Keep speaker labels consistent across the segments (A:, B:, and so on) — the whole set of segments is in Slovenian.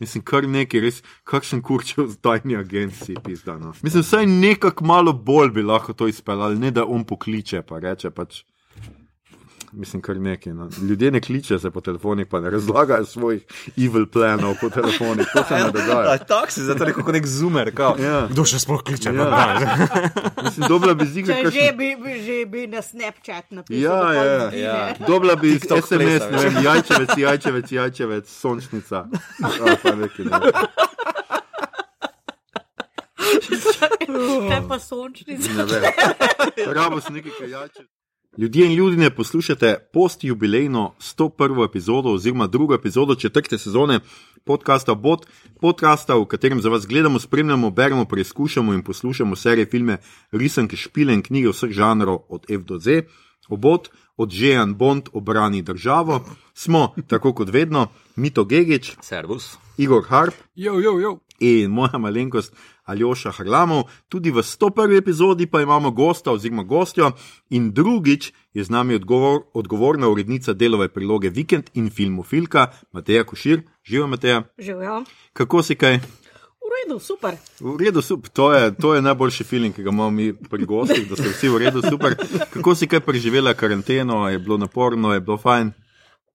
A: Mislim, kar nekaj, res, kakšen kurčev v tajni agenciji pizdano. Mislim, vsaj nekako malo bolj bi lahko to izpeljali, ne da on pokliče, pa reče pač. Mislim, kar nekaj. No. Ljudje ne kličejo se po telefonih, pa ne razlagajo svojih evil planov po telefonih. To se ne dogaja.
B: Tako si, zato je kot nek zoomer. kao.
A: Ja.
B: Kdo še sploh kliče?
A: Ja.
B: Ja.
A: Mislim, dobila bi ziga,
C: Če že bi, bi, že bi na Snapchat napisal.
A: Ja, ja,
B: ja.
A: Dobila bi
B: TikTok
A: SMS,
B: plesa,
A: ne vem, jajčevec, jajčevec, jajčevec, sončnica. A, pa nekaj, ne.
C: Kaj pa sončnica?
A: Ne vem. Rabo se nekaj kaj jajčevec. Ljudje in ljudje poslušate post-jubilejno 101. epizodo oziroma drugo epizodo četrte sezone podcasta Bot, podcasta, v katerem za vas gledamo, spremljamo, beremo, preizkušamo in poslušamo serije, filme, risanke, špile in knjige vseh žanrov od F do Z. Obot, od Žejan Bond obrani državo, smo, tako kot vedno, Mito Gigič,
B: Servus.
A: Igor Harp
D: Jo, jo, jo.
A: in moja malenkost Aljoša Harlamov. Tudi v 101. epizodi pa imamo gosta oziroma gostjo in drugič je z nami odgovor, odgovorna urednica delove priloge Vikend in filmofilka Mateja Košir. Živijo Mateja,
C: Živijo.
A: kako si kaj?
C: V redu, super.
A: V redu, super. To je, to je najboljši feeling, ki ga imamo mi pri gostih, da so vsi v redu, super. Kako si kaj preživela karanteno, je bilo naporno, je bilo fajn?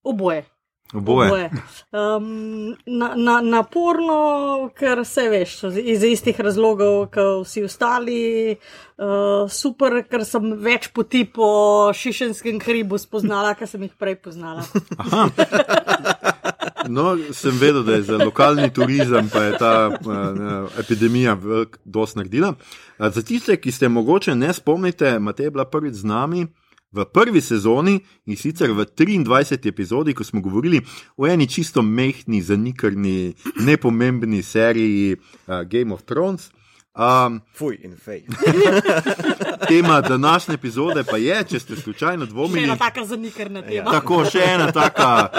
C: Oboje.
A: Oboje.
C: Um, na, na, naporno, ker se veš, iz istih razlogov, kot vsi ostali. Uh, super, ker sem več poti po šišenskem hribu spoznala, kar sem jih prej poznala.
A: No, sem vedel, da je za lokalni turizem pa je ta uh, epidemija velik dos naredila. Uh, za tiste, ki ste mogoče ne spomnite, Matej je bila prvič z nami. V prvi sezoni in sicer v 23. epizodi, ko smo govorili o eni čisto mehni, zanikrni, nepomembni seriji uh, Game of Thrones. Um,
B: Fuj in fej.
A: tema današnje epizode pa je, če ste slučajno
C: Še
A: dvomili,
C: ena taka zanikrna tema.
A: Tako, še ena taka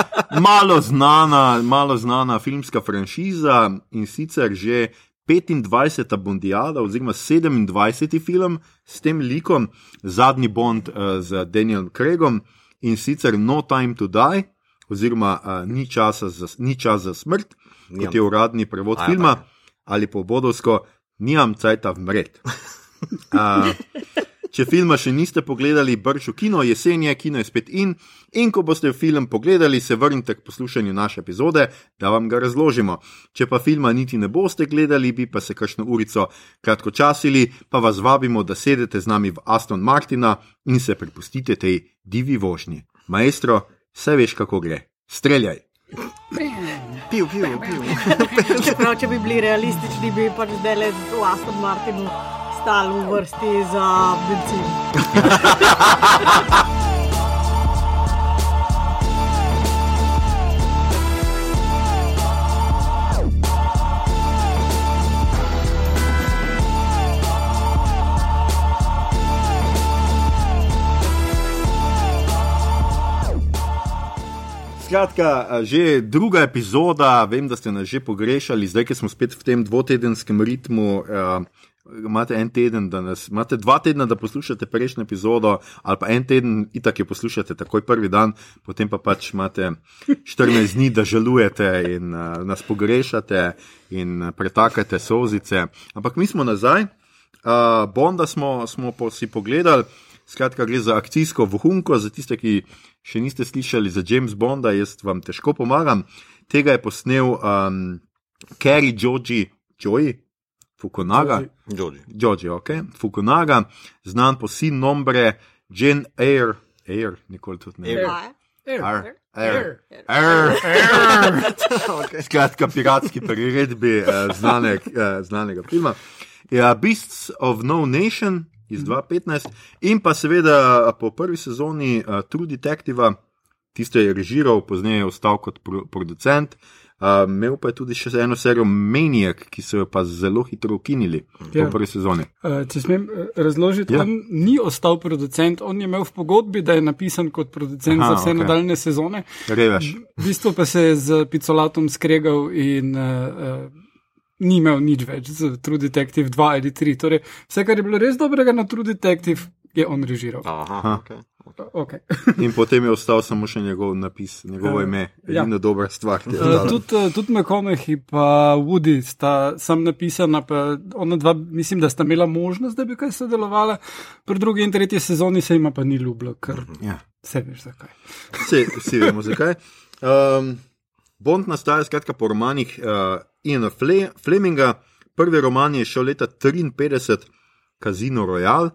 A: malo znana, malo znana filmska franšiza in sicer že 25. Bondijada, oziroma 27. film s tem likom, zadnji Bond uh, z Danielom Craigom in sicer No Time to Die, oziroma uh, ni, časa za, ni čas za smrt,
B: Nimam.
A: kot je uradni prevod
B: Aja,
A: filma,
B: pa.
A: ali po bodovsko, nimam cajta vmret. Uh, Če filma še niste pogledali, brž v kino, jesen je, kino je spet in. In ko boste film pogledali, se vrnite k poslušanju naše epizode, da vam ga razložimo. Če pa filma niti ne boste gledali, bi pa se kakšno urico kratko časili, pa vas vabimo, da sedete z nami v Aston Martina in se prepustite tej divi vožnji. Maestro, vse veš, kako gre. Streljaj!
B: Piv, piv, piv.
C: Čeprav, če bi bili realistični, bi pač zdaj le v Aston Martinu stali v vrsti za benzin.
A: Skratka, a, že druga epizoda, vem, da ste nas že pogrešali, zdaj, ki smo spet v tem dvotedenskem ritmu. A, Imate en teden, da nas, imate dva tedna, da poslušate prejšnjo epizodo, ali pa en teden, itak jo poslušate takoj prvi dan, potem pa pač imate 14 dni, da žalujete in uh, nas pogrešate in uh, pretakate sozice. Ampak mi smo nazaj, uh, Bonda smo, smo po, si pogledali, skratka, gre za akcijsko vohunko, za tiste, ki še niste slišali za James Bonda, jaz vam težko pomagam. Tega je posnel um, Kerry Georgi Joy. Fukunaga.
B: Georgi,
A: ok, Fukunaga, znan po sin nombre Jane Eyre, Eyre, nikoli tudi ne.
B: Eyre.
A: Eyre. Eyre. Eyre. Eyre. Skratka, piratski priredbi eh, znane, eh, znanega filma. Ja, Beasts of No Nation iz 2015 in pa seveda po prvi sezoni uh, True Detective, tisto je režiral, pozneje je ostal kot pro producent. Uh, imel pa je tudi še eno serijo Maniac, ki so jo pa zelo hitro ukinili ja. Po prvi sezoni.
D: Uh, če smem eh, razložiti,
A: Ja.
D: on ni ostal producent, on je imel v pogodbi, da je napisan kot producent
A: Aha,
D: za vse okay. nadaljne sezone.
A: Revež.
D: V bistvu pa se je z Picolatom skregal in uh, uh, ni imel nič več z True Detective 2 ali 3. Torej, vse, kar je bilo res dobrega na True Detective, je on režiral.
B: Aha, okay.
D: Okay.
A: In potem je ostal samo še njegov napis, njegovo ime,
D: Ja.
A: edina dobra stvar.
D: Uh, tudi, uh, tudi McConaughey in Woody sta sam napisana, pa ona dva, mislim, da sta imela možnost, da bi kaj sodelovala, pri drugi in tretji sezoni se jima pa ni ljubilo, ker
A: Ja.
D: se veš zakaj.
A: Vsi, vsi vemo zakaj. Um, Bond nastaja skratka po romanih uh, Iana Fle Fleminga. Prvi roman je šel leta 1953, Casino Royale.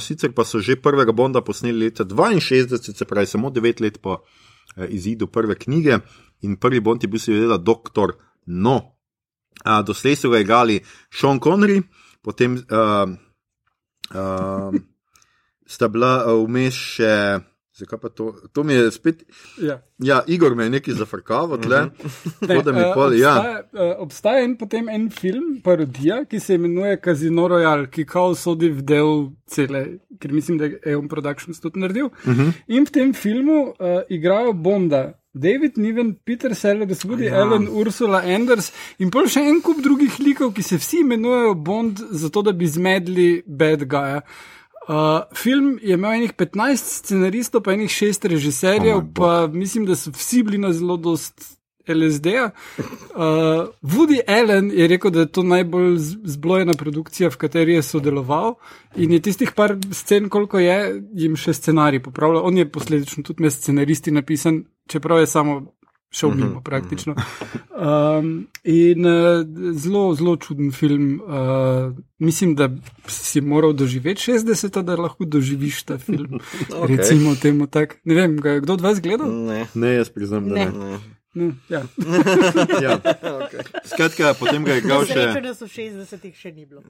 A: Sicer pa so že prvega Bonda posneli leta 62, se pravi samo 9 let po uh, izidu prve knjige. In prvi Bond je bil seveda Doktor No. Uh, doslej so ga igrali Sean Connery, potem uh, uh, sta bila uh, vmes še. Zakaj pa to? To mi je spet.
D: Ja.
A: Ja, Igor me je nekaj zafrkaval, tle. Tako da mi
D: Eh,
A: pol, ja.
D: obstaja, eh, obstaja en, potem en film, parodija, ki se imenuje Casino Royale, ki kao sodi v del cele, ker mislim, da je Eon Productions tudi naredil. Uh
A: Mhm.
D: -huh. In v tem filmu uh, igrajo Bonda. David Niven, Peter Sellers, Woody ja. Allen, Ursula Anders in pa še en kup drugih likov, ki se vsi imenujejo Bond, zato da bi zmedli bad guya. Uh, film je imel enih 15 scenaristov, pa enih 6 režiserjev, oh pa mislim, da so vsi bili na zelo dost LSD-ja. Uh, Woody Allen je rekel, da je to najbolj zblojena produkcija, v kateri je sodeloval. In je tistih par scen, koliko je, jim še scenarij popravljal. On je posledično tudi med scenaristi napisan, čeprav je samo šel mimo praktično. Um, in uh, zelo, zelo čuden film. Uh, mislim, da si moral doživeti 60, da lahko doživiš ta film. okay. Recimo temu tako. Ne vem, kdo od vas gledal?
B: Ne.
A: Ne, jaz priznam, da
C: Ne.
A: ne.
B: ne.
D: No, ja.
A: Ja. Skratka, potem ga je
C: srečo,
A: še
C: da so v 60-ih še ni bilo.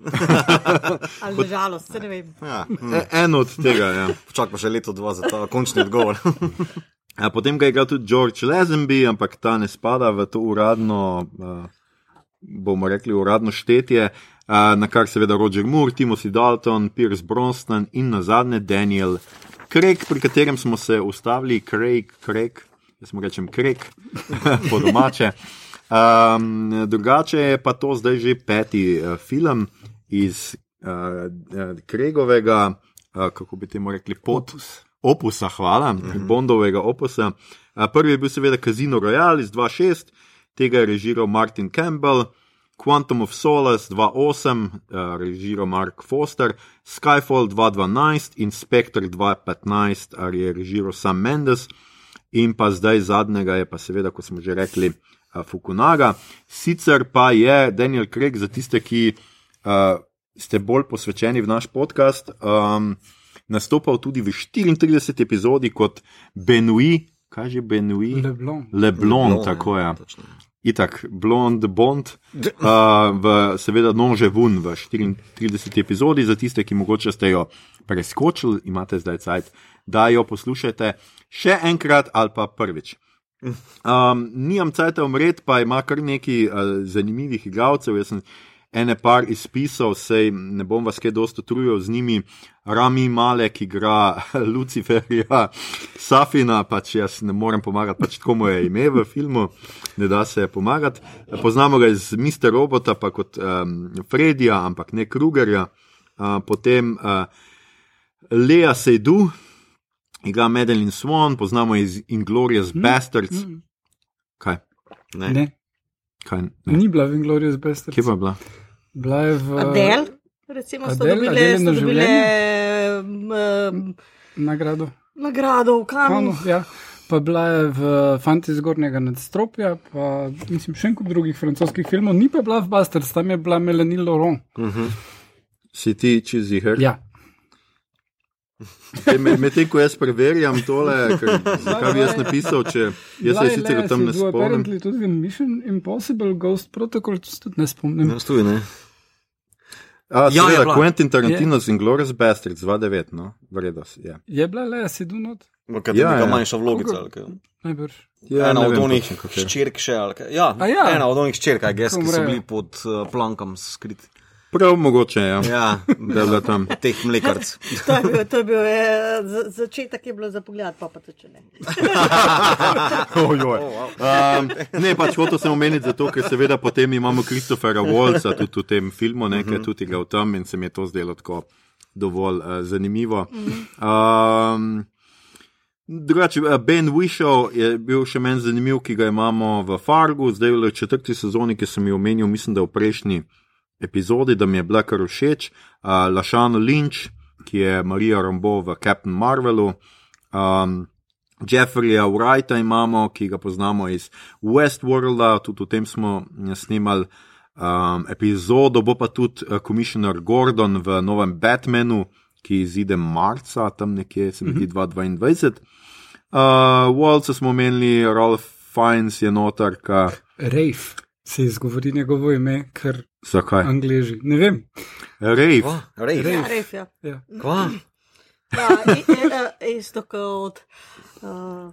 C: Ali na žalost, se ne vem.
B: Ja.
A: e- en od tega. Ja.
B: Čak pa še leto, dva za ta končni odgovor.
A: A potem ga je igral tudi George Lazenby, ampak ta ne spada v to uradno, uh, bomo rekli, uradno štetje, uh, na kar seveda Roger Moore, Timothy Dalton, Pierce Brosnan in na zadnje Daniel Craig, pri katerem smo se ustavili, Craig, Craig, jaz mu rečem Craig, po domače. Um, drugače je pa to zdaj že peti uh, film iz uh, Craigovega, uh, kako bi temu rekli, potus. Opusa, hvala, uh -huh. Bondovega opusa. Prvi je bil seveda Casino Royale iz 2.6, tega je režiral Martin Campbell, Quantum of Solace 2.8, a, režiral Mark Foster, Skyfall 2.12 in Spectre 2.15, ali je režiral Sam Mendes, in pa zdaj zadnjega je pa seveda, kot smo že rekli, Fukunaga. Sicer pa je Daniel Craig za tiste, ki a, ste bolj posvečeni v naš podcast. Um, nastopal tudi v 34 epizodi kot Benui, kaj že Benui?
D: Leblon.
A: Leblon, tako je.
B: Točno.
A: Itak, blond Bond, uh, v, seveda nože vun v 34 epizodi, za tiste, ki mogoče ste jo preskočili, imate zdaj cajt, da jo poslušate še enkrat ali pa prvič. Um, nimam cajta umret, pa ima kar nekaj uh, zanimivih igralcev. Jaz sem ene par izpisal, sej ne bom vas kaj dosto trujal z njimi. Rami Malek igra Luciferja, Safina, pač jaz ne morem pomagati, pač tako mu je ime v filmu, ne da se pomagati. Poznamo ga iz Mr. Robota, pa kot um, Fredija, ampak ne Krugerja. Uh, potem uh, Lea Seydu, igra Madeline Swan, poznamo iz Inglorious Bastards.
D: Mm,
A: Kaj?
B: Ne.
D: ne,
A: Kaj? Ne.
D: ni bila v Inglorious Bastards.
A: Kje pa je bila?
D: Bila je v
C: Adel, recimo, so
D: Adele,
C: dobile, so dobile
D: življenje?
C: um,
D: nagrado.
C: nagrado v Kanu.
D: Kanu, ja. Pa bila je v Fanti zgornjega nadstropja, pa mislim še en kup drugih francoskih filmov, ni pa bila v Bastards, tam je bila Melanie Laurent.
A: Si ti čez jih?
D: Ja,
A: Medtem ko jaz preverjam tole, zakaj bi jaz napisal, če jaz se sicer o tem ne spomnim.
D: Apparently tudi v Mission Impossible Ghost Protocol, to se tudi ne spomnim.
B: Ja, stoji, ne.
A: A,
B: Ja, je
A: seveda,
B: bila.
A: Quentin Tarantino z Inglourious Bastards 2.9, no, vrednost. Ja.
D: Je bila le, si dunot,
B: Kaj
A: Ja,
B: je neka
A: ja.
B: manjša vlogica. Kaj?
D: najbrž.
A: Ja,
B: ena od
A: vem
B: onih ščirk še. ali kaj. Ja,
D: A ja.
B: ena od onih ščirk, ki so bili pod uh, plankam skriti.
A: Prav mogoče, ja.
B: Ja,
A: Da je bila tam.
B: teh mlekarc.
C: To je bil, to je bil eh, za- začetek, je bilo za pogled, pa pa to če ne.
A: Ojoj. Um, ne, pač hotel sem omeniti zato, ker seveda potem imamo Kristofera Wolca tudi v tem filmu, nekaj tudi igral tam in se mi je to zdelo tako dovolj uh, zanimivo. Um, Drugače, eh, Ben Wishow je bil še meni zanimiv, ki ga imamo v Fargu, zdaj v četrti sezoni, ki sem jo omenil, mislim, da v prejšnji epizodi, da mi je bila kar všeč. Uh, Lašano Lynch, ki je Marija Rambo v Captain Marvelu. Um, Jeffreya Wrighta imamo, ki ga poznamo iz Westworlda, tudi o tem smo eh, snimali um, epizodo, bo pa tudi komisar Gordon v novem Batmanu, ki izide marca, tam nekje, se mi zdi 2022. Uh, Walca smo omenili, Rolf Fiennes je notarka.
D: Rafe se izgovori njegovo ime, ker
A: Zakaj?
D: angliži. Ne vem.
A: Rave.
B: Kva? Rej.
D: Rej.
C: Ja, res je.
D: Ja.
B: Kva?
C: Ja, i- eh, isto kot uh,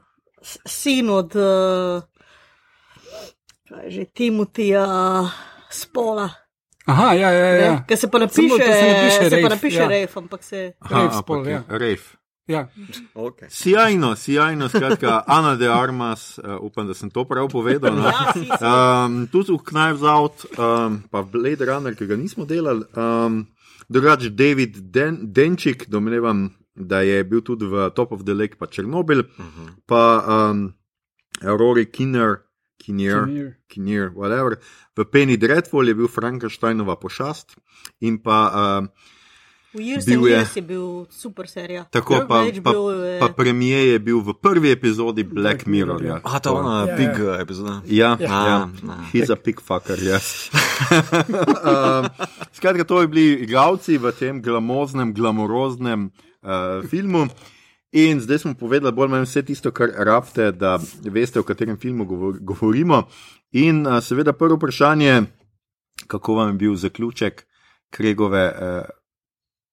C: sin od uh, že Timotija Spola.
D: Aha, ja, ja, ja.
C: Ki se pa
D: Samo,
C: napiše,
D: da se napiše
C: se pa
D: Rafe,
C: napiše
D: ja.
C: Rejf, ampak se.
A: Aha,
D: Rave spol,
A: ampak
D: ja.
A: Rave.
D: Ja.
B: Okay.
A: Sjajno, sjajno, skratka, Ana de Armas, uh, upam, da sem to prav povedal. No?
C: Ja.
A: Um, tudi v Knives Out, um, pa Blade Runner, ki ga nismo delali. Um, drugače, David Den Denčik, domnevam, da je bil tudi v Top of the Lake, pa Černobil, uh -huh. pa um, Rory Kinner, Kinnear,
D: Kinnear.
A: Kinnear, whatever. V Penny Dreadful je bil Frankensteinova pošast in pa. Um, Bil
C: and
A: je-
C: je bil super serija.
A: Tako
C: Ja,
A: pa, pa,
C: bil je-
A: pa premijer je bil v prvi epizodi Black Mirror. Ja.
B: A, to je ona
D: Ja,
B: big
D: ja.
B: epizoda.
A: Ja,
B: Ja.
A: ja.
B: Ja.
A: He's a pickfucker, yes. um, skratka, to je bili igralci v tem glamoznem, glamoroznem uh, filmu. In zdaj smo povedali bolj ali manj vse tisto, kar rabite, da veste, o katerem filmu govor govorimo. In uh, seveda prvo vprašanje, kako vam je bil zaključek Kregove uh,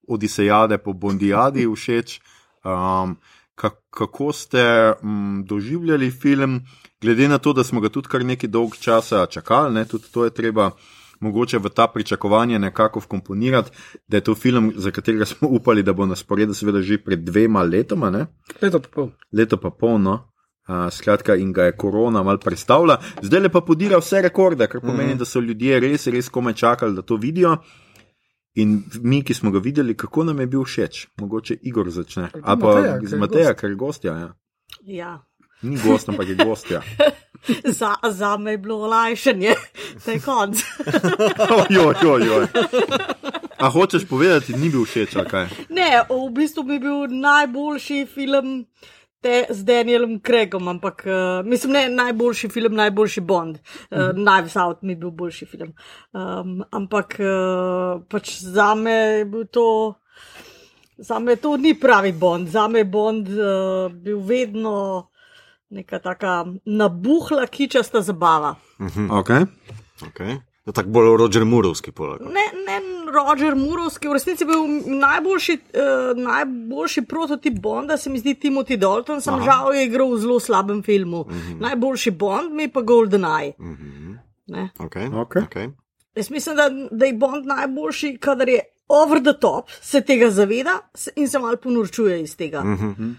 A: Odisejade po Bondijadi všeč. Um, ka kako ste um, doživljali film, glede na to, da smo ga tudi kar nekaj dolg časa čakali, ne, tudi to je treba mogoče v ta pričakovanje nekako vkomponirati, da je to film, za katerega smo upali, da bo na sporedu, seveda že pred dvema letoma, ne,
D: Leto pa pol.
A: leto pa polno. Uh, skratka, in ga je korona mal predstavila, zdaj le pa podira vse rekorde, kar pomeni, mm. da so ljudje res, res komaj čakali, da to vidijo. In mi, ki smo ga videli, kako nam je bil všeč, mogoče Igor začne. Ali pa
D: Mateja, ker
A: z
D: je
A: Mateja, ker je gostja. Ja.
C: Ja.
A: Ni gost, ampak je gostja.
C: Za, za me je bilo olajšanje, da je konc.
A: Ojoj, ojoj. A hočeš povedati, ni bil všeč, kaj?
C: Ne, v bistvu mi je bil najboljši film te, z Danielom Craigom, ampak uh, mislim, ne najboljši film, najboljši Bond. Uh, Knives Out mi je bil boljši film. Um, ampak uh, pač za me je bil to. Za me to ni pravi Bond, za me je Bond uh, bil vedno neka taka nabuhla, kičasta zabava.
A: Okay.
B: Okay. Je tako bolj Roger Murovski poleg.
C: Ne, ne Roger Murovski, v resnici je bil najboljši, uh, najboljši prototip Bonda, se mi zdi Timothy Dalton, sem Aha. žal je igral v zelo slabem filmu. Uh -huh. Najboljši Bond mi pa Golden Eye. Uh -huh.
B: Okay.
A: Okay.
B: Okay.
C: Jaz mislim, da, da je Bond najboljši, kadar je over the top, se tega zaveda in se malo ponorčuje iz tega. Uh -huh.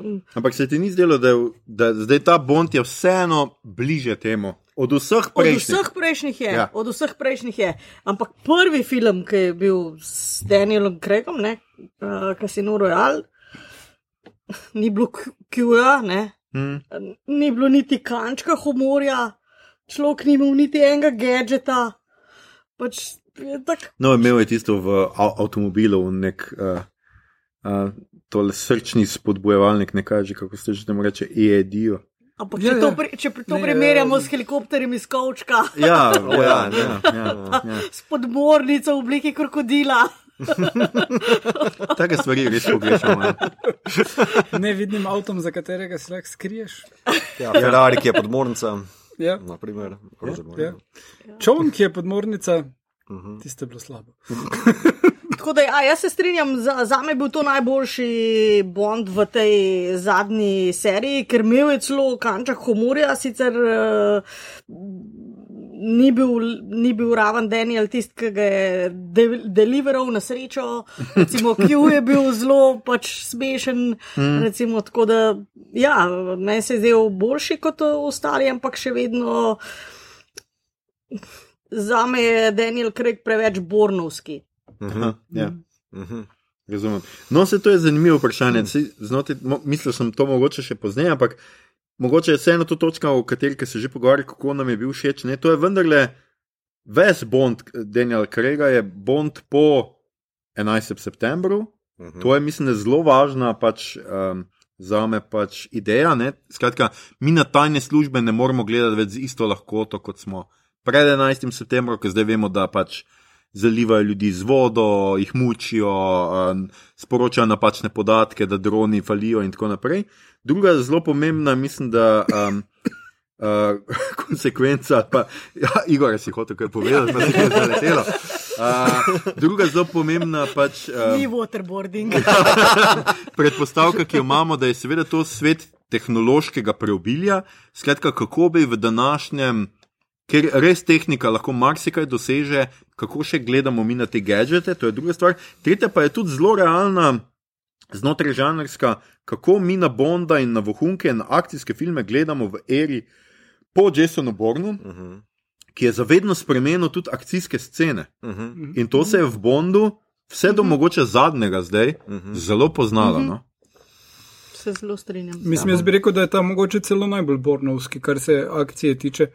C: um,
A: Ampak se ti ni zdelo, da, je- da zdaj ta Bond je vseeno bliže temu od vseh
C: Od
A: prejšnjih?
C: vseh prejšnjih je,
A: Ja.
C: od vseh prejšnjih je. Ampak prvi film, ki je bil s Danielom Craigom, uh, Casino Royale, ni bilo Q-ja, ne,
A: Hmm.
C: ni bilo niti kančka humorja, človek ni imel niti enega gadžeta. Pač je tak,
A: No, imel je tisto v av- avtomobilu, nek uh, uh, tole srčni spodbujevalnik, nekaj že, kako ste že temu reče, EED-jo.
C: Ampak
D: Ja,
C: če, to,
D: ja.
C: pri, če pri to
D: Ne,
C: primerjamo
D: ja.
C: s helikopterjem iz Kavčka,
A: Ja,
B: ja,
A: ja,
B: ja.
A: ja, ja, ja.
C: s podmornico v obliki krokodila.
A: Take stvari res pogrešamo. ja.
D: Nevidnim avtom, za katerega se lahko skriješ.
B: Ja, Ferrari, ki je podmornica,
D: Ja.
B: naprimer.
D: Ja.
B: Moore.
D: Čovn, ki je podmornica,
B: Mhm.
D: tiste je bilo slabo.
C: Tako da, a, jaz se strinjam, za, za me je bil to najboljši Bond v tej zadnji seriji, ker imel je celo kanček humorja, sicer uh, ni, bil, ni bil raven Daniel tisti, ki ga je de deliveral na srečo. Recimo, Q je bil zelo pač smešen, mm. recimo, tako da, ja, meni se je zdel boljši kot ostali, ampak še vedno. Za me je Daniel Craig preveč bornovski.
A: Aha, ja.
B: Mhm.
A: Razumem. No, se to je zanimivo vprašanje. Saj Znotraj, mo- mislil sem to mogoče še pozneje, ampak mogoče je vseeno to točka, o kateri se že pogovarjali, kako nam je bil všeč. Ne? To je vendarle ves Bond, Daniel Krega je Bond po 11. septembru.
B: Mhm.
A: To je, mislim, da zelo važna pač, um, za me pač ideja. Ne? Skratka, mi na tajne službe ne moremo gledati več z isto lahkoto, kot smo pred 11. septembrom, ker zdaj vemo, da pač zalivajo ljudi z vodo, jih mučijo, um, sporočajo napačne podatke, da droni falijo in tako naprej. Druga zelo pomembna, mislim, da. Um, Uh, konsekvenca, pa, ja, Igor, si hotel kaj povedati, pa se je zaletelo. Uh, druga zelo pomembna pač.
C: Ni
A: Uh,
C: waterboarding.
A: predpostavka, ki jo imamo, da je seveda to svet tehnološkega preobilja, skratka, kako bi v današnjem, ker res tehnika lahko marsikaj doseže, kako še gledamo mi na te gadžete, to je druga stvar. Tretja pa je tudi zelo realna, znotraj žanrska, kako mi na Bonda in na vohunke in na akcijske filme gledamo v eri po Jasonu Bornu,
B: Mhm.
A: ki je zavedno spremenil tudi akcijske scene.
B: Mhm.
A: In to se je v Bondu, vse do mogoče zadnjega zdaj,
B: Mhm.
A: zelo poznalo. No?
C: Se zelo strinjam.
D: Mislim, jaz bi rekel, da je ta mogoče celo najbolj bornovski, kar se akcije tiče,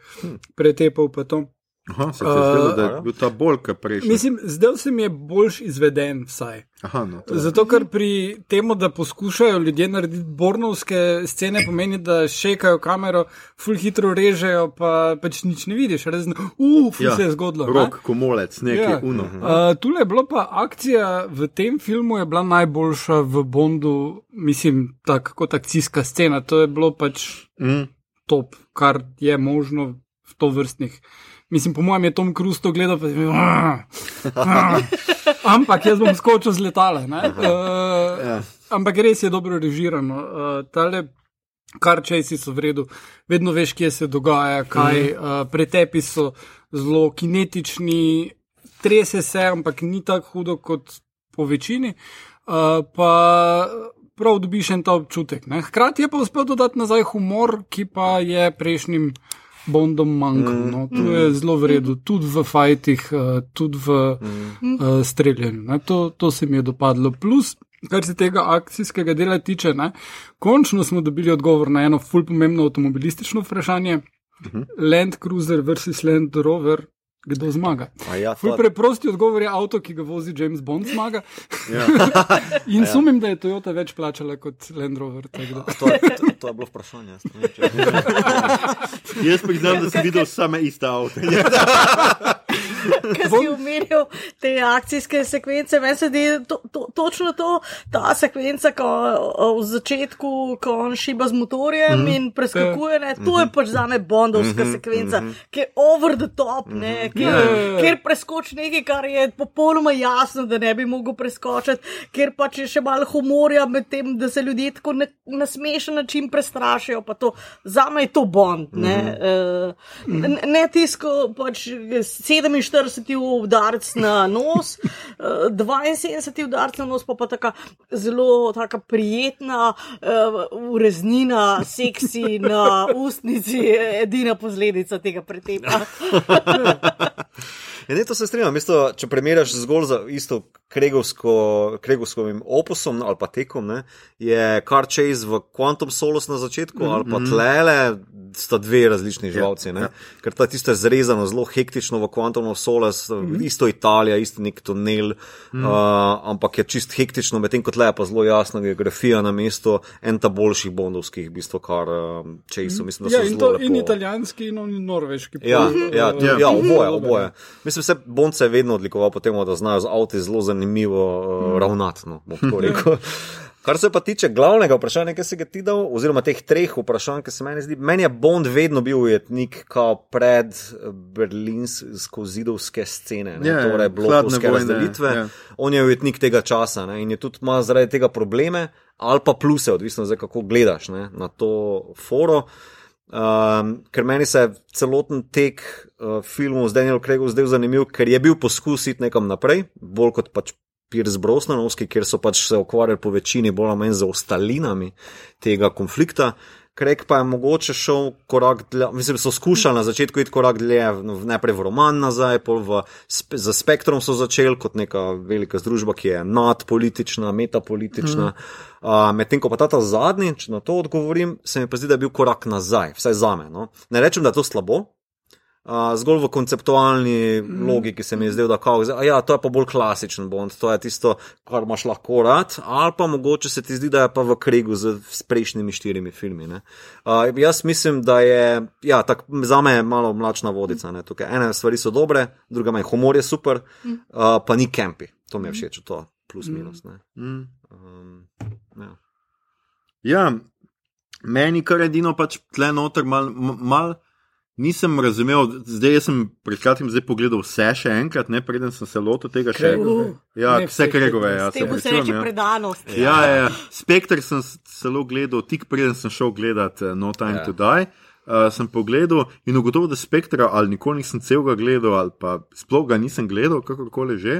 D: pretepal pa to.
A: Aha, se ti je zdelo, da
B: Uh,
A: je bil ta bolj kot prejšnji.
D: Mislim, zdaj se mi je boljš izveden, vsaj.
A: Aha, no,
D: Zato, ker pri tem, da poskušajo ljudje narediti bornovske scene, pomeni, da šekajo kamero, full hitro režejo, pa pač nič ne vidiš, razen, uf, ja, se je zgodilo. ne.
A: Rok, komolec, nekaj
D: Ja.
A: uno.
D: Uh, tule je bilo pa akcija v tem filmu, je bila najboljša v Bondu, mislim, tak, kot akcijska scena. To je bilo pač
A: Mm.
D: top, kar je možno v to vrstnih. Mislim, po mojem je Tom Cruise to gledal, pa je bil. "Ah, ah." Ampak jaz bom skočil z letala. Uh,
A: Ja.
D: ampak res je dobro režirano. Uh, tale kar časi so v redu, vedno veš, kje se dogaja, kaj. Uh, pretepi so zelo kinetični, trese se, ampak ni tako hudo kot po večini. Uh, pa prav dobiš en ta občutek. Ne? Hkrati je pa uspel dodati nazaj humor, ki pa je prejšnjim. Bondom manjkal. No, to je zelo v redu, tudi v fajtih, uh, tudi v uh, streljanju. Ne, to, to se mi je dopadlo. Plus, kar se tega akcijskega dela tiče, ne, končno smo dobili odgovor na eno fulj pomembno avtomobilistično vprašanje: Land Cruiser versus Land Rover, kdo zmaga?
B: A Ja,
D: Ful
B: to,
D: preprosti odgovor je avto, ki ga vozi James Bond, zmaga.
A: Ja.
D: In sumim, da je Toyota več plačala kot Land Rover. da.
B: to, je- to, to je bilo vprašanje. jaz ne vem, če-
A: Jaz priznam, da sem videl same iste avto.
C: Ker si omenil te akcijske sekvence, meni se zdi to, to, točno to, ta sekvenca, ko o, v začetku, ko on šiba z motorjem mm -hmm. in preskakuje, ne, to je pač za me bondovska mm -hmm. sekvenca, ki je over the top, ne, kjer,
D: Ja.
C: kjer preskoči nekaj, kar je popolnoma jasno, da ne bi mogel preskočiti, kjer pač je še malo humorja med tem, da se ljudje tako na, na smešen način prestrašijo. pa to. Za me je to bond. Ne, mm -hmm. uh, ne, ne tisko pač 47 udarc na nos, uh, 72 udarc na nos, pa pa taka zelo taka prijetna uh, ureznina, seksi na ustnici, edina posledica tega pretepa.
B: Ja, ne, to se strinjam. Isto, če primerjaš zgolj za isto kregovsko, kregovskim opusom ali pa tekom, ne, je Car Chase v Quantum Solos na začetku mm -hmm. ali pa tlele, sta dve različni živalci. Ja, ja. Ker ta tisto je zrezano zelo hektično v Quantum Solos, mm -hmm. isto Italija, isto nek tunel, mm -hmm. uh, ampak je čist hektično, medtem ko tle je pa zelo jasna geografija na mestu, en ta boljših bondovskih, v bistvu, kar um, Chase, mislim, da so
D: Ja, in, to, in
B: lepo-
D: italijanski, in oni norveški.
B: Ja, ja,
D: eh,
B: ja, ja oboje, oboje. Mislim, se Bond se je vedno odlikoval po tem, da znajo z avti zelo zanimivo uh, ravnati. No. Kar se pa tiče glavnega vprašanja, ki si ga ti dal, oziroma teh treh vprašanj, ki se meni zdi, meni je Bond vedno bil ujetnik kao pred eh, berlinsko-zidovske scene, ne,
A: Ja, ja,
B: torej
A: hladne
B: blokovske razdelitve.
A: ja.
B: On je ujetnik tega časa ne, in je tudi ima zaradi tega probleme ali pa pluse, odvisno zdaj, kako gledaš ne, na to foro. Um, ker meni se je celoten tek uh, filmov z Danielom Craigom zdel zanimiv, ker je bil poskus iti nekam naprej, bolj kot pač Piers Brosnanovski, kjer so pač se ukvarjali po večini bolj ali manj z ostalinami tega konflikta. Krek pa je mogoče šel korak dlje, mislim, so skušali na začetku iti korak dlje, v- najprej v roman nazaj, pol v, spe- za spektrum so začeli kot neka velika združba, ki je nadpolitična, metapolitična. Uh, Medtem ko pa ta, ta zadnji, če na to odgovorim, se mi pa zdi, da je bil korak nazaj, vsaj za me. No? Ne rečem, da je to slabo, Uh, zgolj v konceptualni mm. logiki se mi je zdelo, da kao, ja, to je pa bolj klasičen Bond, to je tisto, kar imaš lahko rad, ali pa mogoče se ti zdi, da je pa v krigu z, s prejšnjimi štirimi filmi. ne. Uh, jaz mislim, da je, ja, tak, za me je malo mlačna vodica. Ne, tukaj. Ene stvari so dobre, druga manj, humor je super, uh, pa ni kempi, to mi je všeč, to plus minus. Ne.
A: Mm.
B: Um, ja.
A: Ja, meni kar edino pač tle noter mal, mal nisem razumel. Zdaj sem pred kratkim zdaj pogledal vse še enkrat, ne preden sem se lotil tega še.
D: Kregove.
A: Ja,
D: Ne,
A: vse kregove, ja. Se
C: se
A: opravičujem,
C: reče
A: ja.
C: predanost.
A: Ja, ja, ja. Spektr sem celo gledal, tik preden sem šel gledat uh, No Time
B: ja.
A: to Die. Uh, sem pogledal in ugotovil, da spektra ali nikoli nisem celega gledal, ali pa sploh ga nisem gledal, kakorkoli že.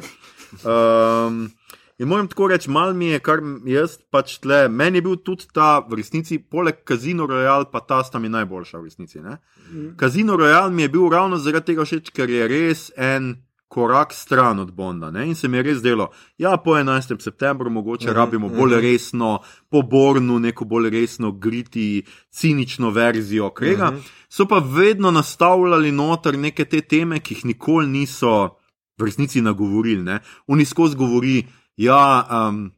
A: Um, in moram tako reči, mal mi je, kar jaz pač tle. Meni je bil tudi ta v resnici, poleg Casino Royale, pa ta sta mi najboljša v resnici. Ne? Casino Royale mi je bil ravno zaradi tega všeč, ker je res en korak stran od Bonda. Ne? In se mi je res delo, ja, po 11. septembru mogoče
B: Mhm,
A: rabimo bolj resno, poborno, neko bolj resno, griti, cinično verzijo Krega. So pa vedno nastavljali noter neke te teme, ki jih nikoli niso v resnici nagovorili. Ne? Oni skozi govori, ja. Um,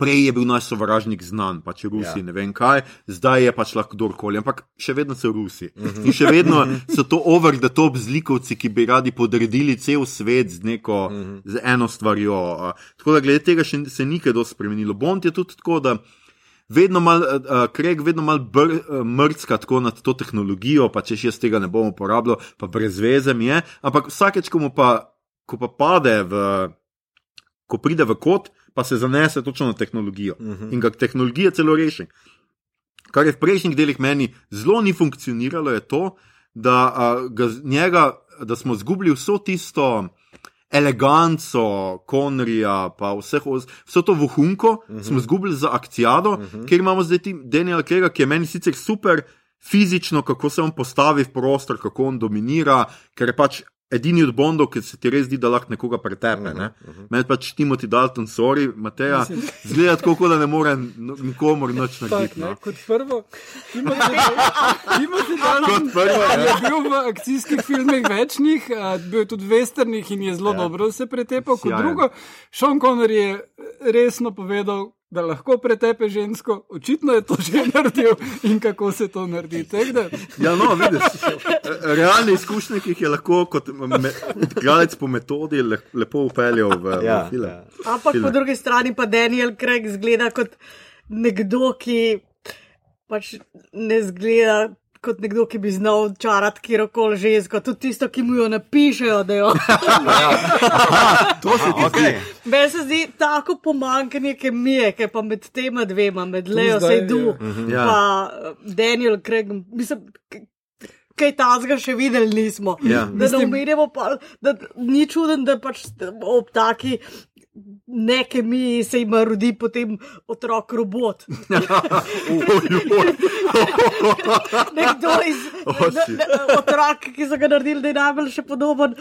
A: Prej je bil naš sovražnik znan, pač Rusi,
B: Ja.
A: ne vem kaj, zdaj je pač lahko kdorkoli, ampak še vedno so Rusi. In še vedno so to over the top zlikovci, ki bi radi podredili cel svet z neko, z eno stvarjo. Tako da glede tega še se ni kaj dosti spremenilo. Bond je tudi tako, da vedno mal, uh, Kreg vedno mal br, uh, mrcka tako nad to tehnologijo, pa če jaz tega ne bom uporabljal, pa brez veze mi je. Ampak vsakeč, ko mu pa, ko pa pade v, ko pride v kot, pa se zanese točno na tehnologijo in ga tehnologija celo reši. Kar je v prejšnjih delih meni zelo ni funkcioniralo, je to, da, a, ga, njega, da smo izgubili vso tisto eleganco, konrija, pa vseh, vso to vohunko, uh -huh. smo izgubili za akcijado, uh -huh. ker imamo zdaj ti Daniela Krega, ki je meni sicer super. Fizično, kako se on postavi v prostor, kako on dominira, ker je pač edini od Bondov, ki se ti res zdi, da lahko nekoga pretepe. Ne? Meni pač Timothy Dalton, sorry, Mateja, zgleda tako, kot da ne more nikomor nič narediti. No.
D: kot prvo, Timothy Dalton
A: Kot prvo, ja.
D: je bil v akcijskih filmih večnih, bil je tudi v westernih in je zelo ja. dobro se pretepal. Kot drugo, Sean Connery je resno povedal, da lahko pretepe žensko, očitno je to že naredil in kako se to naredi. Da,
A: Ja, no, vidiš, realne izkušnje, ki jih je lahko kot me, gledalec po metodi le, lepo upeljal v,
B: Ja,
A: v film.
B: ja.
C: Ampak po drugi strani pa Daniel Craig zgleda kot nekdo, ki pač ne zgleda kot nekdo, ki bi znal čarati kjerkoli žensko, tudi tisto, ki mu jo napišejo, da jo.
A: To se ti
B: Okay.
A: zdi.
C: Meni se zdi tako pomankanje kemije, ki je pa med tema dvema, med Leo Sejdu in
A: Ja.
C: pa eh, Daniel Craig. Mislim, Kaj tazga še videli nismo.
A: Ja.
C: Da ne omenjamo, pa, da ni čuden, da pač ob taki nekemi se jim rodi potem otrok robot. Nekdo iz
A: Oh,
C: ne, ne, otrok, ki so ga naredili, da je najbolj še podoben.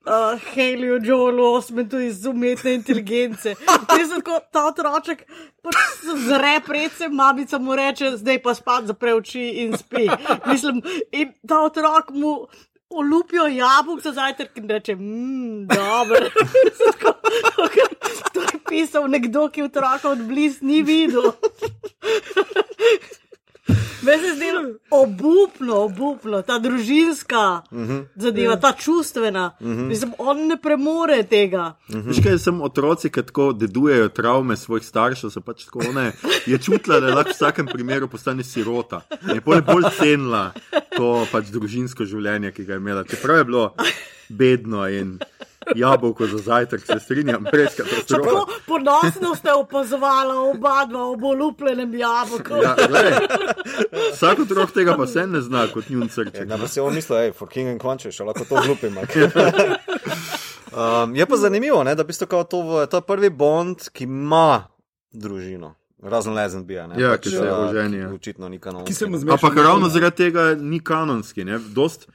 C: Uh, Helio, Joelu, osmetu iz umetne inteligence. Mislim, ko ta otroček pač zre predvsem, mamica mu reče, zdaj pa spat zapre oči in spi. Mislim, in ta otrok mu olupijo jabolk za zajtrk in reče, mmm, to je pisal nekdo, ki otroka od blizu ni videl. Meni se zdi obupno, obupno, ta družinska uh -huh. zadeva, ta čustvena. Uh -huh. Mislim, on ne premore tega.
A: Veš kaj, sem otroci, ki tako dedujejo travme svojih staršev, so pač tako one. Je čutila, da lahko v vsakem primeru postane sirota. Je bolj, bolj cenila to pač družinsko življenje, ki ga je imela. Čeprav je bilo bedno in jabolko za zajtrk, se strinjam, brez katastrofe.
C: Kako ponosno ste opazovali oba dva ob olupljenem jabolku.
A: Ja, vsak otrok tega pa se ne zna kot njun srček.
B: Ja, si on mislil, hej, for king and country, še lahko to glupim. um, je pa zanimivo, ne, da v bistvu kao to, v- to je prvi Bond, ki ima družino. Razen Lezenbija, ne.
A: Ja,
B: pač,
A: ki se
B: eh,
A: oženi, ja.
B: Očitno ni kanonski.
A: Ampak ravno zaradi tega ni kanonski. Ne? Dost,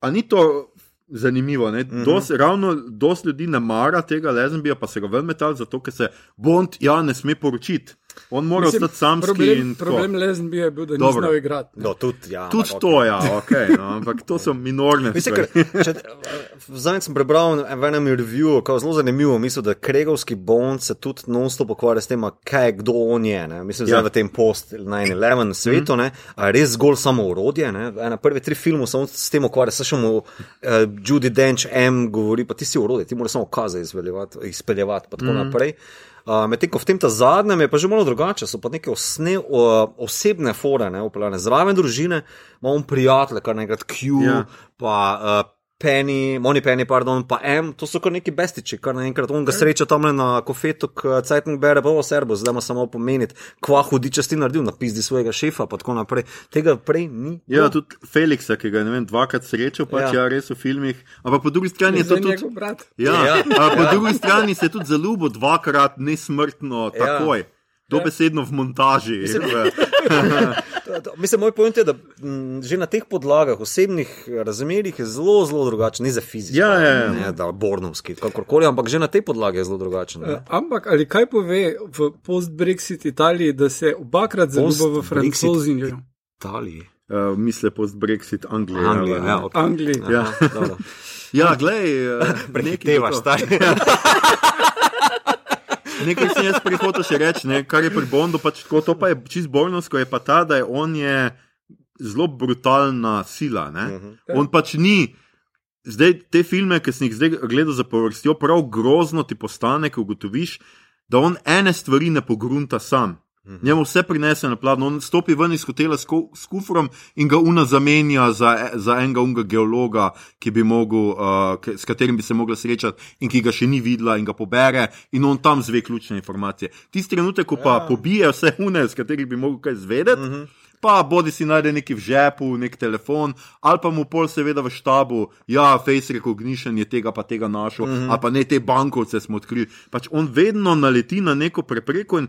A: a ni to zanimivo? Mm
B: Mhm.
A: -hmm. dost, ravno dosti ljudi ne mara tega lezbija, pa se ga ven metal, zato ker se Bond ja ne sme poročiti. On mora
D: Mislim,
A: ostati samski
D: problem,
A: in
D: problem lezbija je bil, da ni
A: Dobro.
D: znal igrati.
B: No, tudi, ja.
A: Tudi
B: ampak
A: to, ja, okay, no, ampak to so minorne
B: Mislim,
A: stvari.
B: zdaj sem prebral v enem reviewu, kako zelo zanimivo, mislim, da Kregovski Bond se tudi non-stop ukvarja s tem, kaj, kdo on je. Ne? Mislim, zdaj
A: Ja.
B: v tem post 9-11 svetu, ne? a je res zgolj samo urodje. Ne? Ena prve tri filme se on s tem ukvarja, se še mu uh, Judy Dench M govori, pa ti si urodje, ti moraš samo kaze izpeljevati, pa tako mm. naprej. Uh, Medtem ko v tem zadnjem je pa že malo drugače, so pa neke osne, o, osebne fore, ne, upeljane zraven družine, ima on prijatelje, kar naenkrat Q,
A: Ja.
B: ja. pa uh, Penny, Moni Penny, pardon, pa M, to so kar neki bestiči, kar naenkrat on ga sreča tam na kofetu, Cajtnik bere pa v serbo, zdaj ima samo pomeniti, kva hudiče si naredil, napizdi svojega šefa, pa tako naprej. Tega prej ni.
A: Ja,
B: bilo.
A: tudi Feliksa, ki ga ne vem, dvakrat srečal, pač ja.
B: Ja.
A: ja, res v filmih. Ampak po drugi strani je to tudi. Ja,
B: Ja.
A: ja. po drugi strani se je tudi zaljubil dvakrat nesmrtno,
B: Ja.
A: Dobesedno v montaži.
B: To- to- Mislim, moj point je, da m, že na teh podlagah, osebnih razmerjih je zelo, zelo drugačen, ni za fizično,
A: Ja, ja, ja.
B: ne da bornovski, kakorkoli, ampak že na tej podlagi je zelo drugačen.
D: Eh,
B: ne.
D: Ampak ali kaj pove v post-Brexit Italiji, da se obakrat zaljubi v
B: Post-Brexit
D: francozinjo?
B: Italiji.
A: Uh, misle post-Brexit Anglija.
B: Anglija, ja, ok.
D: Angliji.
A: Ja.
B: Dobro.
A: ja glej, uh,
B: Prehitevaš, stari.
A: Nekaj sem jaz prihotel še reči, ne, kar je pri Bondu, pač tako, to pa je čist bolnosko, je pa ta, da je on je zelo brutalna sila.
B: Mhm.
A: Ne. On pač ni. Zdaj, te filme, ki sem jih zdaj gledal za povrstjo, prav grozno ti postane, ko ugotoviš, da on ene stvari ne pogrunta sam. Njemu vse prinese na pladnju, on stopi ven iz hotela s, ko, s kufrom in ga una zamenja za, za enega unga geologa, mogel, uh, s katerim bi se mogla srečati in ki ga še ni videla in ga pobere in on tam zve ključne informacije. Tisti trenutek, ko pa ja. pobije vse une, s katerih bi mogel kaj zvedeti. Mm -hmm. Pa bodi si najde neki v žepu, nek telefon, ali pa mu pol seveda v štabu, ja, face recognition je tega pa tega našel, mm -hmm. ali pa ne te bankovce smo odkrili. Pač on vedno naleti na neko prepreko in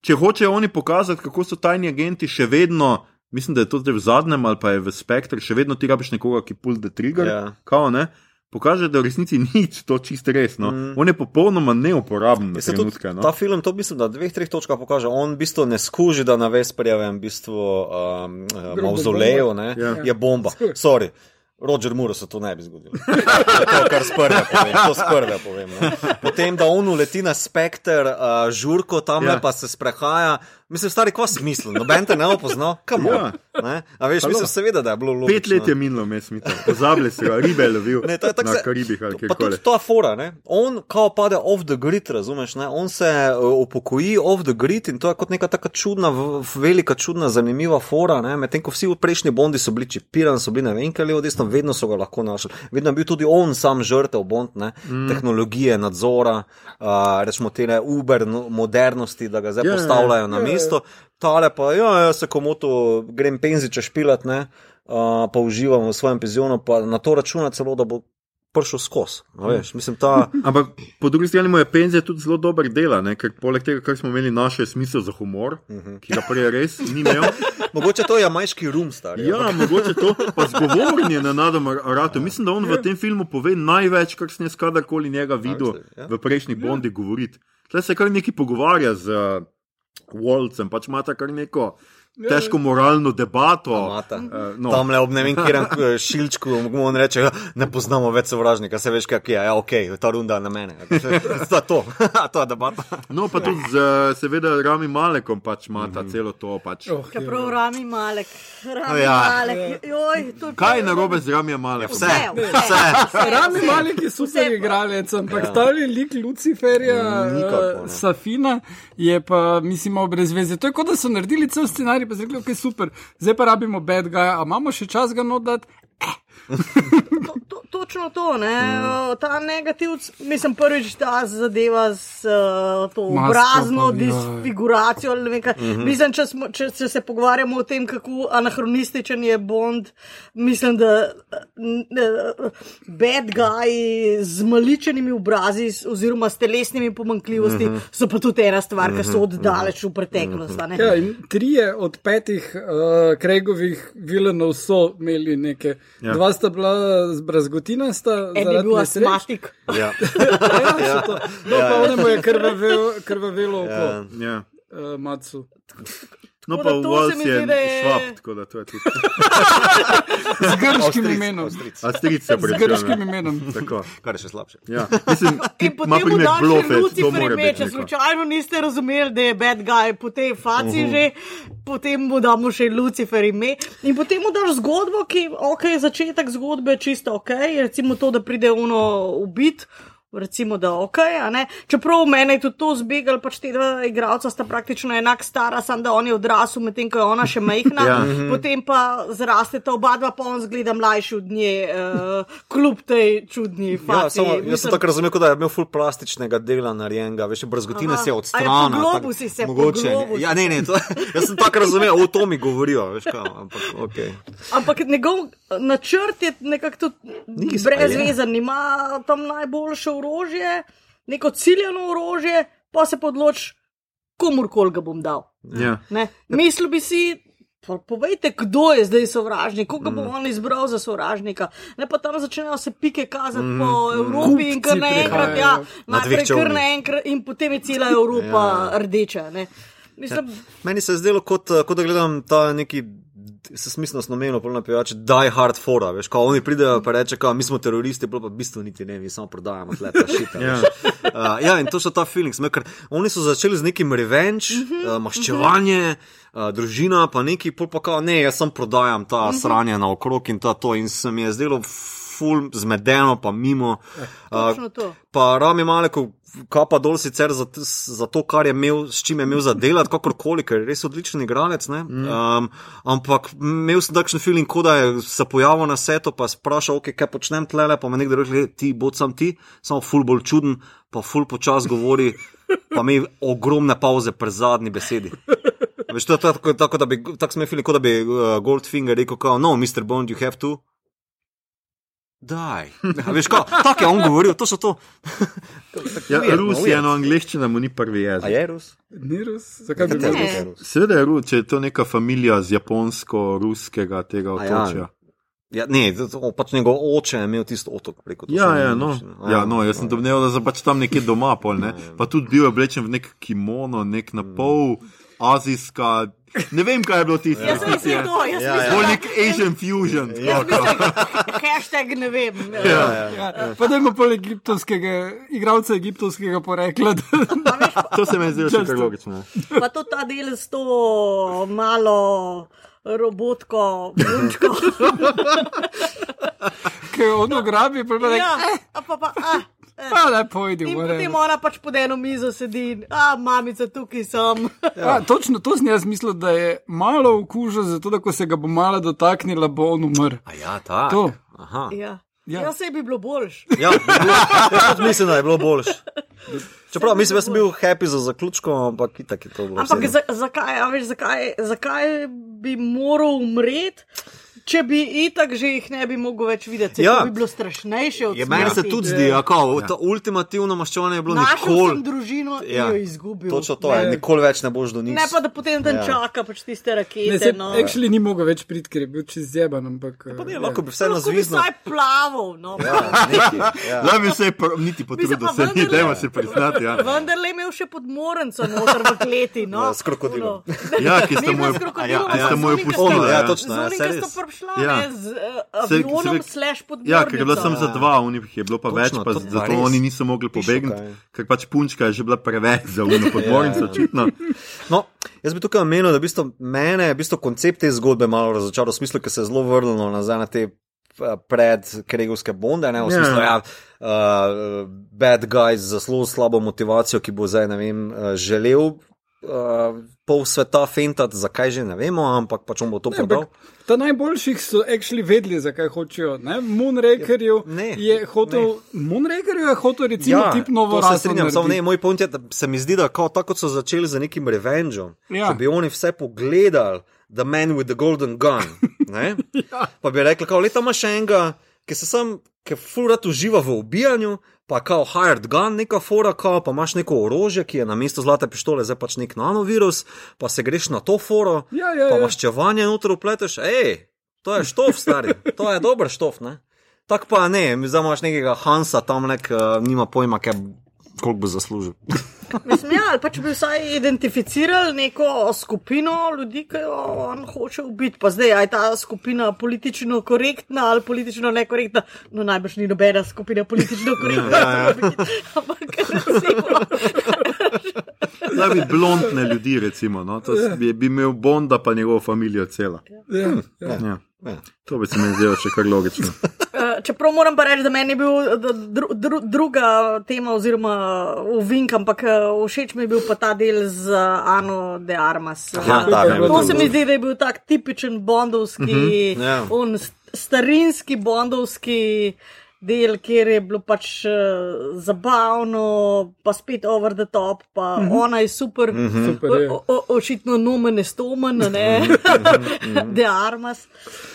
A: če hočejo oni pokazati, kako so tajni agenti še vedno, mislim, da je to zdaj v zadnjem ali pa je v spektru, še vedno ti rabiš nekoga, ki pull the trigger,
B: Ja.
A: kao, ne? Pokaže, da v resnici ni to čisto res. No. Mm. On je popolnoma neuporaben na
B: Se tudi
A: trenutke. No.
B: Ta film, to mislim, da na dveh, treh točkah pokaže. On v bistvu ne skuži, da na Vesperjevem bistvu, um, mauzoleju ne,
A: Ja.
B: je bomba. Sorry. Roger Moore se to ne bi zgodilo. To, kar sprve povem, to sprve povem. Ne. Potem, da on uleti na spekter, uh, žurko tam
A: Ja.
B: ja. pa se sprehaja. Mislim, stari, kva smisel, noben te ne opozna, kam
A: Ja.
B: ja. A veš,
A: Halo.
B: mislim, seveda, da je bilo logično.
A: Pet let je minilo, mes mi to. Pozabili si ga, ribe je lovil
B: Ne, to je tako
A: na
B: se-
A: Karibih ali
B: Pa
A: kjerkoli.
B: tudi ta fora, ne? on kao pade off the grid, razumeš? Ne? On se uh, upokoji off the grid in to je kot neka taka čudna, velika, čudna, zanimiva fora. ne. Medtem ko vsi prejšnji bondi so bili čipirani, so bili ne vem, kaj levo, desno, vedno so ga lahko našli. Vedno je bil tudi on sam žrtev bond, ne? Mm. tehnologije, nadzora, uh, rečemo te uber no- modernosti, da ga zdaj
A: Ja,
B: yeah,
A: ja,
B: postavljajo na
D: ja, ja.
B: mesto. Tale pa, ja, jaz se komoto grem penziče špilat, ne? Uh, pa uživam v svojem penzionu, pa na to računa celo, da bo prišel skozi. a Veš, mislim, ta.
A: Ampak po drugi strani mu je penzija tudi zelo dober dela, ne? ker poleg tega, kar smo imeli, naše smisel za humor, uh -huh. ki ga prej res ni imel.
B: Mogoče to je jamajški rum, star.
A: Ja, mogoče to, pa zgovorjen na nadom ratu. Mislim, da on v tem filmu pove največ, kar sem jaz kadarkoli njega videl
B: Ja.
A: v prejšnjih Bondih govoriti. Tle se kar neki pogovarja z uh, Walcem, pač ima ta kar neko težko moralno debato.
B: Mata.
A: Uh, no.
B: Tam le ob ne vem, kjer šilčku, mu on reče, "Ja, ne poznamo več sovražnika, se veš, kak je, ja, ok, ta runda na mene. Je to, to je debata.
A: no, pa tudi z uh, seveda Rami Malekom pač ima
B: Mhm.
A: ta celo to. Pač.
D: Oh,
C: Kaj prav rami malek, rami
B: Ja.
C: malek. Joj,
A: Kaj je narobe z Rami Malekom?
B: Vse,
C: Vse,
B: vse.
D: Rami Malek je super
C: Vse-
D: igralec, ampak ja. ta lik Luciferja,
B: Nikakor,
D: uh,
B: ne.
D: Safina, je pa, mislim, brez veze. To je kot da so naredili cel scenarij, pa so rekli, ok, super, zdaj pa rabimo bad guy, a imamo še čas ga nodati. Eh.
C: to, to, točno to, ne? Mm. ta negativ, mislim, prvič ta zadeva z uh, to
D: Masko
C: obrazno
D: pa, ja.
C: disfiguracijo. Mm -hmm. Mislim, če, smo, če, če se pogovarjamo o tem, kako anahronističen je Bond, mislim, da uh, bad guy z maličenimi obrazi s- oziroma s telesnimi pomankljivostmi mm -hmm. so pa tudi ena stvar, ki so oddaleč v preteklost. a ne.
D: Ja, trije od petih uh, Kregovih vilenov so imeli neke. Ja. Dva sta bila z brazgotinasta,
C: En je
D: zaradi
C: bil astmatik.
B: Ja.
D: Ja, so to. No, pa onemu je krvavel, krvavelo oko,
B: Ja.
A: Ja.
D: uh, Macu.
A: No, pa v
C: se
A: Walls je
C: je-
A: švab, tako da to je tudi.
D: Z grškim imenom.
B: Avstrijc.
A: Avstrijce
D: Z grškim
A: prečujem.
D: imenom.
A: Tako.
B: Kar je še slabše.
A: Ja. Mislim,
C: In potem mu
A: primer
C: daš še
A: Blofeld, to
C: Lucifer
A: mora
C: ime,
A: biti
C: če slučajno niste razumeli, da je bad guy po tej faci uh -huh. že, potem mu damo še Lucifer ime. In potem mu daš zgodbo, ki ok, začetek zgodbe je čisto ok, recimo to, da pride uno ubit. Recimo, da je ok, a ne. Čeprav meni je tudi to zbegal, pač te dva igralca sta praktično enak stara, samo da on je odrasel, medtem ko je ona še majhna.
A: Ja.
C: ja. Potem pa zrasteta oba dva, pa on zgleda mlajši od nje, uh, kljub tej čudni faci.
B: Ja, samo, jaz sem
C: Mislim-
B: tako razumel, da je imel ful plastičnega dela narejenega, veš, brezgotina
C: Aha.
B: se je odstranila.
C: po globusi se,
B: mogoče. Ja, ne, ne, to, jaz sem tako razumel, o to mi govorijo, veš kaj, ampak ok.
C: Ampak njegov načrt je nekako tudi brezvezen, ima tam najboljše orožje, neko ciljano orožje, pa se podloč, komorkoli ga bom dal.
A: Ja.
C: Ne? Mislil bi si. Povejte, kdo je zdaj sovražnik, koga bo on izbral za sovražnika. Ne pa tam začnejo se pike kazati mm, po Evropi in kar
D: Kupci
C: naenkrat, ja, najprej kar naenkrat in potem je cela Evropa ja. rdeča. Ne? Mislim,
B: Meni se je zdelo, kot, kot da gledam ta neki. Se smiselno snamenilo, polno pijače, die hard fora, veš, ko oni pridejo pa reče, kao, mi smo teroristi, pa v bistvu niti ne, mi samo prodajamo tle ta šita.
A: Ja.
B: Uh, ja, in to so ta feelings, ker oni so začeli z nekim revenge, uh, maščevanje, uh, družina, pa neki, pol pa kao, ne, jaz sem prodajam ta sranje naokrog in ta to, in se mi je zdelo ful zmedeno, pa mimo. Uh,
C: točno to.
B: pa Rami Maleko, kapa dol sicer za, za to, kar je imel, s čim je imel zadelati, kakorkoli, ker je res odličen igralec. Mm. Um, ampak imel sem takšen feeling, kot da je se pojavil na setu, pa sprašal, okay, kaj počnem tlele, pa me nekdo reče, ti bod sam ti, samo ful bolj čuden, pa ful počas govori, pa mi ogromne pauze pri zadnji besedi. Veš, to je tako, tako, da bi, tako sem imel feeling, kot da bi uh, Goldfinger rekel, kao, no, Mr. Bond, you have to. Daj. A Veš, kako, tako je on govoril, to so to.
A: Ja,
B: Weird,
A: Rus
B: no,
A: je eno angliščina, mu ni prvi
B: A
A: jezik.
B: je Rus?
D: Ni Rus? Zakaj bi bil?
B: Je Rus.
A: Seveda je Rus, če je to neka familija z japonsko-ruskega tega
B: A ja.
A: otočja.
B: Ja, ne, to- pač njegov oče je imel tisto otok preko
A: Ja, ja, no. ja, no, jaz sem domneval, da so pač tam nekje doma, pol, ne? pa tudi bil oblečen v nek kimono, nek na pol azijska. Ne vem, kaj je bilo tisto.
C: Jaz sem mislil to, jaz
B: Ja,
C: sem
B: ja.
A: Bolj
C: mislil,
A: nek Asian fusion. sploh.
C: mislim, hashtag ne vem.
A: Ja.
D: Ja, pa da ima pol egiptovskega, igralca egiptovskega porekla.
A: To se mi še kar logično.
C: Pa to ta del s to malo robotko, punčko.
D: Ki je ono grabi, pa pa
C: ja,
D: reče,
C: a pa pa. A,
D: pa ne pojdi,
C: In
D: whatever."
C: potem ona pač pod eno mizo sedi, a mamica, tukaj sem.
D: Ja, točno to sem jaz mislil, da je malo okužil, zato da ko se ga bo malo dotaknila, bo on umrl.
B: A ja, tako.
D: To.
B: Aha.
C: Ja.
D: Ja.
C: Ja, sej bi bilo boljš.
B: Ja, tudi mislim, da je bilo boljše. Čeprav mislim, da sem bil happy za zaključkom, ampak itak je to bilo.
C: Ampak za, zakaj, a veš, zakaj, zakaj bi moral umreti, če bi itak že jih ne bi mogel več videti?
B: Ja.
C: Ja. To bi bilo strašnejše od
B: Je, meni se tudi zdi, da ja. to ultimativno maščevanje je bilo
C: Našel sem
B: nikoli.
C: družino in
B: Ja.
C: jo izgubil.
B: Točno to je,
D: Ne.
B: nikoli več ne boš do njih.
C: Ne pa, da potem tam
B: Ja.
C: ja. čaka pač tiste
D: Ne,
C: rakete.
D: se
C: no.
D: actually ni mogel več priti, ker je bil čez zjeban, ampak.
B: Pa ne,
D: eh,
B: lahko
D: ja.
B: bi vseeno
C: Lahko bi
B: zvizno.
C: vsaj plaval. No.
B: Ja, nekaj, ja.
A: Da bi se pr- niti potrudil, da se ni, dajmo se priznati. Ja,
C: Vendar le imel še podmorenco noter v kleti. No.
B: Ja, s krokodilom.
A: Ja ki ste mu jo
C: onim, ki
A: pustili.
B: Ja,
A: ja.
B: točno.
C: Z
B: ja,
A: Ja.
C: ne, z uh,
A: Se-
C: avionom
A: se-
C: slash pod
A: Ja, ker je bilo samo za
B: Ja.
A: dva, unih je bilo pa
B: Točno,
A: več, pa
B: to
A: z- zato
B: res.
A: oni niso mogli pobegniti, ker pač punčka je že bila preveč za uno podmornico,
B: Ja, ja.
A: očitno.
B: No, jaz bi tukaj omenil, da v bistvu mene je v bistvu koncept te zgodbe malo razočaral, v smislu, ker se je zelo vrnilo nazaj na te eh, predkregovske bonde, ne v
A: Ja.
B: smislu, ja, uh, bad guys za zelo slabo motivacijo, ki bo zdaj, ne vem, uh, želel uh, pol sveta fentati, zakaj že ne vemo, ampak pač on bo to prodal.
D: Ta najboljših so actually vedeli, zakaj hočejo. Ne? Moonrakerju
B: Ne,
D: je hotel, Moonrakerju je hotel recimo ja, tip novo
B: to se strinjam, samo ne, moj point je, da se mi zdi, da kao, tako so začeli z nekim revengeom,
D: Ja.
B: ja. če bi oni vse pogledali, The Man with the Golden Gun, ne,
D: Ja.
B: pa bi rekli, kao, leta imaš enega, ki se sam, ki furat uživa v ubijanju, pa kao hired gun, neka fora, kao, pa imaš neko orožje, ki je na mesto zlate pištole, zdaj pač nek nanovirus, pa se greš na to foro,
D: Ja, ja,
B: pa
D: ja.
B: maščevanje noter upleteš, hej, to je štof, stari, to je dober štof, ne. Tako pa ne, zdaj imaš nekega Hansa tam, nek, uh, nima pojma, kaj, koliko bo zaslužil.
C: Mislim, ja, ali pa če bi vsaj identificirali neko skupino ljudi, ki jo on hoče ubiti, pa zdaj je ta skupina politično korektna ali politično nekorektna. No, najbrž ni nobena skupina politično korektna.
B: Ja, ja.
C: Ampak recimo,
A: Da bi blondne ljudi, recimo, no? to bi, bi imel Bonda, pa njegovo familijo cela.
D: Ja, ja.
A: Ja.
B: Ja.
A: To bi se mi zdelo še kar logično.
C: eh, čeprav moram pa reči, da meni je bil da dru, dru, druga tema, oziroma uvink, ampak eh, všeč mi je bil pa ta del z Ano de Armas.
B: Aha,
C: Eh,
B: ta
C: To
B: tudi
C: se mi zdi, da je bil tak tipičen bondovski, uh
B: ja.
C: -huh, yeah. starinski bondovski del, kjer je bilo pač uh, zabavno, pa spet over the top, pa uh -huh. ona je super, uh -huh.
D: Super je.
C: o, o, očitno nomen stomen, ne, de armas.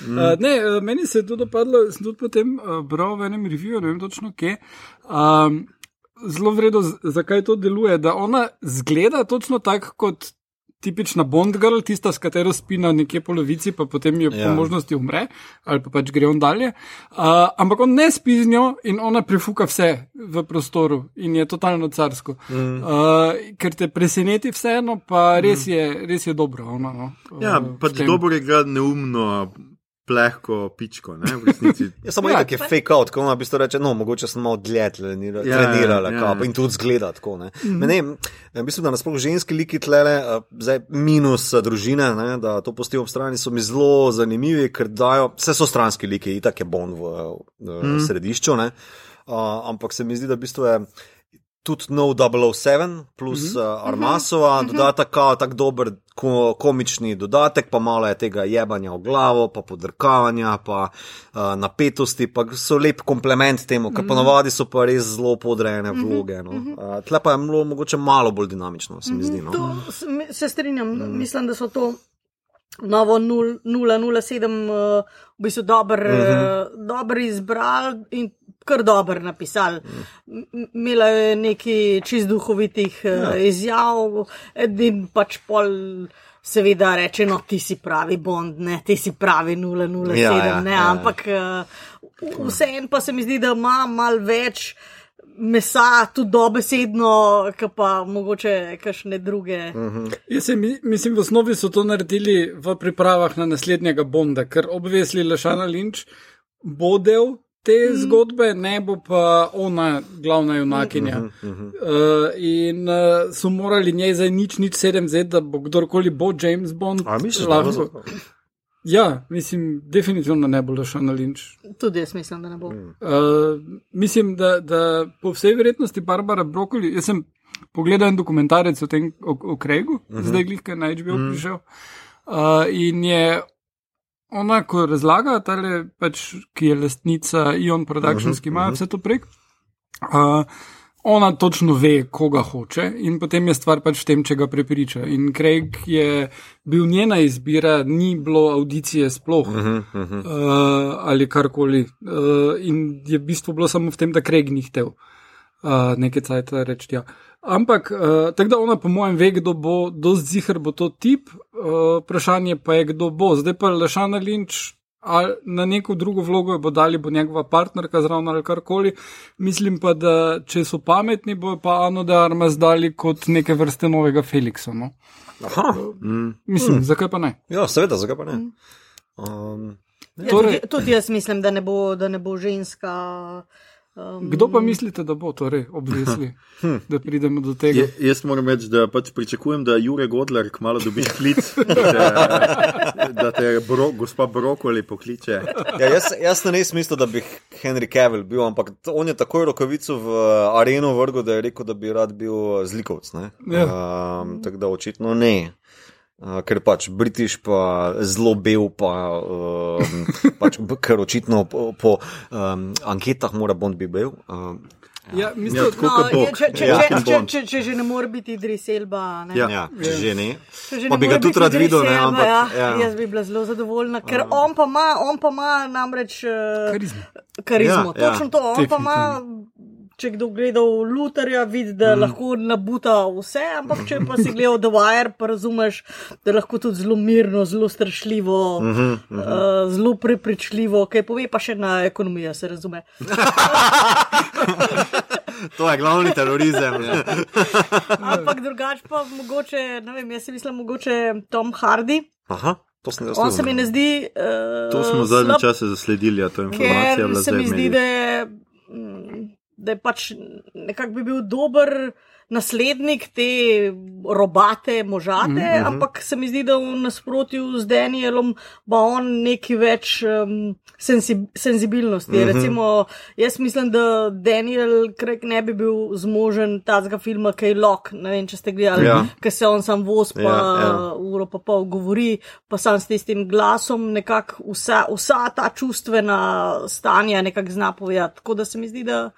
D: Uh, ne, uh, meni se je to dopadlo, sem tudi potem uh, bral v enem reviju, ne vem točno kje. Um, zelo vredno, zakaj to deluje. Da ona zgleda točno tako kot tipična Bond girl, tista, s katero spi na nekje polovici, pa potem jo ja. Po možnosti umre, ali pa pač gre on dalje. Uh, ampak on ne spi z njo in ona prefuka vse v prostoru in je totalno carsko. Mm. Uh, ker te preseneti vseeno, pa res je, res je dobro. Ona, no,
A: Ja,
D: uh,
A: pač dobro je igrati neumno, plehko pičko, ne, v.
B: Ja, samo
D: Ja.
B: ja, je fake out, ko ona bi to reče, no, mogoče sem malo dlje trenira-
A: Ja,
B: trenirala,
A: ja,
B: ja,
A: ja.
B: ja. in tudi zgleda tako. Ne. Mm -hmm. ne, eh, mislim, da nasploh ženski liki tlele, eh, zdaj minus eh, družine, ne, da to postimo ob strani, so mi zelo zanimivi, ker dajo, vse so stranski liki, itak je Bond v, v mm. središču, ne, uh, ampak se mi zdi, da v bistvu je. Tudi No 007 plus mm -hmm. uh, Armasova, mm -hmm. dodatek, kao tako dober ko, komični dodatek, pa malo je tega jebanja v glavo, pa podrkavanja, pa uh, napetosti, pa so lep komplement temu, ker mm ponavadi so pa res zelo podrejene vloge. No. Uh, tle pa je bilo mogoče malo bolj dinamično, se mi zdi. No.
C: To se strinjam, mm. mislim, da so to novo nul- 007 uh, v bistvu dobro mm -hmm. dober izbrali in kar dobro napisali. M- Imela je nekaj čist duhovitih ja. izjav, edin pač pol. Seveda reče, no, ti si pravi Bond, ne, ti si pravi 007,
B: Ja,
C: ja, ne,
B: ja,
C: ampak uh, vseeno pa se mi zdi, da ima mal več mesa, tudi dobesedno, ki pa mogoče kakšne druge. Mm.
D: Jaz se mi, mislim, v osnovi so to naredili v pripravah na naslednjega Bonda, ker obvesli Lešana Lynch bo del te mm. zgodbe, ne bo pa ona glavna junakinja. Mm -hmm. uh, in uh, so morali njej za nič, nič sedem zet, da bo kdorkoli bo James Bond.
B: A misliš, da bo
D: lahko. Ja, mislim, definitivno ne bo Lešana Lynch.
C: Tudi jaz mislim, da ne bo. Mm.
D: Uh, mislim, da, da po vsej verjetnosti Barbara Brokoli, jaz sem pogledal en dokumentarec o tem, o, o Craigu, uh -huh. zdaj glih, ki je na HBO uh -huh. prišel. Uh, in je ona, ko razlaga, tale, pač, ki je lastnica Ion Productions, uh -huh, ki ima uh -huh. vse to prek. Uh, Ona točno ve, koga hoče, in potem je stvar pač v tem, če ga prepriča. In Craig je bil njena izbira, ni bilo audicije sploh uh -huh, uh -huh. Uh, ali karkoli. Uh, in je v bistvu bilo samo v tem, da Craig ni hotel uh, nekaj cajt reči. Ja. Ampak, uh, tako da ona, po mojem, ve, kdo bo, dosti zihar bo to tip, uh, vprašanje pa je, kdo bo. Zdaj pa Lešana Lynch. Ali na neko drugo vlogo bo dali, bo njegova partnerka zraven ali karkoli. Mislim pa, da če so pametni, bo pa Ano de Armas dali kot neke vrste novega Feliksa. No?
B: Aha,
D: Mislim, mm. zakaj pa ne?
B: ja, seveda, zakaj pa ne. Um,
C: Ja,
D: Torej-
C: tudi, tudi jaz mislim, da ne bo, da ne bo ženska Um,
D: Kdo pa mislite, da bo torej obvisli, da pridemo do tega?
A: Je, jaz moram reči, da pač pričakujem, da Jure Godler kmalo dobi klic, da da te bro, gospa Brokoli pokliče.
B: Ja, jaz, jaz ne res mislim, da bi Henry Cavill bil, ampak on je takoj rokavico v areno vrgel, da je rekel, da bi rad bil zlikovec. ne.
D: Ja.
B: Um, tako da očitno ne. Uh, ker pač Britiš pa zelo bel, pa, um, pač, ker očitno po, po um, anketah mora Bond biti bel. Um,
D: Ja,
A: Ja,
D: mislim,
A: tako
C: No, je, če, če,
A: Ja.
C: če, če, če, če že ne more biti Idris Elba, ne.
A: Ja.
B: ja, če že ne.
C: Če že
B: Pa
C: ne
B: bi ga tudi rad videl, ne, ampak,
C: ja,
B: ja.
C: jaz bi bila zelo zadovoljna, ker on pa ima, on pa ima namreč uh,
D: karizma.
C: karizmo.
B: Ja, ja.
C: Točno to, on pa ima. Če kdo gleda v Lutarja, vidi, da mm. lahko nabuta vse, ampak če pa si gledal The Wire, pa razumeš, da lahko tudi zelo mirno, zelo strašljivo, mm -hmm, mm -hmm. Uh, zelo prepričljivo, kaj pove pa še na ekonomijo, se razume.
B: To je glavni terorizem. Ja.
C: Ampak drugače pa mogoče, ne vem, jaz si mislim, mogoče Tom Hardy.
B: Aha, to sem jaz.
C: On se mi ne zdi. Uh,
A: To smo zadnje čase zasledili, a to je informacija.
C: ker se mi zdi, da je, mm, da je pač nekako bi bil dober naslednik te robate možate, mm -hmm. ampak se mi zdi, da v nasprotju z Danielom ima on neki več um, sensi, senzibilnosti. Mm -hmm. Recimo, jaz mislim, da Daniel Craig ne bi bil zmožen tazga filma, lok, ne vem, če ste gledali,
B: Ja.
C: ker se on sam voz pa
B: ja.
C: ja. uro pa pol govori, pa sam s tistim glasom nekako vsa, vsa ta čustvena stanja nekako zna povedati. Tako da se mi zdi, da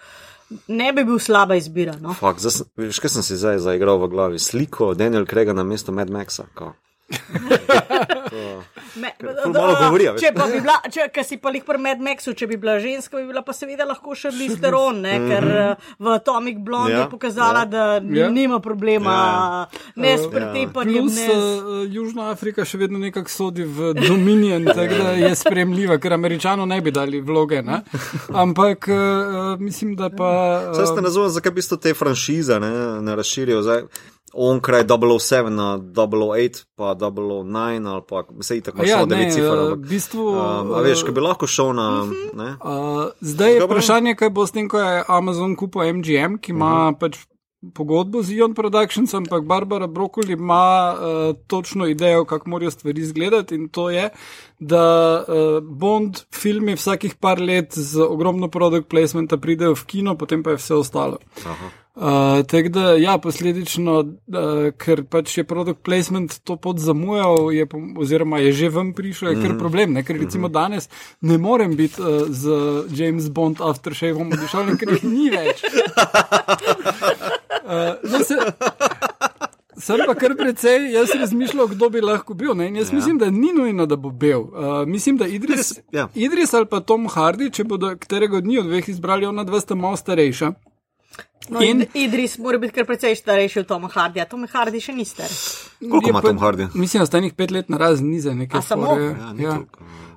C: ne bi bil slaba izbira. No?
B: Fak, zdaj, veš, kaj sem si zdaj zaigral v glavi? Sliko Daniel Krega na mesto Mad Maxa. kao.
C: Me,
B: ful malo govori, a veš.
C: če pa bi bila, če, ker si pa jih pri Mad Maxu, če bi bila ženska, bi bila pa seveda lahko še Listeron, ne, ker eh, v Atomic Blonde
B: Mhm. Ja,
C: je pokazala,
B: ja.
C: da
D: Ja.
C: nima problema
B: Ja,
C: ne s pretepanjem,
D: Plus
C: ne
D: uh,
C: s.
D: Južna Afrika še vedno nekako sodi v Dominion, tako da je spremljiva, ker američano ne bi dali vloge. Ne? Ampak uh, mislim, da pa.
B: Zdaj ste razumeli, zakaj bi to te franšize ne, ne razširijo. Zdaj, on kraj 007 na 008, pa 009, ali pa vse tako
D: ja, ne,
B: 9 cifr.
D: uh,
B: ampak,
D: v bistvu.
B: Um, a veš, ko bi lahko šel na.
C: Mhm.
B: Ne?
D: Uh, zdaj je
B: Dobro.
D: vprašanje, kaj bo s tem, ko je Amazon kupil MGM, ki ima uh -huh. pač pogodbo z Ion Productions, ampak Barbara Brokoli ima uh, točno idejo, kako morajo stvari izgledati in to je, da uh, Bond filmi vsakih par let z ogromno produkt placementa pridejo v kino, potem pa je vse ostalo.
B: Aha.
D: Uh, Tako da, ja, posledično, uh, ker pač je produkt placement to pot zamujal, je, oziroma je že ven prišel, je kar problem. Ne? Ker recimo danes ne morem biti uh, z James Bond aftershavom odišel, ker jih ni več. Uh, se, sem pa kar precej, jaz razmišljal, kdo bi lahko bil. Ne? In jaz ja. mislim, da ni nujno, da bo bil. Uh, mislim, da Idris,
B: ja.
D: Idris ali pa Tom Hardy, če bodo katerega od njih od dveh izbrali, ona dva sta malo starejša.
C: No,
D: in-
C: Idris mora biti kar precej starejši od Toma Hardija. Tom Hardy še ni star.
B: Koliko ima Tom Hardy?
D: Mislim, da sta enih pet let na razen nize nekaj.
C: A samo?
B: Ja, ni
D: ja.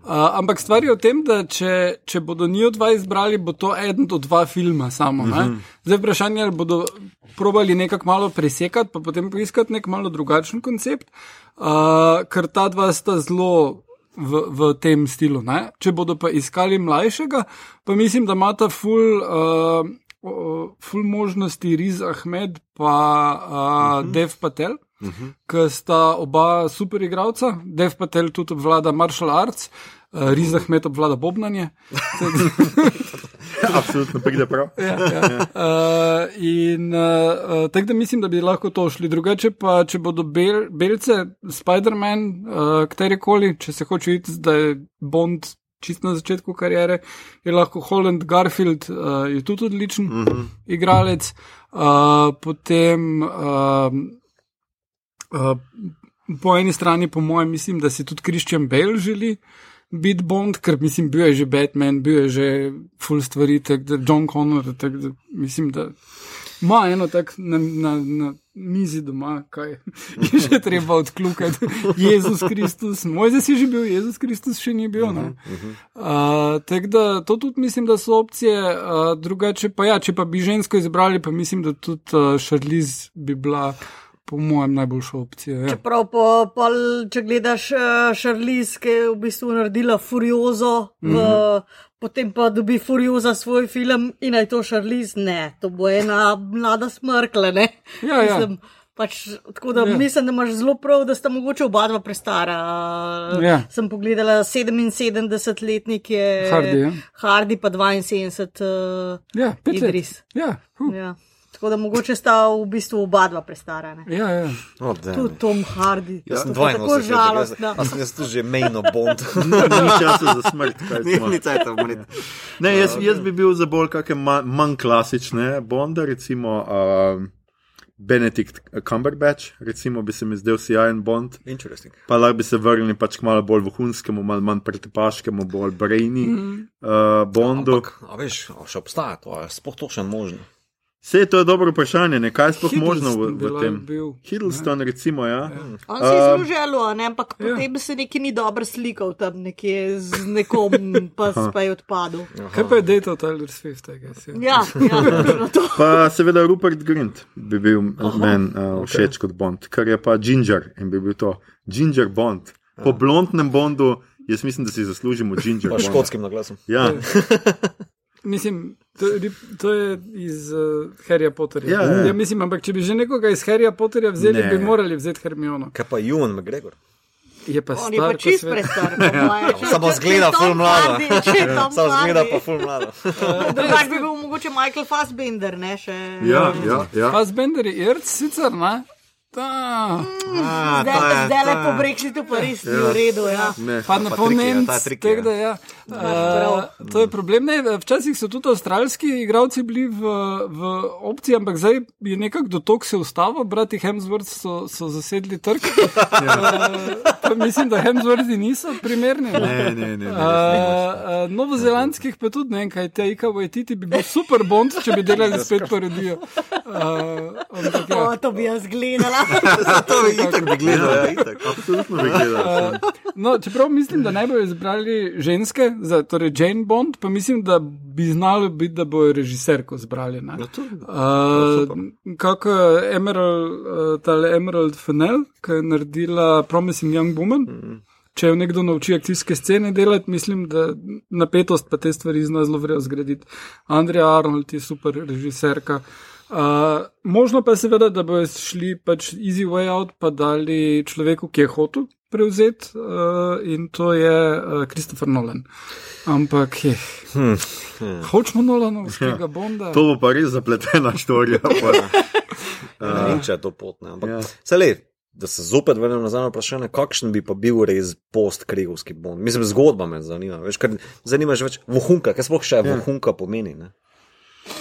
D: Uh, ampak stvar je v tem, da če, če bodo njih dva izbrali, bo to eden od dva filma samo. Uh
B: Mhm.
D: -huh. Zdaj vprašanje, ali bodo probali nekako malo presekati, pa potem poiskati nek malo drugačen koncept, uh, ker ta dva sta zelo. V, v tem stilu. Ne? Če bodo pa iskali mlajšega, pa mislim, da imata ful, uh, ful možnosti Riz Ahmed pa uh, uh -huh. Dev Patel, uh -huh. ki sta oba super igralca. Dev Patel tudi obvlada martial arts, uh, Riz Ahmed obvlada bobnanje.
A: Absolutno pride prav.
D: ja, ja. Uh, in uh, uh, tako da mislim, da bi lahko to šli. Drugače pa, če bodo bel, belce, Spider-Man, uh, katerikoli, če se hoče iti, da je Bond čist na začetku karijere, je lahko Holland Garfield, uh, je tudi odličen mm -hmm. igralec. Uh, potem uh, uh, po eni strani, po mojem, mislim, da si tudi Christian Bale želi biti Bond, ker mislim, bil je že Batman, bil je že full stvari, tako da John Connor, tako da mislim, da ima eno tak na, na, na mizi doma, kaj je še treba odklukati. Jezus Kristus, moj zdaj si že bil, Jezus Kristus še ni bil. ne. Uh, tako da to tudi mislim, da so opcije, uh, drugače pa ja, če pa bi žensko izbrali, pa mislim, da tudi uh, Šarliz bi bila po mojem, najboljša opcija. Ja.
C: Čeprav, po, po, če gledaš Šarliz, ki je v bistvu naredila Furiozo, v, mm -hmm. potem pa dobi Furioza svoj film in naj to Šarliz, ne, to bo ena mlada smrkla. Ne?
D: Ja, ja.
C: Mislim, Pač, tako da
D: Ja.
C: mislim, da imaš zelo prav, da sta mogoče oba dva prestara.
D: Ja.
C: Sem pogledala 77-letnik je
D: Hardy, ja.
C: Hardy pa 72 uh,
D: Ja, pet let.
C: Idris.
D: Ja, huh.
C: Ja. Tako da mogoče sta v bistvu oba dva prestara. Ne?
D: ja, ja.
B: Oh.
C: Tudi Tom Hardy.
B: Jaz sem
C: To je
B: 82,
C: tako žalostno.
B: jaz sem jaz tu že mejno bond.
A: Ni časa za smrt. kaj
B: Ni
A: smo.
B: ni cajt, umreti.
A: Ne, jaz, jaz bi bil za bolj kakšne ma- manj klasične Bonde, recimo uh, Benedict Cumberbatch, recimo bi se mi zdel sjajen Bond.
B: Interesting.
A: Pa lahko bi se vrnili pač k malo bolj vohunskemu, malo manj pretepaškemu, bolj brainy mm. uh, Bondu.
B: Ampak, a veš, še obstaja to, je sploh to še možno.
A: Vse to je dobro vprašanje, ne? kaj je sploh možno v, v tem.
D: bil.
A: Hiddleston, recimo, ja.
C: On si je
A: Um,
C: zelo želel, a ne? ampak
D: ja.
C: potem se neki ni dobro slikal tam nekje z nekom, pa, pa je odpadel.
D: Kaj pa je dejto Taylor Swift, guess, ja.
C: Ja, ja, to.
A: Pa seveda Rupert Grint bi bil meni uh, všeč okay. kot Bond, kar je pa Ginger in bi bil to Ginger Bond. Po blondnem Bondu, jaz mislim, da si zaslužimo Ginger
B: Pa škotskim naglasom.
A: Ja,
D: Mislim, to, je- to je iz uh, Harryja Potterja.
A: Ja, ja.
D: ja, mislim, ampak če bi že nekoga iz Harryja Potterja vzeli,
A: Ne.
D: bi morali vzeti Hermiono.
B: Kaj pa Ewan McGregor?
D: Je pa
C: On je
D: star,
C: pa
D: ko
C: čist prestar. Če-
B: Samo zgleda ful mlado.
C: Hardy, če je Tom
B: Sam zgleda pa ful mlado.
C: Drugač bi bil mogoče Michael Fassbender, ne še.
A: ja, ja. ja.
D: Fassbender je irc, sicer ne. Ta.
B: A,
C: Zdaj,
B: je-
C: zdaj le
B: je-
C: po Brexitu pa res ni v redu. Ja.
A: Ne.
D: Pa ne
B: ja, ta je ja.
D: da ja. Uh, to je problem. Ne, včasih so tudi avstralski igralci bili v, v opciji, ampak zdaj je nekako dotok se ustavil, brati Hemsworth so, so zasedli trg. uh, pa mislim, da Hemsworthi niso primerni.
A: Ne, ne, ne. ne, ne.
D: Uh, uh, Novozelandskih pa tudi ne, vem, kaj te Ika Vojtiti bi bil super bond, če bi delali spet parodijo. Uh, ampak, ja.
C: O, to bi jaz gledala.
B: To je itak bi gledal, ja, itak.
A: Absolutno bi gledal.
D: Uh, no, čeprav mislim, da naj bojo izbrali ženske, za, torej Jane Bond, pa mislim, da bi znalo biti, da bojo režiserko zbrali. ne.
B: No, to-
D: Uh, kako je Emerald, uh, tale Emerald Fennell, ki je naredila Promising Young Woman. Mm. Če jo nekdo nauči akcijske scene delati, mislim, da napetost pa te stvari zna zelo vrejo zgraditi. Andrea Arnold je super režiserka. Uh, možno pa je seveda, da bojo šli pač easy way out, pa dali človeku, ki je hotel prevzeti, uh, in to je uh, Christopher Nolan. Ampak, je,
B: Hm.
D: hočemo Nolanovskega Bonda.
A: To bo pa res zapletena štorija. pa.
B: Ne vem, če je to pot. Ne. Ampak,
A: Ja.
B: ja. Sele, da se zopet vrnem nazaj na vprašanje, kakšen bi pa bil res post-krigovski bond. Mislim, zgodba me zanima. Veš, ker zanima že več vohunka, kaj sploh še ja. vohunka pomeni. Ne?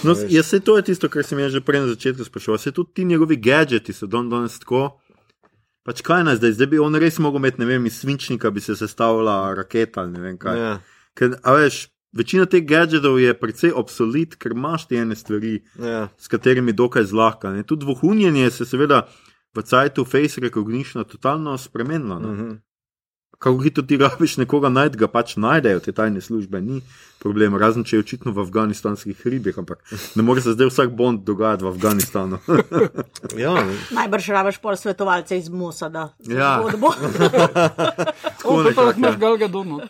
A: No, jaz se to je tisto, kar sem jaz že prej na začetku spraševal. Se tudi ti njegovi gadgeti so don danes tako. Pač kaj naj zdaj, zdaj bi on res mogel imeti, ne vem, iz svinčnika bi se sestavila raketa ali ne vem kaj.
B: Ja.
A: Ker, a veš, večina teh gadgetov je precej obsolit, ker imaš te ene stvari,
B: Ja.
A: s katerimi dokaj zlahka. Ne? Tudi vohunjenje se seveda v cajtu face recognition totalno spremenilo.
B: Mm
A: ne. Kako hitro ti rabiš nekoga najti, ga pač najdejo te tajne službe, ni problem, razen če je očitno v afganistanskih hribih, ampak ne more se zdaj vsak bond dogajati v Afganistanu.
B: ja.
C: Najbrž rabiš pol svetovalce iz Mosada.
A: Ja.
C: Zgodbo.
D: O, to pa lahko
A: nekako,
D: imaš
A: ja.
D: Galga Donut,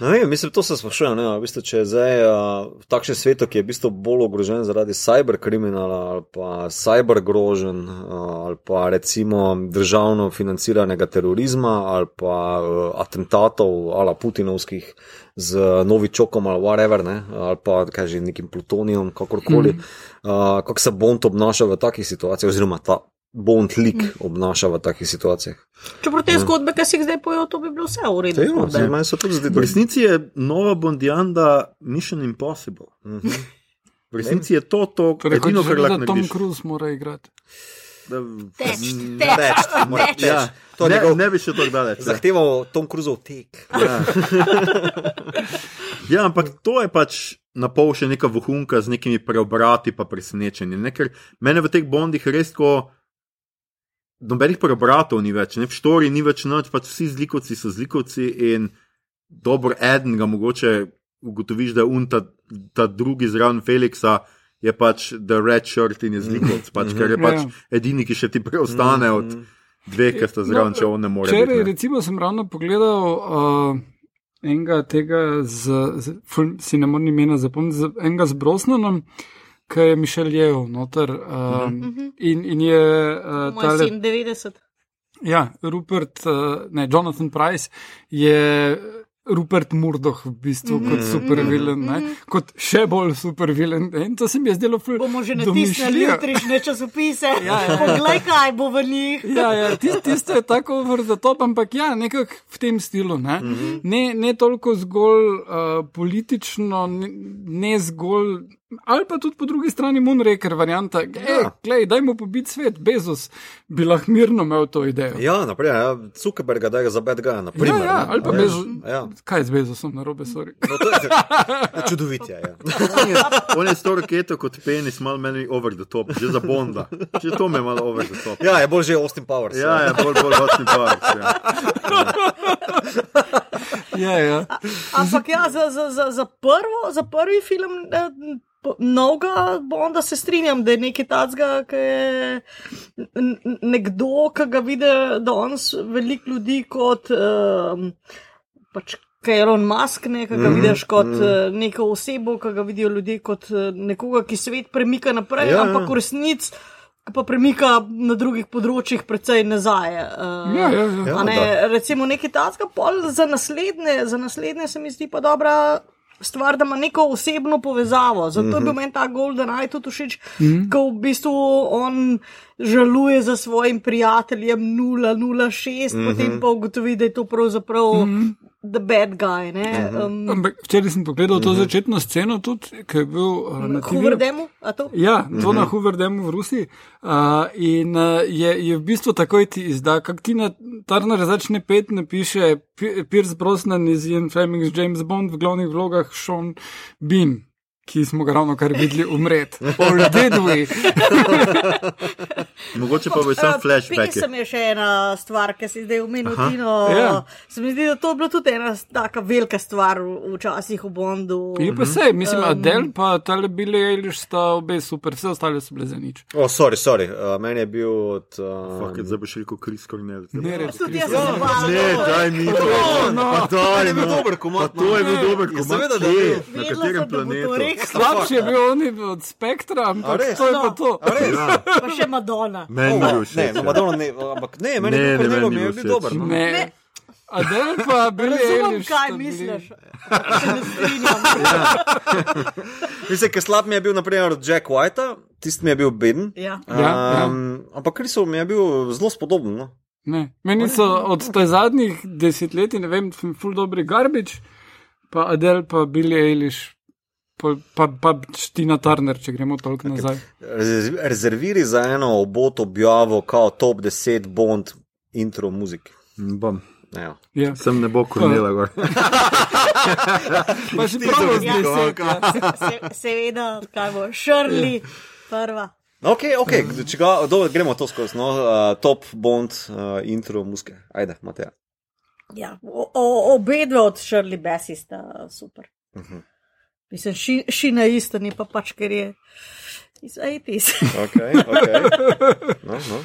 B: Ne vem, mislim, to se sprašujem. Ne, v bistvu, če je zdaj uh, v takšnem svetu, ki je v bistvu bolj ogrožen zaradi cyberkriminala ali pa cybergrožen uh, ali pa recimo državno financiranega terorizma ali pa uh, atentatov ali Putinovskih z Novičokom ali whatever, ne, ali pa kaj že nekim plutonijem, kakorkoli. Mm. Uh, kako se Bond obnaša v takih situacijah, oziroma ta Bond lik obnaša v takih situacijah.
C: Čeprav te zgodbe, ki si jih zdaj pojejo, to bi bilo vse v redu.
B: Ja,
C: zgodbe.
B: zdaj zdi,
A: V resnici je nova Bondjanda Mission Impossible.
B: Mhm.
A: V resnici je to, to
D: Torej,
A: edino, kar lahko
D: da Tom
A: narediš.
D: Cruise mora igrati.
A: Da-
C: Teč,
B: Teč,
C: teč,
B: mora
C: teč.
B: teč.
A: Ja,
B: To je
A: ne,
B: njegov-
A: ne bi še tako daleč. ja.
B: Zahteval Tom Cruiseov tek.
A: Ja. ja, ampak to je pač na pol še neka vohunka z nekimi preobrati pa presenečenji. Ne? Ker mene v teh bondih res tako. Nobenih preobratov ni več, ne v štori ni več noč, pač vsi zlikovci so zlikovci in dobro, eden ga mogoče ugotoviš, da je un ta, ta drugi zraven Feliksa, je pač The Red Shirt in je zlikovec, pač, ker je pač
D: Ja.
A: edini, ki še ti preostane od dveh, ki sta zraven, če on ne more.
D: Včeraj,
A: biti, ne.
D: recimo, sem ravno pogledal uh, enega tega, z, z, ful, si ne morem imena zapomniti, z- enega z Brosnanom, ki je Mišel Jev noter. Uh, in, in je uh, tale,
C: sin 90.
D: ja, Rupert, uh, ne, Jonathan Price je. Rupert Murdoch, v bistvu, kot supervilen, ne? kot še bolj supervilen. In to se mi je zdelo ful.
C: Bomo že natisnili jutrišnje časopise.
D: Ja, ja.
C: Poglej, kaj bo v njih.
D: Ja, ja tisto, tisto je tako over the top, ampak ja, nekako v tem stilu. Ne, mm -hmm. ne, ne toliko zgolj uh, politično, ne, ne zgolj. Ali pa tudi po drugi strani Moonraker, varianta,
B: Ja.
D: gledaj, dajmo pobiti svet, Bezos bi lahko mirno imel to idejo.
B: Ja, naprej, ja, Zuckerberga, da ga za bad guy,
D: ja,
B: naprimer.
D: ja,
B: ne.
D: ali pa
B: Veš,
D: Bezos.
B: Ja.
D: Kaj je z Bezosom na robe, sorry.
B: No, to je čudovit. Je, ja.
A: On je, on je s to raketo kot penis, malo meni over the top, že za Bonda. Že to me je malo over the top.
B: ja, je bolj že Austin Powers.
A: Ja, ja, bolj, bolj hotni park. Ja.
D: Ja, ja.
C: Ampak ja, za, za, za, za, prvo, za prvi film eh, po- novega Bonda se strinjam, da je nekaj tacga, ki je nekdo, ki ga vidi danes veliko ljudi kot um, pač. Elon Musk, ne, ki ga vidiš kot mm. neko osebo, ki ga vidijo ljudje kot eh, nekoga, ki svet premika naprej,
B: Ja,
C: ja,
B: ja.
C: ampak v resnici pa premika na drugih področjih precej nazaj. Uh,
D: Ja, ja, ja.
B: Ja,
C: A ne,
B: da.
C: recimo nekaj takega, pol za naslednje, za naslednje se mi zdi pa dobra. Stvar, da ima neko osebno povezavo. Zato mm -hmm. je bil meni ta Golden Eye tudi všeč, mm -hmm. ko v bistvu on žaluje za svojim prijateljem 006, mm -hmm. potem pa ugotovi, da je to pravzaprav mm -hmm. the bad guy. Ne? Um,
D: Ampak včeraj sem pogledal to začetno sceno, tudi, ki je bil uh, na TV.
C: Hooverdemu, a to?
D: Ja, to na Hooverdemu v Rusiji. Uh, in uh, je, je v bistvu takoj ti izda, kak ti na Turner začne pet, napiše Pi- Pierce Brosnan iz Ian Fleming, James Bond v glavnih vlogah Sean Bean. Ki smo ga ravno kar videli umreti. Or did we?
A: Mogoče pa bo sam
C: Eh,
A: flashback.
C: Pesem je še ena stvar, ki si zdaj omenil, Tino.
D: Ja.
C: Se mi zdi, da to je bila tudi ena taka velika stvar v- včasih v Bondu.
D: Je pa se, mislim, Adele pa tale Billy Eilish sta obe super, vse ostale so bile za nič.
B: O, oh, sorry, sorry. Uh, meni je bil od.
A: Fuck,
B: Uh,
A: zdaj boš rekel Chris Cornell.
D: Ne, res,
C: Tudi jaz sem se bala.
A: Ne, daj mi to. Pa daj,
B: je bil
A: no.
B: dober komad,
A: Pa to je bil
B: no.
A: dober
B: Ja,
A: komad.
B: seveda, da
A: Kje?
B: je
A: Na
C: Vedela
A: katerem
C: sem, da bo to
A: planetu?
D: Slabši je bil on od spektra, ampak
B: res?
D: to je pa
C: No.
D: to.
B: A res?
C: Pa še Madonna.
A: Meni ni bil
B: ne,
A: všeč.
B: no,
A: ja.
B: Madonna ne, ampak ne, meni
A: Ne,
B: je
A: ne,
B: bil
A: ni
B: mi je
A: bil
B: bil dober. no.
D: Ne. Adele pa Billy
C: Razumem,
D: Eilish.
C: kaj misliš. Se ne strinjam.
B: Mislim, ker slab mi je bil, naprimer, od Jack Whitea, tisti mi je bil beden.
C: Ja.
D: Ja, ja.
B: Um, ampak Krisov mi je bil zelo spodoben. No.
D: Ne. Meni so od zadnjih desetletij, ne vem, ful dobri Garbič, pa Adele, pa Billy Eilish, pa, pa, pa Tina Turner, če gremo toliko nazaj.
B: Rez- Rezerviri za eno obot objavo, kao top 10 Bond intro muzik.
A: Bom.
B: Ja.
D: Ja.
A: Sem ne bo kornela gor.
D: Pa še prav z
C: Ja.
D: Ja.
C: Se, seveda, kaj bo, Shirley, prva.
B: No, Ok, ok, če ga, do, gremo to skozi. No, uh, top Bond uh, intro muzike. Ajde, Mateja.
C: Ja, o- o- obe dve od Shirley Bessie sta super. Mislim, ši, ši na isto, ni pa pač, ker je iz 80s.
B: Okay, okay. No, no.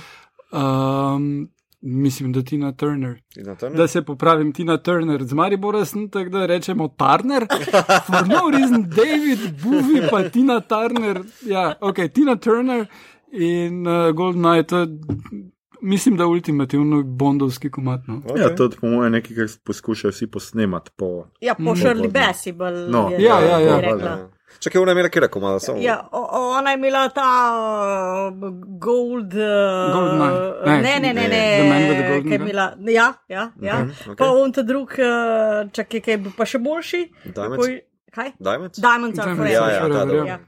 D: Um, mislim, da Tina Turner.
B: Tina Turner?
D: Da se popravim, Tina Turner, z Maribora sem tako, da rečemo Turner. For no reason, David Bowie, pa Tina Turner. Ja, ok, Tina Turner in uh, Golden Eye, to je, mislim, da ultimativno bondovski komat. No.
B: Okay.
A: Ja, to je po mojem nekaj, kar poskušajo vsi posnemati. Po...
C: Ja, po Shirley Bessie bolj.
A: No,
C: je-
D: ja, ja, ja.
C: rekla.
B: Ja. Čakaj, ona je imela kjer komada, samo.
C: Ja, o- ona je imela ta uh, gold. Uh,
D: Eye. Ne,
C: ne, ne, ne.
D: ne,
C: je
D: Gun.
C: imela, ja, ja. ja.
B: ok.
C: Pa on ta drug, uh, čakaj, ki je bil pa še boljši.
B: Diamonds?
C: Kaj?
B: Diamonds?
C: Diamonds are
D: Diamonds
C: forever.
B: Ja, ja, ta
D: Forever,
B: dobro.
C: Ja.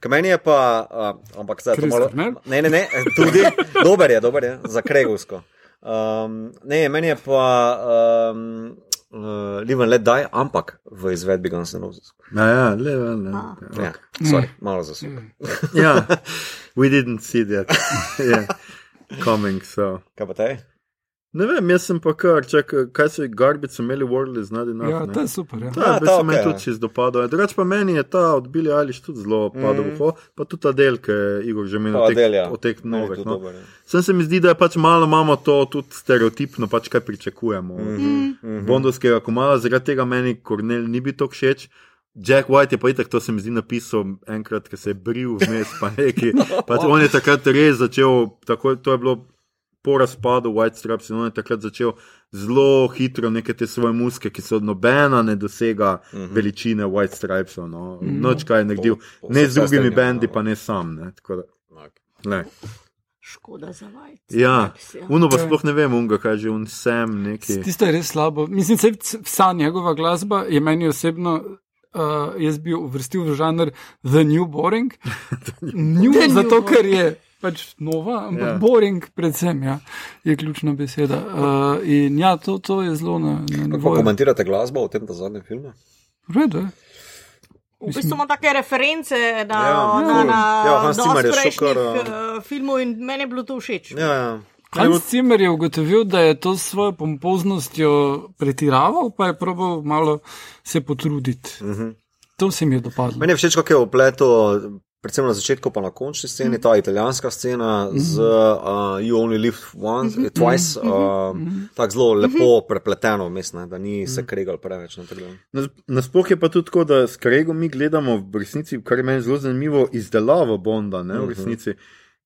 B: K meni je pa, uh, ampak zdaj to malo. Ne, ne, ne, tudi, dober je, dober je, za Kregovsko. Um, ne, meni je pa um, uh, Live and Let Die, ampak v izvedbi Guns N' Roses.
A: Ja, ja, le, le, le.
B: Ja, sorry, malo za super.
A: Ja, we didn't see that yeah, coming, so.
B: Kaj pa te?
A: Ne vem, jaz sem pa kar, čakaj, kaj so Garbage imeli World is not enough.
D: Ja,
A: ne?
D: to je super. Ja.
A: Ta,
B: Ja,
A: ja,
B: ta
A: se meni tudi
B: ja.
A: čez dopadal. Drugač pa meni je ta od Billy Eilish tudi zelo padel v uho, pa tudi ta del, ki je Igor že menil
B: Pa
A: od teh-
B: Adele, ja.
A: od teh novih. No.
B: dober, ja.
A: Sem se mi zdi, da je pač malo imamo to tudi stereotipno, pač kaj pričakujemo. Mm
B: Mhm.
A: -hmm. Bondovskega komala, zaradi tega meni Kornel ni bil tako všeč. Jack White je pa itak, to se mi zdi napisal enkrat, ko se je bril vmes, pa neki. Pač on je takrat res začel, tako, to je bilo po razpadu White Stripes in on je takrat začel zelo hitro neke te svoje muske, ki so nobena ne dosega mm -hmm. veličine White Stripesov. No. Mm -hmm. Noč kaj je naredil,
B: Po- po
A: ne z drugimi
B: strinjam,
A: bendi,
B: no.
A: pa ne sam. Ne. Tako Da, ne.
C: Škoda za vajce.
A: Ja,
C: ja.
A: uno pa
D: Ja.
A: sploh ne vem, unga, kaj že un sem neki.
D: Tisto je res slabo. Mislim, da vsa njegova glasba je meni osebno. Uh, jaz bi jo uvrstil v žanr The New Boring. New,
C: The New
D: zato,
C: Boring.
D: ker je pač nova, ampak
A: Ja.
D: boring, predvsem, ja, je ključna beseda. Uh, in ja, to, to je zelo na, na
B: Kako komentirate glasbo v tem zadnjem filmu?
D: V redu je.
C: V bistvu ima take reference na,
B: Ja,
C: na,
B: cool.
C: na
B: Ja,
C: prejšnjih uh, filmov in meni je bilo to všeč.
B: Ja, ja.
D: Hans Zimmer je ugotovil, da je to s svojo pompoznostjo pretiraval, pa je probal malo se potruditi.
B: Mhm.
D: To se mi je dopadlo.
B: Meni je všeč, kako je opleto, predvsem na začetku, pa na končni sceni, ta italijanska scena z uh, You Only Live Once, mm -hmm. Twice, uh, tako zelo lepo prepleteno, mislim, da ni se kregal preveč na
A: Nasploh je pa tudi tako, da s Kregom mi gledamo v resnici, kar je meni zelo zanimivo, izdelavo Bonda. Ne, v resnici.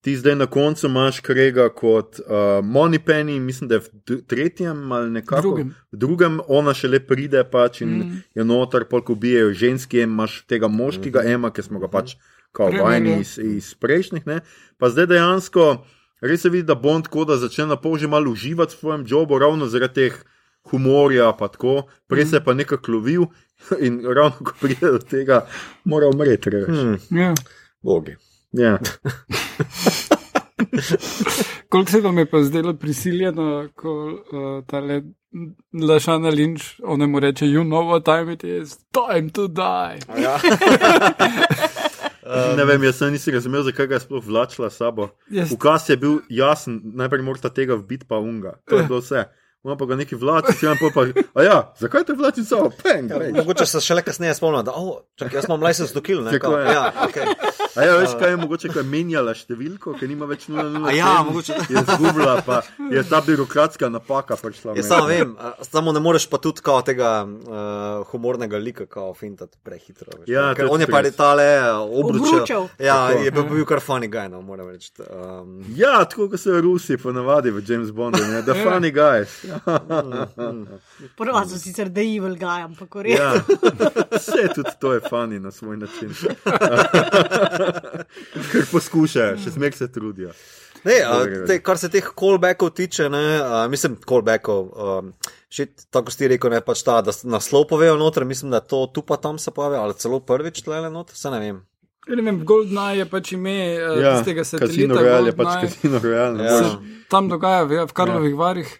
A: Ti zdaj na koncu imaš Krega kot uh, Moni Penny, mislim, da je v tretjem ali nekako.
D: Drugem.
A: V drugem ona šele pride pač in mm. je noter, polk ubijajo ženski, imaš tega moškega mm -hmm. ema, ki smo ga pač kao vajeni iz, iz prejšnjih. Ne. Pa zdaj dejansko res se vidi, da Bond tako da začne na pol že malo uživati v svojem jobu, ravno zaradi teh humorja, pa tako, prej se je pa nekako lovil in ravno ko pride do tega, mora umreti. Hmm.
D: Ja.
B: Bogi.
A: Ja.
D: Koliko se vam je pa zdelo prisiljeno, ko uh, tale Lašana Linč, on mu reče, you know what time it is, time to die.
B: Ja.
A: Ne vem, jaz sem nisem razumel, zakaj ga je sploh vlačila sabo.
D: Jaz-
A: Ukaz je bil jasen, najprej morata tega vbiti, pa unga. To je bilo vse. Ona pa ga neki vlači, si vam pa, a ja, zakaj te vlači s sabo? Peng,
B: Ja, mogoče se šele kasneje spomnim, da oh, čak, jaz imam license to kill. Ne, kao, ja, okay.
A: A ja, veš kaj je mogoče, ko je menjala številko, ker nima več 0,0.
B: A ja, mogoče.
A: Je zgubila, pa je ta birokratska napaka prišla.
B: Jaz
A: med.
B: samo vem, samo ne moreš pa tudi kao tega uh, humornega lika, kao fintati prehitro. Veš,
A: Ja,
B: Ker on je pa
A: res.
B: tale uh, obručil.
C: Obručal.
B: Ja,
A: Tako.
B: je bil, bil kar funny guy, no, moram reči. Um,
A: Ja, tako kot so Rusi ponavadi v James Bondu, ne? the funny guys.
C: Prva so sicer The Evil Guy, ampak res.
A: Ja, vse tudi to je funny na svoj način. Ker poskušajo, še zmeraj se trudijo.
B: Ne, a, te, kar se teh callbackov tiče, ne, a, mislim, callbackov. Um, še, tako si rekel, ne pač ta, da naslov povejo noter, mislim, da to tu pa tam se pojavi, ali celo prvič tlele noter, se ne vem.
D: Ja, Ne vem, GoldenEye je pač ime uh,
A: Ja,
D: tistega
A: Casino
D: satelita.
A: Royale je pač. Casino Royale.
B: Ja.
D: Se tam dogaja v, v Karlovih ja. varih,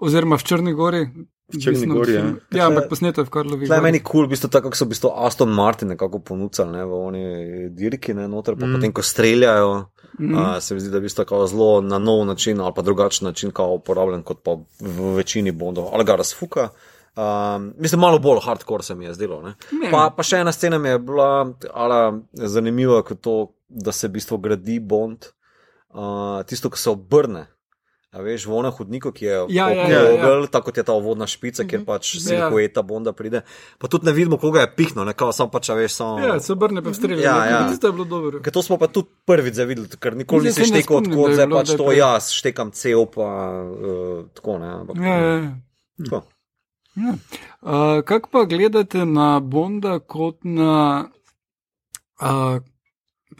D: oziroma v Črni gori.
A: V Črni
D: odvisno od
A: gori, ja.
D: Ja, ampak posneto je v Karlovih
B: Tle je meni kul, cool, v bistvu tako, kako so v bistvu Aston Martin nekako ponudili ne, v oni dirki, ne, noter, pa mm. potem, ko streljajo, mm. uh, se mi zdi, da je v bistvu zelo na nov način ali pa drugačen način uporabljen kot pa v večini bondov, ali ga razfuka. Um, mislim, malo bolj hardcore se mi je zdelo. ne.
D: Ne.
B: Pa, pa še ena scena mi je bila ala, zanimiva, kot to, da se v bistvu gradi Bond, uh, tisto, ki se obrne. A veš, v onem hodniku, ki je
D: Ja, ja,
A: ja,
B: okrogel, tako kot je ta uvodna špica, kjer pač
D: Ja.
B: silhueta Bonda pride. Pa tudi ne vidimo, koga je pihnil, ne kao sam pač, a veš, samo.
D: Ja, se obrne pa strelja.
B: Ja, ja.
D: To je bilo dobro.
B: Ker to smo pa tudi prvič zavideli, ker nikoli
D: Mislim,
B: nisi
D: se
B: štekal
D: da je
B: zdaj pač to jaz štekam cel, pa uh, tako ne. Ampak,
D: Ja, ja, ja.
B: tako.
D: Ja. Uh, kako pa gledate na Bonda kot na uh,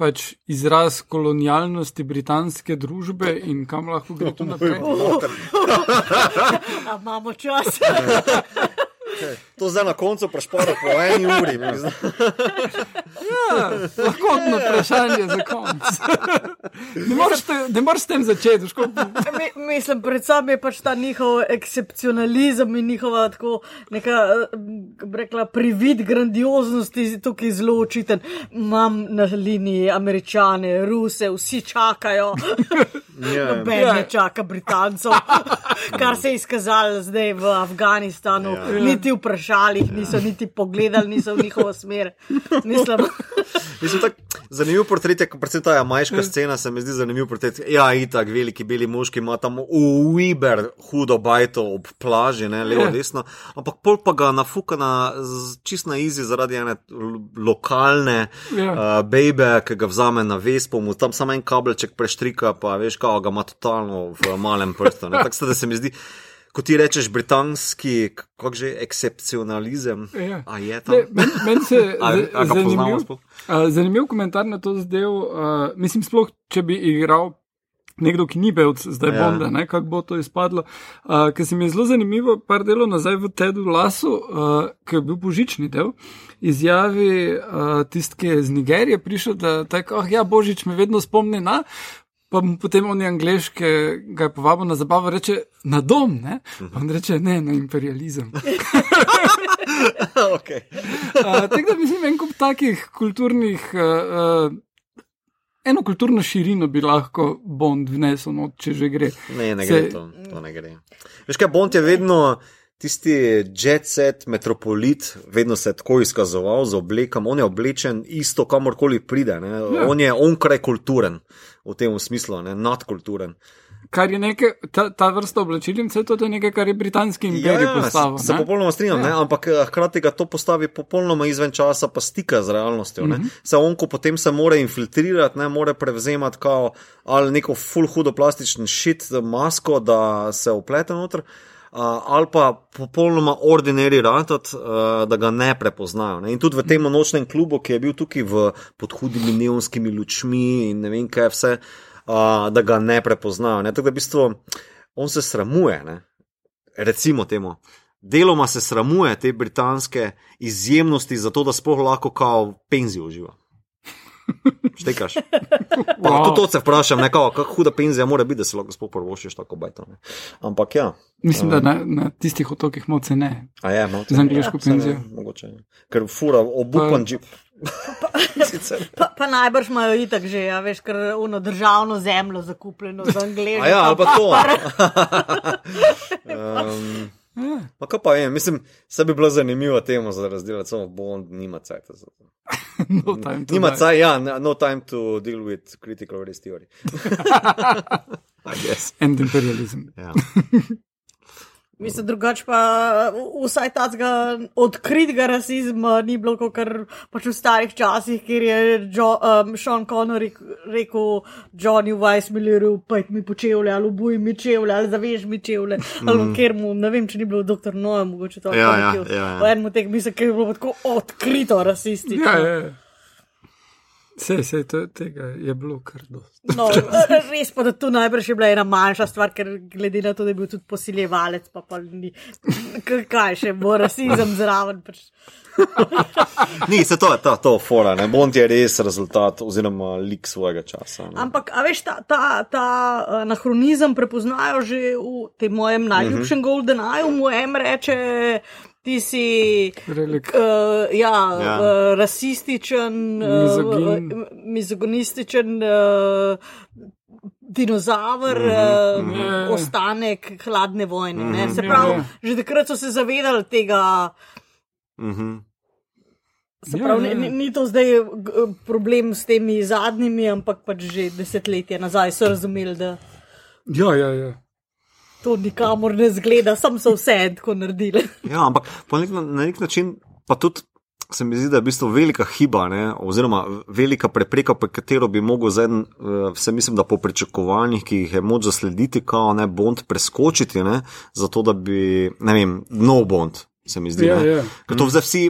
D: pač izraz kolonialnosti britanske družbe in kam lahko gre to naprej?
C: A imamo čas.
B: To zdaj na koncu prešporo po eni uri.
D: Ja, lahko na vprašanje za konec. ne, moreš te, ne moreš s tem začeti.
C: Mi- Mislim, predvsem je pač ta njihov ekscepcionalizem in njihova tako neka, eh, rekla, privid grandioznosti tukaj zelo očiten. Imam na liniji američane, ruse, vsi čakajo.
B: Ja.
C: Noben
D: Ja.
C: ne čaka Britancov, kar se je izkazalo zdaj v Afganistanu.
B: Ja.
C: Niti vprašali, jih niso niti pogledali, niso v njihovo smer. Mislim,
B: Mislim, tak, zanimiv portret je, predvsem ta jamajška scena, se mi zdi zanimiv portret. Ja, itak, veliki beli moški ima tam uiber hudo bajto ob plaži, ne, levo,
D: Ja.
B: desno, ampak pol pa ga nafuka na čist na izi zaradi ene lokalne
D: Ja.
B: uh, bejbe, ki ga vzame na vespo, mu tam samo en kabelček preštrika, pa veš, kako ga ima totalno v malem prstu. Tako da se mi zdi. Ko ti rečeš britanski, kako že, ekscepcionalizem,
D: Ja.
B: a je tam?
D: Ne, Meni men se
B: A- a
D: zanimiv, uh, zanimiv komentar na to zdel. Uh, mislim, sploh, če bi igral nekdo, ki ni pevc, zdaj
B: Ja.
D: ja. Bonda, ne, kako bo to izpadlo. Uh, Ker se mi je zelo zanimivo, par delov nazaj v Tedu Lasu, uh, ki je bil božični del, izjavi uh, tisti, ki je iz Nigerije prišel, da tako, oh, ja, božič me vedno spomni na. Pa potem on je angliški, ga je povabil na zabavo, reče na dom, ne? Pa on reče ne, na imperializem.
B: okay.
D: Uh, tako da mislim, en kup takih kulturnih, uh, uh, eno kulturno širino bi lahko Bond vnesel, no, če že gre.
B: Ne, ne
D: Se-
B: gre to, to ne gre. Veš kaj, Bond je vedno tisti jet set, metropolit, vedno se je tako izkazoval z oblekam, on je oblečen isto, kamorkoli pride. Ne?
D: Ja.
B: On je onkraj kulturen v tem smislu, ne? nadkulturen.
D: Kar je nekaj, ta, ta vrsta oblačil in vse to je nekaj, kar je britanski imperij ja, postavil.
B: se, se popolnoma strinjam,
D: Ja.
B: ampak eh, hkrati ga to postavi popolnoma izven časa, pa stika z realnostjo. Mm. -hmm. Se on, ko potem se mora infiltrirati, ne more prevzemati kao, ali neko full hudo plastičen šit, masko, da se uplete noter. Uh, ali pa popolnoma ordinari ratat, uh, da ga ne prepoznajo. Ne? In tudi v tem nočnem klubu, ki je bil tukaj pod hudimi neonskimi lučmi in ne vem kaj vse, uh, da ga ne prepoznajo. Ne? Tako da v bistvu on se sramuje, ne? recimo temu. Deloma se sramuje te britanske izjemnosti, zato da sploh lahko kao penzijo uživa. Štekaš. Pa,
D: Wow.
B: tudi to se vprašam, ne, kao, kako huda penzija mora biti, da si lahko sploh prvošiš tako bajto. Ne. Ampak ja,
D: Mislim, da na, na tistih otokih moce ne.
B: a je, malo.
D: Z angliško
B: Ja, saj ne,
D: penzijo.
B: Mogoče. je. Ker fura obupan džip. Sicer.
C: pa, pa najbrž imajo itak že, ja, veš, ker uno državno zemljo zakupljeno z angliško.
B: A ja, ali pa to. um,
D: Ja.
B: pa kaj pa je, mislim, se bi bila zanimiva tema za razdelati, samo Bond nima cajta za to.
D: No time to
B: Nima cajta, ja, no time to deal with critical race theory. I guess.
D: And imperializem.
B: Ja.
C: Mislim, drugače pa vsaj tacga odkritega rasizma ni bilo, kot pač v starih časih, kjer je jo, um, Sean Connery rekel Johnny Weissmillerju, pojdi mi počevlje, ali obuj mi čevlje, ali zavež mi čevlje, ali mm. ker mu, ne vem, če ni bilo doktor Noja, mogoče to
B: Ja, ja, ja, ja.
C: V enem teh mislim, ker je bilo tako odkrito rasistično.
D: Ja, ja. ja. Vse, vse to, tega je bilo kar dosti.
C: No, res pa, da to najbrž je bila ena manjša stvar, ker glede na to, da je bil tudi posiljevalec, pa, pa ni, kaj še bo rasizem zraven. Pač.
B: Ni, se to je ta, to fora, ne. Bond je res rezultat oziroma lik svojega časa. Ne.
C: Ampak, a veš, ta, ta, ta eh, anahronizem prepoznajo že v tem mojem najljubšem mm -hmm. Golden Eye, mu em reče. Ti si
D: Relik.
C: uh, ja,
B: Ja.
C: ja. Uh, rasističen,
D: Mizogin.
C: uh, mizoginističen uh, dinozaver, mm -hmm. uh,
D: Ja.
C: ostanek hladne vojne. Mm
B: Mhm.
C: -hmm. Se
D: Ja,
C: pravi,
D: ja.
C: že takrat so se zavedali tega.
B: Mhm.
C: Se
D: Ja,
C: pravi,
D: ja.
C: ni, ni to zdaj problem s temi zadnjimi, ampak pač že desetletje nazaj so razumeli, da
D: Ja, ja, ja.
C: To nikamor ne zgleda, sam so vse tako naredili.
B: Ja, ampak nek, na nek način pa tudi. Se mi zdi, da je v bistvu velika hiba, ne, oziroma velika prepreka, po katero bi mogel zdaj, eh, vse mislim, da po pričakovanjih, ki jih je moč zaslediti, kao ne Bond preskočiti, ne, zato da bi, ne vem, no Bond, se mi zdi.
D: Ja,
B: ne.
D: ja.
B: Ker to zdaj vsi,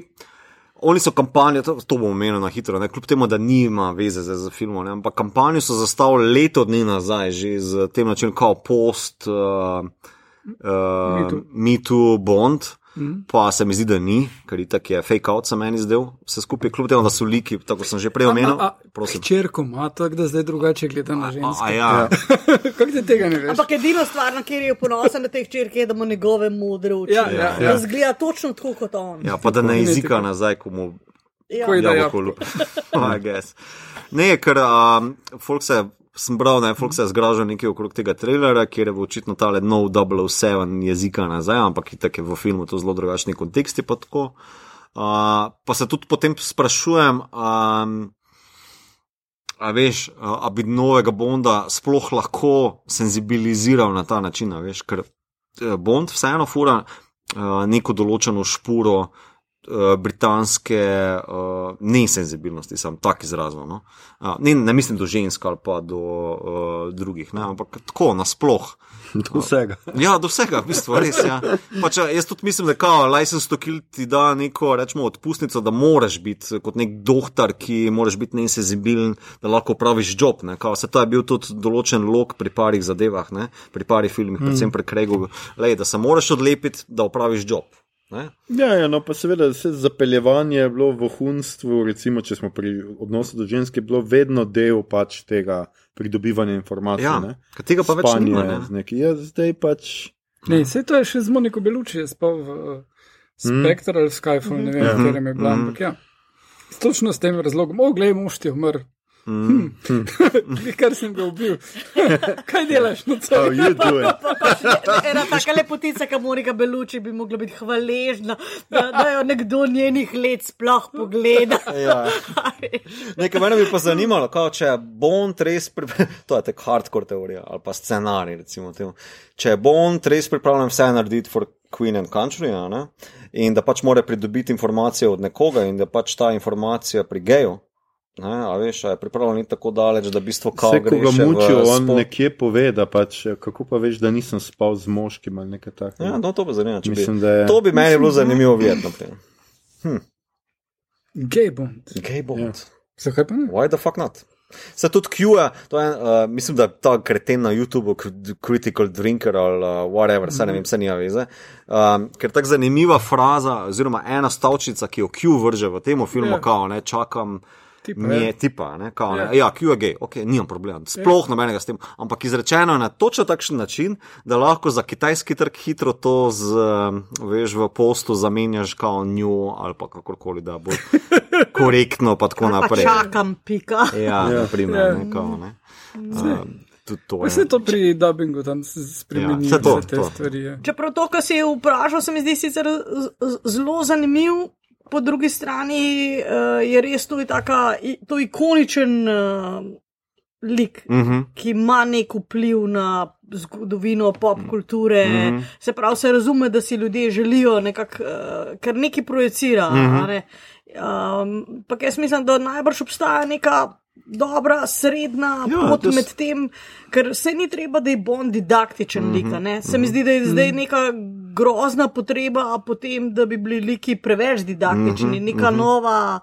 B: oni so kampanjo, to, to bomo omenili na hitro, ne, kljub temu, da nima veze zdaj z filmom, ne, ampak kampanjo so zastavili leto dni nazaj, že z tem načinom, kao post, uh, uh,
D: Too.
B: Me Too Bond.
D: Mhm.
B: Pa se mi zdi, da ni, ker itak je fake out, se meni zdel, vse skupaj, kljub temu, da so liki, tako sem že prej omenil.
D: Črko ima, tako da zdaj drugače gleda na
B: a ja.
D: Kako ti tega ne veš?
C: Ampak edina stvar, na kjer je ponosen na teh črke, je, da mu njegove modre oči.
D: Ja, ja,
B: ja.
C: Razgleda točno tako kot on.
B: ja, pa da ne jezika nazaj, ko mu
C: Ja.
D: Ko je da.
B: I guess. Ne, ker um, folk se sem bral, da je se zgražal nekaj okrog tega trailera, kjer je očitno tale nov 007 jezika nazaj, ampak itak je v filmu to zelo drugačni konteksti. Pa, uh, pa se tudi potem sprašujem, um, a veš, a bi novega Bonda sploh lahko senzibiliziral na ta način, veš, ker eh, Bond vseeno fura uh, neko določeno špuro. Eh, britanske uh, nesenzibilnosti, sem tak izrazil. No? Uh, ne, ne mislim do žensk ali pa do uh, drugih, ne? ampak tako nasploh.
A: Do vsega.
B: Uh, ja, do vsega, v bistvu, res. Ja. Pač, jaz tudi mislim, da kao, license to kill ti da neko, rečemo, odpustnico, da moraš biti kot nek doktor, ki moraš biti nesenzibilen, da lahko praviš job. Kao, se to je bil tudi določen lok pri parih zadevah, ne? pri parih filmih, predvsem mm. pri Kregu, da se moraš odlepiti, da opraviš job.
A: Ja, ja, no, pa seveda, vse zapeljevanje je bilo v hunstvu, recimo, če smo pri odnosu do ženske, bilo vedno del pač tega pridobivanja informacij.
B: Ja, tega pa Spanje več
A: ne. Ja, zdaj pač.
D: Ne, vse to je še z Moniko Beluči, spal v uh, Spectral mm. Skyfall, ne vem, mm. kjer je bila. Mm. Ampak ja, točno s tem razlogom, o, gledaj, mož ti je umrl. Mm. Hmm. Kar sem ga ubil. Kaj delaš na
A: celem svetu?
C: Ena taka lepotica, ki mora ga beluči, bi mogla biti hvaležna, da, da jo nekdo njenih let sploh pogleda.
B: ja. Nekaj mene bi pa zanimalo, kao, če je Bond res, pri... to je tako hardcore teorija ali pa scenarij, recimo temu. Če je Bond res pripravljen vse narediti for Queen and Country, ne? in da pač mora pridobiti informacije od nekoga in da pač ta informacija pri geju. Ne, a veš, je pripravljen tako daleč, da bistvo kao
A: gre. Ko ga mučijo, on spol... nekje pove, da pač, kako pa veš, da nisem spal z moškim ali nekaj takega.
B: Ja, no, to bi zanimalo. Mislim, bi, je... To bi meni bilo zanimivo vedno.
D: Hm. Gay bond.
B: Gay bond. Ja.
D: Zakaj pa ne?
B: Why the fuck not? Se tudi Q, to je, uh, mislim, da je ta kreten na YouTubu, critical drinker ali uh, whatever, se ne vem, se nima veze. Um, ker tako zanimiva fraza, oziroma ena stavčica, ki jo Q vrže v tem filmu, yeah. Ja. kao, ne, čakam. Tipa, ne, ja. tipa, ne, kao, ne. Ja, ja Q je gay, ok, nimam problema, sploh ja. nobenega s tem. Ampak izrečeno je na točno takšen način, da lahko za kitajski trg hitro to z, veš, v postu zamenjaš kao nju ali pa kakorkoli, da bo korektno, pa tako naprej.
C: Pa čakam, pika.
B: Ja, ja. naprimer, ja. ne, kao, ne.
D: Vse to pri dubbingu tam spremeni ja, to, te to. stvari.
C: Ja. Čeprav to, kar si je vprašal, se mi zdi sicer zelo zanimivo po drugi strani uh, je res tudi taka, to ikoničen uh, lik, uh mhm. -huh. ki ima nek vpliv na zgodovino pop kulture. Uh mhm. -huh. Se pravi, se razume, da si ljudje želijo nekako, uh, ker nekaj projicira. Uh -huh. ne? um, pa jaz mislim, da najbrž obstaja neka dobra, srednja ja, pot des... med tem, ker se ni treba, da je Bond didaktičen mm -hmm, lik. Se mm -hmm. mi zdi, da je zdaj mhm. neka grozna potreba potem, da bi bili liki preveč didaktični, mm -hmm, neka mm -hmm. nova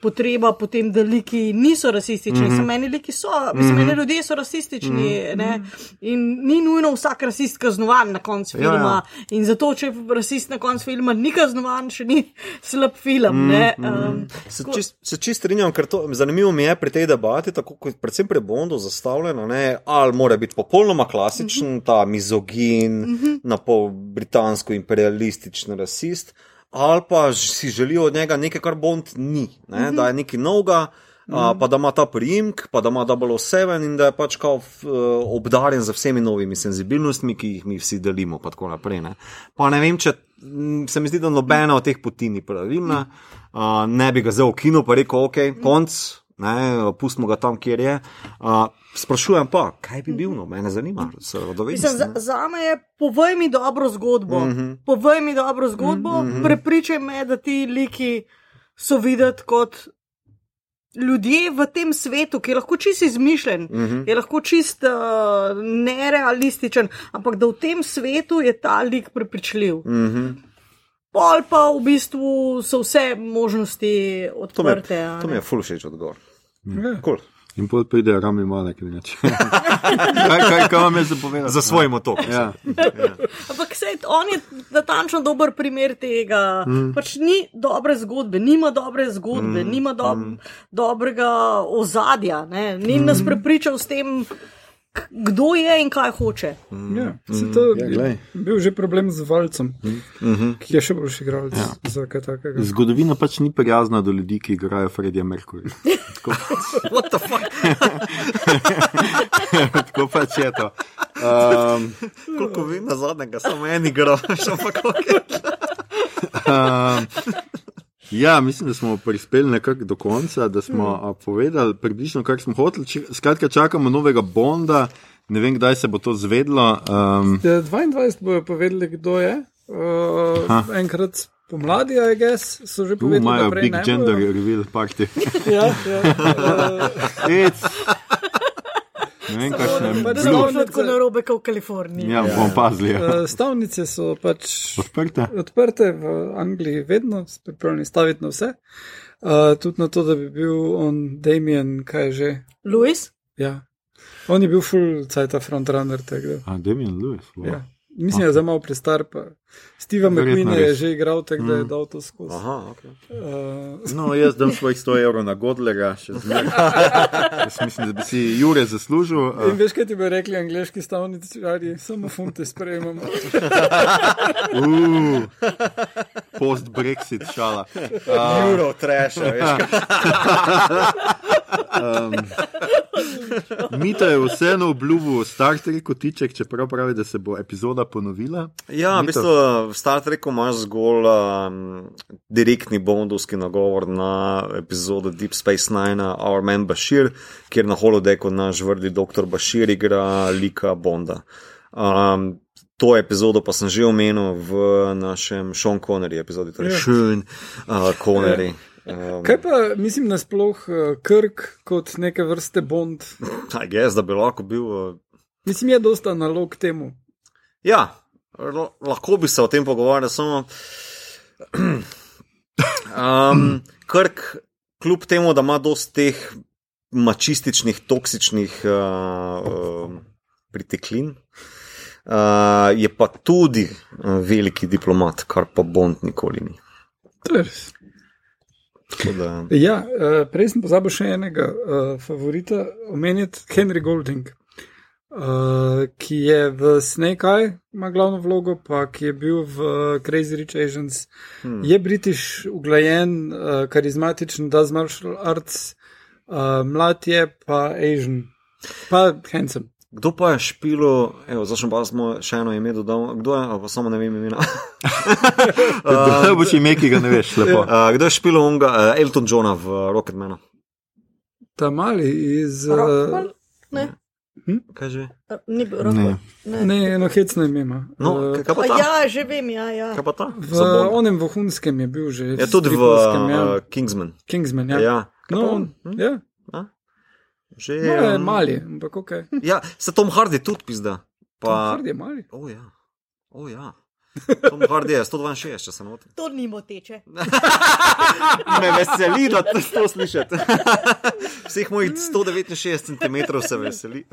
C: potreba potem, da liki niso rasistični. Mm -hmm. Meni liki so, mislim, mm -hmm. meni ljudje so rasistični mm -hmm. in ni nujno vsak rasist kaznovan na koncu filma. Ja, ja. In zato, če rasist na koncu filma ni kaznovan, še ni slab film. Mm -hmm. um,
B: se čist, čist strinjam, ker to zanimivo mi je pri tej debati, tako kot predvsem pri Bondu zastavljeno, ne, ali mora biti popolnoma klasičen, mm -hmm. ta mizogin, mm -hmm. na pol britansko imperialistični rasist ali pa si želijo od njega nekaj, kar Bond ni, ne? mm -hmm. da je nekaj novega. Mm -hmm. Pa da ima ta primek, pa da ima double seven in da je pač kao f, uh, obdarjen z vsemi novimi senzibilnostmi, ki jih mi vsi delimo. Pa, naprej, ne? pa ne vem, če se mi zdi, da nobena od teh poti ni pravilna. Uh, ne bi ga zdaj v kinu pa rekel, ok, konc, ne, pustimo ga tam, kjer je. Uh, sprašujem pa, kaj bi bil, no, mene zanima, se rodovedi.
C: Za, za me je, povej mi dobro zgodbo. Mm -hmm. Povej mi dobro zgodbo, mm -hmm. prepričaj me, da ti liki so videti kot. Ljudje v tem svetu, ki je lahko čist izmišljen, uh mhm. -huh. je lahko čist uh, nerealističen, ampak da v tem svetu je ta lik prepričljiv. Uh mhm. -huh. Pol pa v bistvu so vse možnosti odprte.
B: To mi je, je fulšeč odgovor. Ja. Cool.
A: In potem pride rami malo, ki neče. kaj, kaj, kaj vam je zapovedal?
B: Za svoj motor.
A: Ja.
C: ja. Ampak se on je natančno dober primer tega. Mm. Pač ni dobre zgodbe, nima dobre zgodbe, mm. nima do, mm. dobrega ozadja. Ne? Ni mm. nas prepričal s tem. Kdo je in kaj hoče.
D: Ja, se to
A: Ja,
D: je
A: glej.
D: bil že problem z Valcem,
B: Mhm.
D: ki je še boljši igralec
A: Ja.
D: za kaj takega.
A: Zgodovina pač ni prijazna do ljudi, ki igrajo Fredija Merkurja. Tako,
B: What the fuck?
A: tako pač je to. Um,
B: Koliko vem, na zadnjega samo en igraš, ampak ok.
A: um, ja, mislim, da smo prispeli nekako do konca, da smo mm. povedali približno, kar smo hoteli. Skratka, čakamo novega Bonda. Ne vem, kdaj se bo to zvedlo. Um,
D: Ja, 22 bojo povedali, kdo je. Uh, enkrat pomladi, I guess, so že povedali,
A: imajo big gender reveal party.
D: Ja, ja. Uh.
A: Ne vem, kakšne
D: pač
A: blue.
D: stavnice-
C: Zelo tako narobe kot v Kaliforniji.
A: Ja, bom pazil. Ja.
D: uh, stavnice so pač
A: Odprte.
D: odprte v Angliji, vedno so pripravljeni staviti na vse. Uh, tudi na to, da bi bil on Damien, kaj je že.
C: Louis?
D: Ja. On je bil full cajt frontrunner tega.
A: A, Damien Lewis. Wow.
D: Ja. Mislim, da je za malo prestar, pa Steve McQueen je že igral, tako da je
A: Mm.
D: dal to skozi.
B: Aha, ok.
D: Uh,
A: No, jaz dam svojih 100 evrov na Godlera, še zmeraj. Jaz mislim, da bi si Jure zaslužil.
D: in
A: Uh,
D: veš, kaj ti bi rekli angliški stavničari, samo funte sprejemamo.
A: uh, Post-Brexit šala. Uh,
B: Euro trash, veš.
A: um, Mito je vseeno obljubil Star Trek kotiček, čeprav pravi, da se bo epizoda ponovila.
B: Ja, v
A: Mito.
B: bistvu v Star Treku imaš zgolj um, direktni bondovski nagovor na epizodo Deep Space Nine, Our Man Bashir, kjer na holodeku naš vrdi dr. Bashir igra lika Bonda. Um, to epizodo pa sem že omenil v našem Sean Connery epizodi, torej
D: Ja.
B: Sean uh, Connery. Um,
D: Kaj pa mislim nasploh uh, Krk kot neke vrste Bond?
B: I guess, da bi lahko bil. Uh,
D: Mislim, je dosta nalog temu.
B: Ja, lahko bi se o tem pogovarjali, samo. Um, Krk, kljub temu, da ima dosti teh mačističnih, toksičnih uh, uh, priteklin, uh, je pa tudi uh, veliki diplomat, kar pa Bond nikoli ni. Da,
D: Ja, uh, prej sem pozabil še enega uh, favorita omeniti, Henry Golding, uh, ki je v Snake Eye, ima glavno vlogo, pa ki je bil v Crazy Rich Asians. Hmm. Je britiš, uglajen, uh, karizmatičen, does martial arts, uh, mlad je pa Asian, pa handsome.
B: kdo pa je špilo, evo, zdaj sem pa smo še eno ime dodal, kdo je, pa samo ne vem imena.
A: Uh, boš ime, ki ga ne veš, lepo.
B: Uh, kdo je špilo onga, uh, Elton Johna v Rocketmanu?
D: Ta mali iz. Uh,
C: Rockwell? Ne,
B: Kaj že?
C: ni bil
A: Ne.
C: Rockwell. Ne.
D: ne, eno hecno ime ima.
B: No, kaj- pa
C: A
B: ta?
C: Ja, že vem, ja. ja.
B: Kaj pa ta?
D: v
B: Za Bonda?
D: onem vohunskem je bil že.
B: Je tudi v
D: ja.
B: uh, Kingsman.
D: Kingsman, ja.
B: Ja,
D: No, on?
B: Hm?
D: ja.
B: Že
D: No, je
B: um,
D: mali, ampak ok.
B: Ja, se Tom Hardy tudi pizda.
D: Pa
B: Pa,
D: Hardy je mali.
B: o ja, o ja. Tom Hardy je 162, če se ne motim.
C: To ni moteče.
B: Me veseli, da to slišite. Vseh mojih 169 cm se veseli.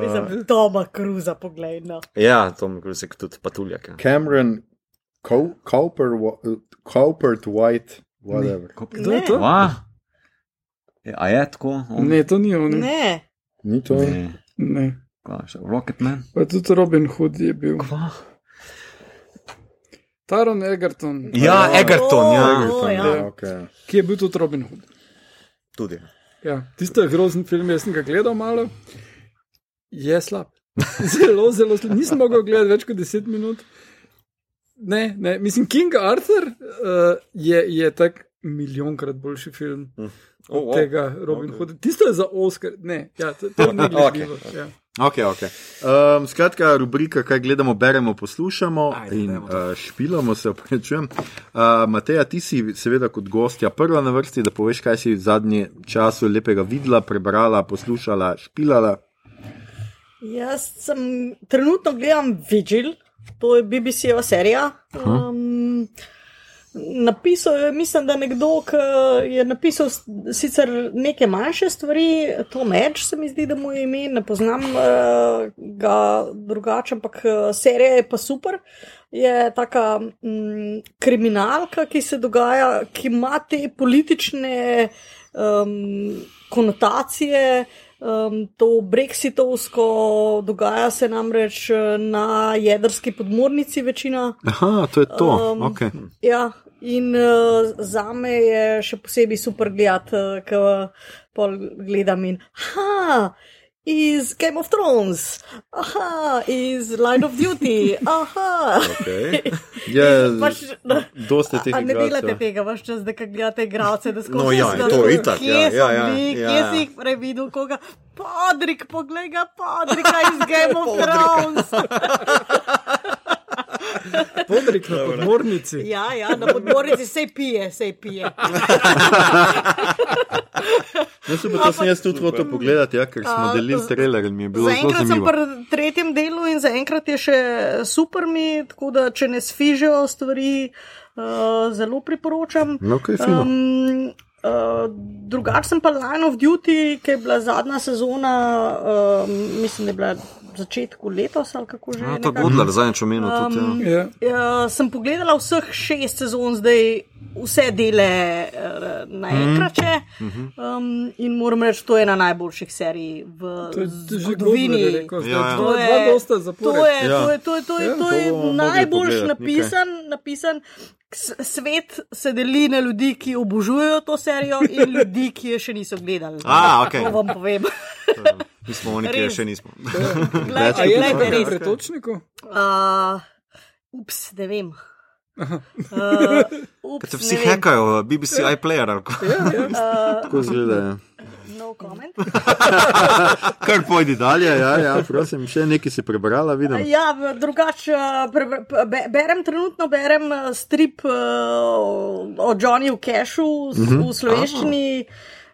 C: Mislim, Toma Cruza, poglej. No.
B: Ja, Tom Cruise je tudi patuljak. ja.
A: Cameron Cou- Cowper, wa- Cowpert White, whatever.
D: Kdo je to?
B: Va? A je tako?
D: Ne, to ni on.
C: Ne,
A: Ni to?
B: Ne.
D: ne.
B: Rocketman.
D: Pa tudi Robin Hood je bil.
B: Kva?
D: Taron Egerton,
B: Ja, Egerton, ja.
C: O, ja.
A: ja. Okay.
D: ki je bil tudi Robin Hood.
B: Tudi.
D: Ja, tisto je grozen film, jaz sem ga gledal malo. Je slab. Zelo, zelo slab. Nisem mogel gledati več kot 10 minut. Ne, ne, mislim, King Arthur uh, je, je tak milijonkrat boljši film
B: Oh,
D: od
B: oh.
D: tega Robin
B: Ok.
D: Hooda. Tisto je za Oscar, ne, ja, to, to ni gledljivo.
B: Ok,
D: ja.
A: Ok, ok. Um, skratka, rubrika, kaj gledamo, beremo, poslušamo
B: Ajde,
A: in uh, špilamo se, opravičujem. Uh, Mateja, ti si seveda kot gostja prva na vrsti, da poveš, kaj si v zadnjem času lepega videla, prebrala, poslušala, špilala.
C: Jaz sem trenutno gledam Vigil, to je BBC-ova serija. Um, napisal je, mislim, da nekdo, ki je napisal sicer neke manjše stvari, Tom Edge se mi zdi, da mu je ime, ne poznam uh, ga drugače, ampak uh, serija je pa super. je taka mm, kriminalka, ki se dogaja, ki ima te politične um, konotacije. Um, to brexitovsko dogaja se namreč eh, na jedrski podmornici večina.
A: Aha, to je to.
C: Um,
A: Okay.
C: Ja, in uh, za me je še posebej super gledati, uh, ko gledam in. Ha! Iz Game of Thrones, aha, iz Line of Duty, aha.
B: Okay.
A: Je,
C: Pač,
A: dosti teh
C: A ne delate tega, vaš čas, da gledate igralce, da skozi
B: No ja,
C: da-
B: to itak,
C: kje
B: ja, ja, ja,
C: bili,
B: ja,
C: kje
B: ja.
C: si jih prej videl, koga. Podrik, poglej ga, podrika iz Game of. Thrones.
D: Podrik na podmornici.
C: Ja, ja, na podmornici se pije, se pije.
A: No, super, to sem jaz tudi hotel pogledati, ja, ker smo delili in mi je bilo zelo
C: Zaenkrat sem
A: zanimivo.
C: pri tretjem delu in zaenkrat je še super mi, tako da če ne sfižijo stvari, uh, zelo priporočam.
A: No, okay, fino.
C: Um, uh, drugače sem pa Line of Duty, ki je bila zadnja sezona, uh, mislim, da je bila začetku letos ali kako že.
B: No, to je. Bodler, zadnjič omenil tudi.
C: Um,
B: Ja.
D: Ja.
C: Uh, sem pogledala vseh šest sezon, zdaj vse dele uh, naenkrat.
B: Mhm.
C: Um, in moram reči, to je ena najboljših serij v
D: To je že
C: zgodovini. To je- najboljš napisan, napisan. Svet se deli na ljudi, ki obožujejo to serijo, in ljudi, ki je še niso gledali.
B: A, okej.
C: To vam povem.
B: Mi smo oni, ki je še nismo.
D: Je na kakšnem
C: res.
D: pretočniku?
C: Uh, ups, ne vem. Uh, ups,
B: Ker te vsi hekajo, BBC iPlayer. ali ko-
A: Tako zgleda. Ja.
C: No comment.
A: Kar pojdi dalje, ja, ja, prosim, še nekaj si prebrala, vidim.
C: Ja, drugače uh, pre- be- berem trenutno berem uh, strip uh, o Johnnyju Cashu v, v slovenščini.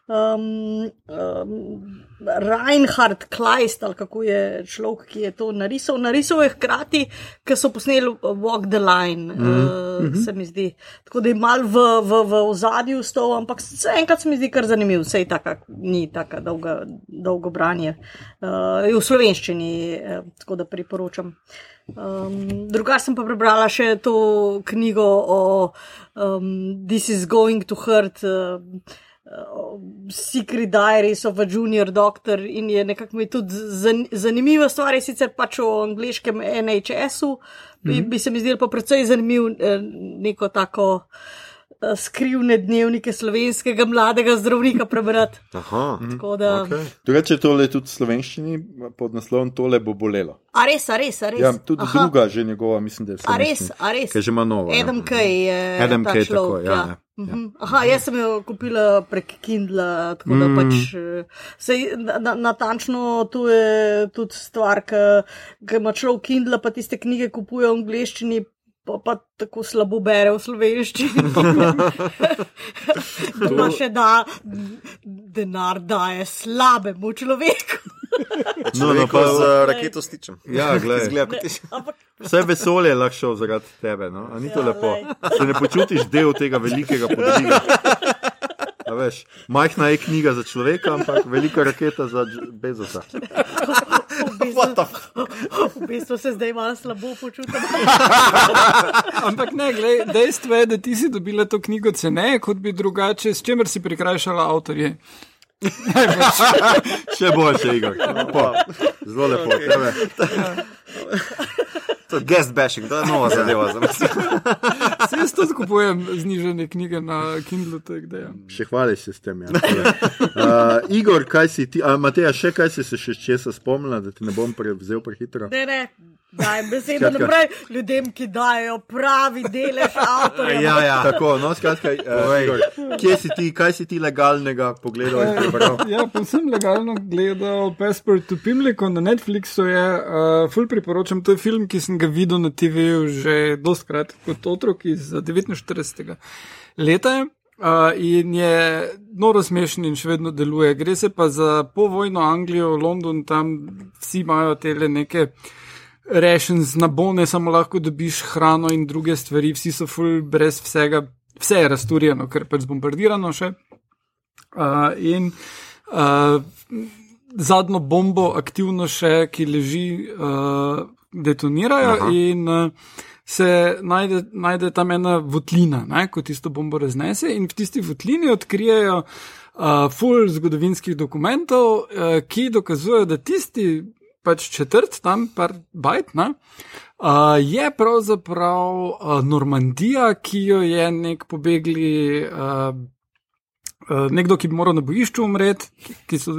C: Um, um, Reinhard Kleist, ali kako je človek, ki je to narisal. Narisal je hkrati, ko so posneli Walk the Line, mm -hmm. uh, se mi zdi. Tako da je mal v, v, v ozadju stov, ampak enkrat se mi zdi kar zanimiv, vse taka, ni tako dolgo, dolgo branje. Uh, je v slovenščini, eh, tako da priporočam. Um, drugače sem pa prebrala še to knjigo o um, This is going to hurt. Uh, uh, Secret Diaries of a Junior Doctor in je nekako mi tudi zan, zanimiva stvar, je sicer pač o angliškem NHS-u, bi, bi se mi zdelo pa precej zanimiv eh, neko tako eh, skrivne dnevnike slovenskega mladega zdravnika prebrati.
B: Aha.
C: Tako da,
B: okej.
A: Drugače je tole tudi v slovenščini pod naslovom Tole bo bolelo.
C: a res, a res, a res.
A: Ja, tudi
C: Aha.
A: druga že njegova, mislim, da je
C: A res, a res.
A: Je že ima novo. ja.
C: Adam Kay je.
A: Adam Kay,
C: človek,
A: tako, ja, ja,
C: Mhm. Aha, jaz sem jo kupila prek Kindla, tako da
A: Mm.
C: pač. eh, Sej, na, na, natančno to je tudi stvar, ki ima človek Kindla, pa tiste knjige kupuje v angleščini. Pa, pa tako slabo bere v slovenščini. da ima še da denar daje slabemu človeku.
A: No, no,
B: Pa z raketo stičem.
A: Ja, glej.
B: Izgleda kot tisti.
C: Ampak
A: vse vesolje je lahko šel zaradi tebe, no? a ni to
C: Ja,
A: lepo. Se ne počutiš del tega velikega podviga. A Veš, majhna je knjiga za človeka, ampak velika raketa za Bezosa.
C: v bistvu, v bistvu se zdaj malo slabo počutim.
D: Ampak ne, glej, dejstvo je, da ti si dobila to knjigo ceneje, kot bi drugače, s čimer si prikrajšala avtorje.
A: Še boljše, Igor. Lepo. Zelo lepo. tebe.
B: To je guest bashing, to je nova zadeva za nas.
D: Se jaz tudi kupujem znižene knjige na Kindlu, tako da ja.
A: Še hvališ se s tem. Ja. Uh, Igor, kaj si ti, a Mateja, še kaj si se še česa spomnila, da ti ne bom prevzel prehitro?
C: Ne, ne. Daj besedo
A: Skratka.
C: naprej ljudem, ki dajo pravi delež avtorja.
B: Ja, ja.
A: Tako, no, skratka, uh. Igor, kje si ti, kaj si ti legalnega pogledal prebral?
D: Ja, povsem legalno gledal Passport to Pimlico na Netflixu. Je, uh, ful priporočam, to je film, ki sem ga videl na TV-ju že dostkrat kot otrok iz 49. leta. je. Uh, in je noro smešen in še vedno deluje. Gre se pa za povojno Anglijo, London, tam vsi imajo te neke rations na bone, samo lahko dobiš hrano in druge stvari, vsi so full brez vsega, vse je razturjeno, ker pač zbombardirano še. Uh, in uh, zadnjo bombo, aktivno še, ki leži, uh, detonirajo,
B: Aha.
D: in uh, se najde, najde tam ena votlina, ne, ko tisto bombo raznese in v tisti votlini odkrijejo uh, full zgodovinskih dokumentov, uh, ki dokazujejo, da tisti pač četrt tam, par bajt, ne, uh, je pravzaprav uh, Normandija, ki jo je nek pobegli. Uh, Uh, nekdo, ki bi moral na bojišču umreti, ki, ki so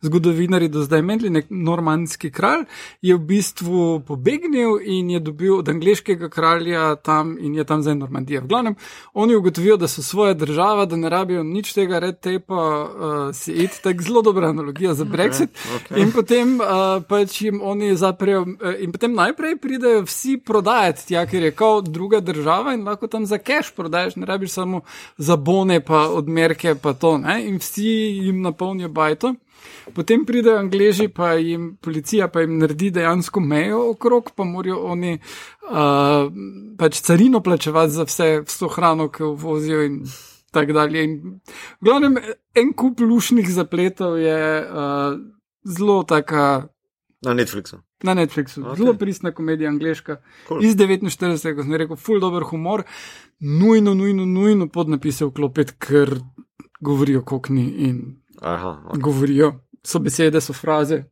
D: zgodovinari do zdaj imeli, nek normandski kralj, je v bistvu pobegnil in je dobil od angliškega kralja tam in je tam zdaj Normandija. V glavnem, oni ugotovijo, da so svoja država, da ne rabijo nič tega red tepa, uh, si iti, tako zelo dobra analogija za Brexit. Okay, okay. In potem uh, pač jim oni zaprejo, uh, in potem najprej pridejo vsi prodajati tja, ker je kot druga država in lahko tam za cash prodajaš, ne rabiš samo za bone, pa odmerke. Pa to, ne? in vsi jim napolnijo bajto. Potem pridejo angliži, pa jim policija pa jim naredi dejansko mejo okrog, pa morajo oni uh, pač carino plačevati za vse, vso hrano, ki jo vozijo in tako dalje. In, v glavnem, en kup lušnih zapletov je uh, zelo taka.
B: Na Netflixu.
D: Na Netflixu. Okay. Zelo pristna komedija, angliška. Cool. Iz 49, kot sem rekel, full dobro humor, nujno, nujno, nujno podnapisal klopet, ker govorijo kokni in
B: Aha, okay.
D: govorijo, so besede, so fraze.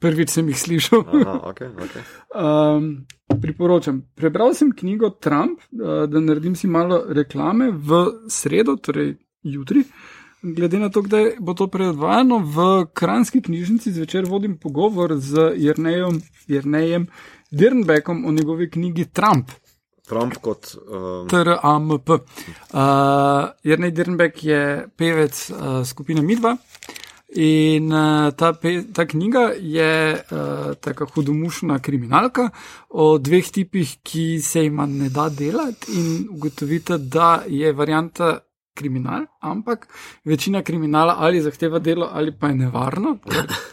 D: Prvič sem jih slišal.
B: Aha, okay, okay.
D: um, priporočam. Prebral sem knjigo Trump, uh, da naredim si malo reklame v sredo, torej jutri. Glede na to, kdaj bo to predvajano, v Kranski knjižnici zvečer vodim pogovor z Jrnejem, Jrnejem Dirnbekom o njegovi knjigi Trump.
B: Trump kot. Um...
D: TRAMP. Uh, Jrnej Dirnbek je pevec uh, skupine Midva. In uh, ta, pe, ta knjiga je uh, tako hudomušna kriminalka o dveh tipih, ki se jima ne da delati, in ugotovite, da je varianta kriminal, ampak večina kriminala ali zahteva delo, ali pa je nevarno.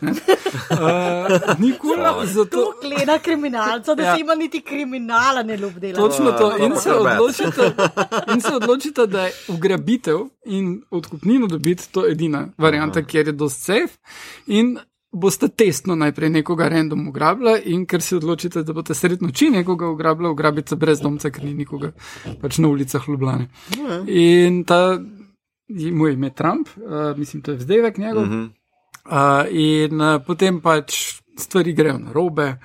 D: Ne? Uh, Nikoli za to.
C: Gleda kriminalca, da ja. se ima niti kriminala ne ljub dela.
D: Točno to. In se, odločite, in se odločite, da je ugrabitev in odkupnino dobiti to edina varianta, kjer je dost safe. In boste testno najprej nekoga random ugrabili, in ker se odločite, da boste sred noči nekoga ugrabili, ugrabite brez domca, ker ni nikoga pač na ulicah Ljubljane. In ta, moj ime je Trump, uh, mislim, to je vzdevek njegov. Uh -huh. uh, in uh, potem pač stvari grejo na robe,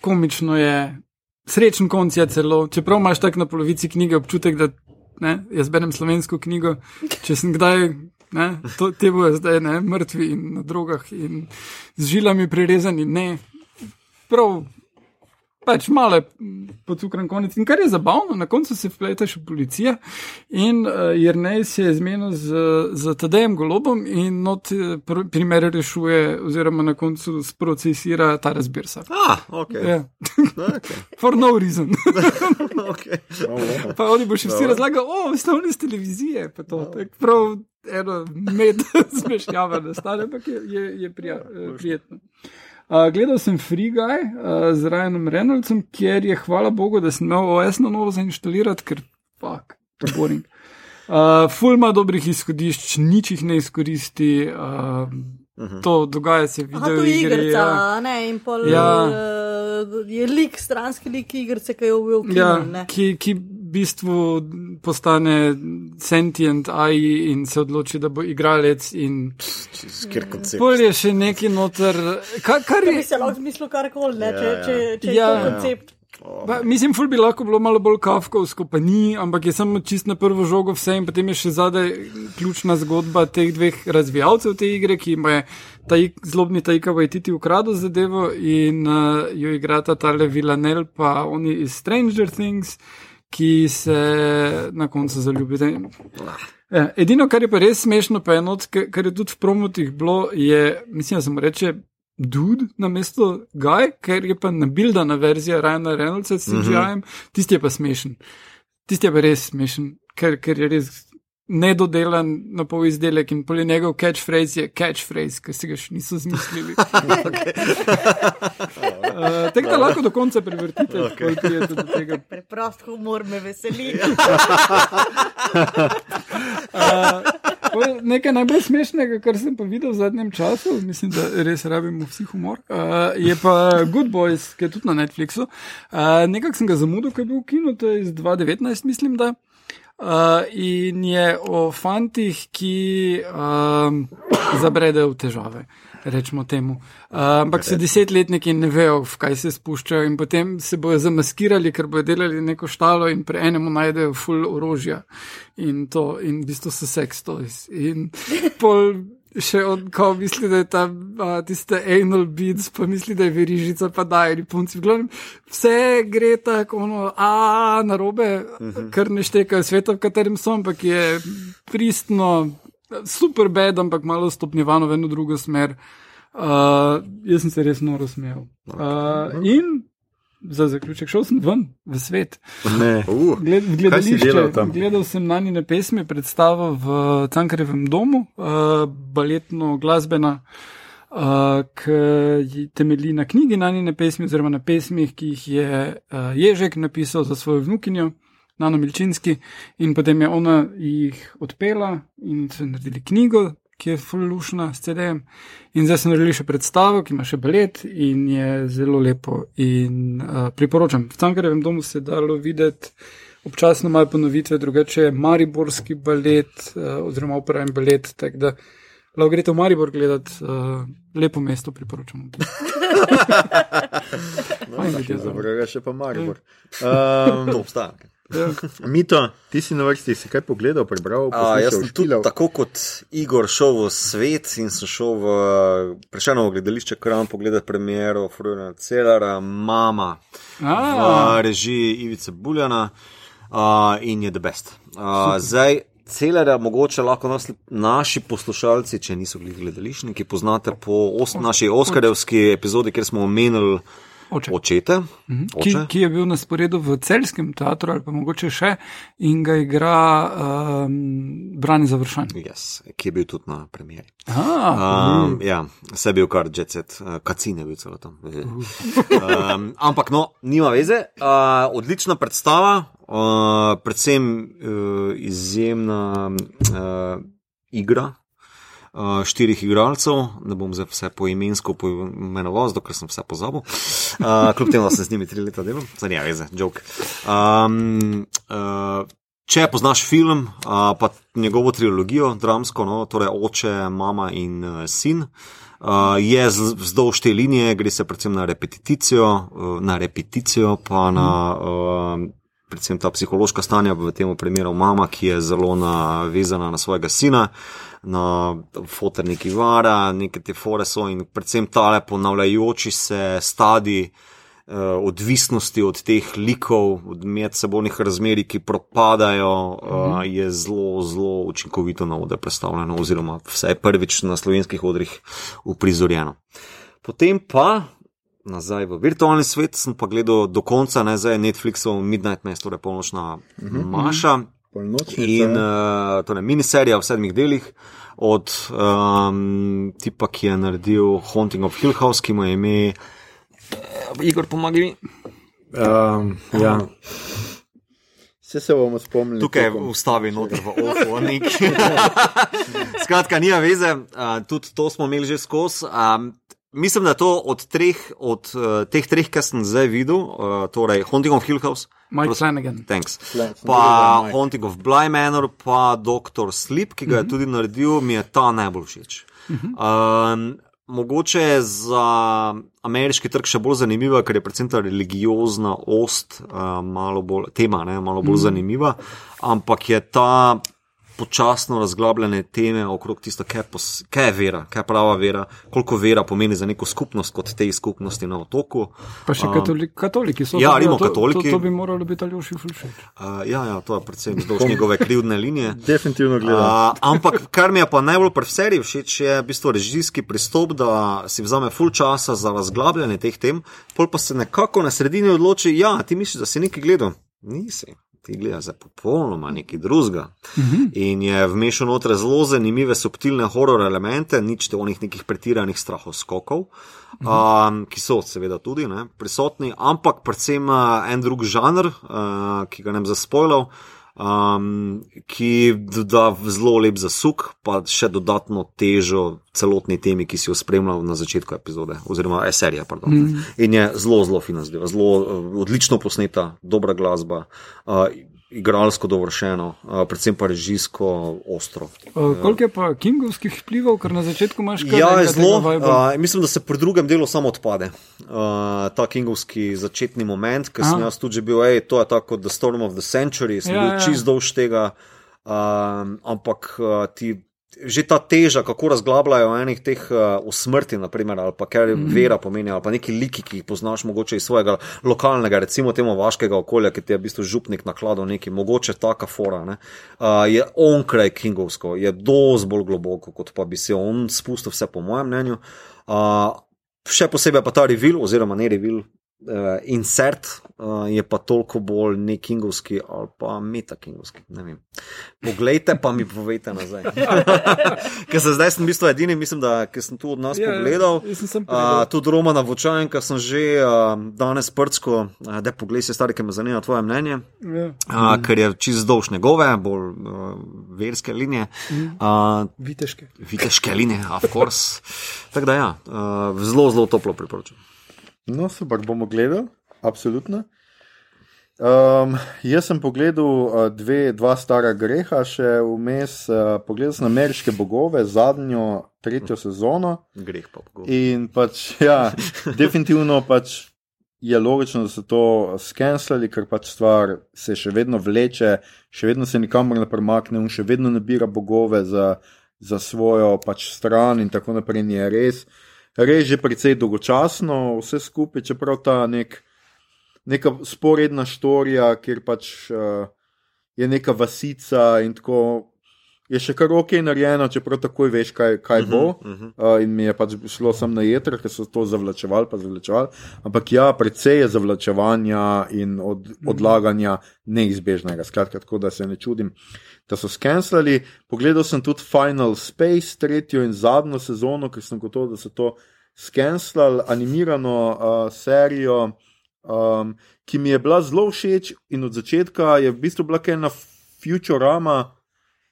D: komično je. Srečen konc je celo, čeprav imaš tako na polovici knjige občutek, da ne, jaz berem slovensko knjigo, če sem kdaj ne, to, te bojo zdaj ne, mrtvi in na drogah in z žilami prirezani. Ne, prav, pač malo pocukran konec. In kar je zabavno, na koncu se vpleta še policija in uh, Jrnej se je zmenil z, z Tadejem Golobom in not eh, pr primer rešuje, oziroma na koncu sprocesira ta razbirsa.
B: Ah, ok.
D: Ja. okay. For no reason.
B: okay.
D: pa oni bo še vsi razlagali, o, ste oni z televizije, pa to. Tak, prav, eno med zmešnjava, da stane, ampak je, je, je prija, prijetno. Uh, gledal sem Free Guy uh, z Ryanom Reynoldsom, kjer je, hvala Bogu, da sem imel OS na novo zainštalirati, ker fuck, to je boring. Uh, ful ima dobrih izhodišč, nič jih ne izkoristi. Uh, Uh -huh. To dogaja se v video
C: igrah. Ja, ne, in pol ja. uh, je lik, stranski lik igrice, ki je v Wilkinu. Ja,
D: ki, ki bistvu postane sentient AI in se odloči, da bo igralec.
B: Koncept.
D: Pol je še neki noter. Kar, kar je.
C: Bi se lahko zmislil karkoli, ja, če, če, če ja. je to koncept.
D: Ba, mislim, ful bi lahko bilo malo bolj kafkovsko, pa ni, ampak je samo čist na prvo žogo vse in potem je še zadaj ključna zgodba teh dveh razvijalcev te igre, ki ima ta zlobni tajka v Etiti ukradel zadevo in uh, jo igrata tale Villanel, pa oni iz Stranger Things, ki se na koncu zaljubite. Ja, edino, kar je pa res smešno, pa je not, kar je tudi v promotih bilo, je, mislim, da se mu reče dude na mesto Guy, ker je pa nabildana verzija Ryana Reynoldsa s CGI-jem, uh -huh. tisti je pa smešen. Tisti je pa res smešen, ker, ker je res nedodelan na pol izdelek in poli njegov catchphrase je catchphrase, ker si ga še niso zmislili. uh, Tako da lahko do konca prevrtite, okay. kako je to do tega.
C: Preprost humor me veseli.
D: uh, Pol Nekaj najbolj smešnega, kar sem pa videl v zadnjem času, mislim, da res rabimo vsi humor, uh, je pa Good Boys, ki je tudi na Netflixu. Uh, Nekako sem ga zamudil, ko je bil v kinu, to je iz 2019, mislim, da. Uh, in je o fantih, ki um, zabredejo v težave, rečemo temu. Uh, ampak so desetletniki in ne vejo, v kaj se spuščajo, in potem se bojo zamaskirali, ker bojo delali neko štalo in pri enemu najdejo full orožja in to, in v bistvu so sex toys. In pol še od, ko misli, da je ta a, tiste anal beads, pa misli, da je verižica, pa da je punci. Glavnem, vse gre tako, ono, a na robe, uh -huh. kar ne štekajo sveta, v katerem so, ampak je pristno, super bed, ampak malo stopnjevano v eno drugo smer. Uh, jaz sem se res noro smejal. Uh, in za zaključek šel sem ven, v svet.
A: Ne.
B: Uh,
D: Gled, v
A: si
D: gledališče.
A: tam?
D: Gledal sem na njene pesmi, predstavo v Cankarjevem domu, uh, baletno glasbena, uh, ki temelji na knjigi na njene pesmi, oziroma na pesmih, ki jih je uh, Ježek napisal za svojo vnukinjo. Nano Milčinski, in potem je ona jih odpela in so naredili knjigo, ki je fululušna s CD-jem. In zdaj so naredili še predstavo, ki ima še balet in je zelo lepo. In uh, priporočam, v Cankarjevem domu se je dalo videti občasno malo ponovitve, drugače je Mariborski balet uh, oziroma in balet. Tako da lahko greste v Maribor gledati, uh, lepo mesto priporočam.
A: No, še zavrga še pa Maribor.
B: to
A: Um,
B: obstaja.
D: Ja.
A: Mito, ti si na vrsti, si kaj pogledal, prebral?
B: A, jaz sem tudi tako kot Igor šel v svet in sem šel v prešeno gledališče Kram pogledati premiero Frujena Celara, Mama v
D: A,
B: režiji Ivice Buljana uh, in je the best. Uh, zdaj, Celara mogoče lahko nas, naši poslušalci, če niso bili gledališčniki, poznate po os, naši Oskarjevski epizodi, kjer smo omenili
D: oče.
B: očete.
D: Mhm. Ki,
B: Oče.
D: ki je bil na sporedu v celskem teatru, ali pa mogoče še, in ga igra um, Brani Završan.
B: Yes, ki je bil tudi na premjeri.
D: Ah,
B: Um, ja, vse je bil kar jetset, uh, kacine je bil celo tam. Um, ampak no, nima veze. Uh, odlična predstava, uh, predvsem uh, izjemna uh, igra. Uh, štirih igralcev, ne bom zdaj vse poimensko poimenoval, ker sem vse pozabil. Uh, kljub temu, da sem z njimi tri leta delal, ne veze, joke. Um, uh, Če poznaš film, uh, pa njegovo trilogijo, dramsko, no, torej oče, mama in uh, sin, uh, je z- vzdolž te linije, gre se predvsem na repeticijo, uh, na repeticijo, pa na uh, predvsem ta psihološka stanja, v tem primeru mama, ki je zelo navezana na svojega sina, na fotorniki vara, neke te fore so in predvsem tale ponavljajoči se stadij eh, odvisnosti od teh likov, od medsebojnih razmerij, ki propadajo, uh, je zelo, zelo učinkovito na odre predstavljeno, oziroma vsaj prvič na slovenskih odrih uprizorjeno. Potem pa. Nazaj v virtualni svet sem pa gledal do konca, ne zdaj Netflixov Midnight Mass, torej polnočna Maša.
A: Polnočnica,
B: In uh, torej, miniserija v sedmih delih od um, tipa, ki je naredil Haunting of Hill House, ki mu je ime. Uh, Igor, pomagaj mi.
A: Um, ja. Vse se bomo spomnili.
B: Tukaj
A: tekom-
B: ustavi noter v oko, nek. Skratka, nija veze, uh, tudi to smo imeli že skozi. Um, mislim, da to od, treh, od uh, teh treh, ki sem zdaj videl, uh, torej Haunting of Hill House.
D: Mike
B: Prosim.
D: Flanagan.
B: Thanks.
A: Fla- sem
B: Pa
A: Mike.
B: Haunting of Bly Manor, pa Doctor Sleep, ki ga je tudi naredil, mi je ta najbolj všeč. Um, mogoče je za ameriški trg še bolj zanimiva, ker je predvsem ta religiozna ost uh, malo bolj, tema, ne, malo bolj zanimiva, ampak je ta počasno razglabljanje teme okrog tisto, kaj, pos, kaj je vera, kaj je prava vera, koliko vera pomeni za neko skupnost kot tej skupnosti na otoku.
D: Pa še
B: Um,
D: katoli, katoliki so.
B: ja,
D: to-
B: recimo
D: to,
B: katoliki.
D: To, to bi moralo biti Aljoši Fulšek.
B: Uh, ja, ja, to je predvsem vzdolž njegove krivdne linije.
A: Definitivno gledam.
B: Uh, ampak kar mi je pa najbolj pri seriji všeč, je v bistvu režijski pristop, da si vzame full časa za razglabljanje teh tem, pol pa se nekako na sredini odloči, ja, ti misliš, da si nekaj gledal. Nisi. Ti gledaš za popolnoma nekaj drugega. Uh -huh. In je vmešal noter zelo zanimive, subtilne horor elemente, nič te onih nekih pretiranih strahov skokov, uh -huh. um, ki so seveda tudi ne, prisotni, ampak predvsem uh, en drug žanr, uh, ki ga ne bom zaspoilal, um, ki doda zelo lep zasuk, pa še dodatno težo celotni temi, ki si jo spremljal na začetku epizode, oziroma e, serije. Mm. In je zelo, zelo fina zdaj, zelo uh, odlično posneta, dobra glasba. Uh, igralsko dovršeno, predvsem pa režijsko ostro.
D: Uh, koliko je pa kingovskih vplivov, ker na začetku imaš kaj?
B: Ja, zelo. Uh, mislim, da se pri drugem delu samo odpade. Uh, ta kingovski začetni moment, ki sem jaz tudi bil, ej, to je tako kot The Storm of the Century, sem ja, bil ja. čist dolž tega. Uh, ampak uh, ti že ta teža, kako razglabljajo enih teh uh, v smrti, naprimer, ali pa kar mm. vera pomeni, ali pa neki liki, ki jih poznaš mogoče iz svojega lokalnega, recimo temu vaškega okolja, ki ti je v bistvu župnik nakladal neki, mogoče taka fora, uh, je onkraj kingovsko, je dosti bolj globoko, kot pa bi se on spustil vse po mojem mnenju. Uh, še posebej pa ta revil, oziroma ne revil, uh, insert uh, je pa toliko bolj ne kingovski ali pa metakingovski. Poglejte, pa mi povejte nazaj. Ker se zdaj sem v bistvu edini, mislim, da sem tu od nas yeah, ja, pogledal. Uh, tudi Romana Vočajen, ki sem že uh, danes prtsko, uh, da poglej se stari, ki me zanima tvoje mnenje. Yeah. Ja. Uh, ker je čist dolž njegove, bolj uh, verske linije. Uh,
D: viteške.
B: Viteške linije, of course. Tako da ja, uh, zelo, zelo toplo priporočam.
A: No, super, bomo gledali, absolutno. Um, jaz sem pogledal uh, dve, dva stara greha, še vmes, uh, pogledal sem ameriške bogove, zadnjo, tretjo sezono.
B: Greh pa bogov.
A: In pač, ja, definitivno pač je logično, da so to skenslali, ker pač stvar se še vedno vleče, še vedno se nikamor ne premakne in še vedno nabira bogove za, za svojo pač stran in tako naprej, ni res res že precej dolgočasno, vse skupaj, čeprav ta nek, neka sporedna štorija, kjer pač uh, je neka vasica in tako. Je še kar ok narejeno, čeprav takoj veš, kaj, kaj bo. Uh -huh, uh -huh. uh, in mi je pač šlo sem na jedr, ker so to zavlačevali, pa zavlačevali. Ampak ja, precej je zavlačevanja in od, odlaganja neizbežnega. Skratka, tako da se ne čudim. Da so skenirali. Pogledal sem tudi Final Space, tretjo in zadnjo sezono, ker sem gotovo, da so to skenirali, animirano uh, serijo, um, ki mi je bila zelo všeč in od začetka je v bistvu bila ena Futurama.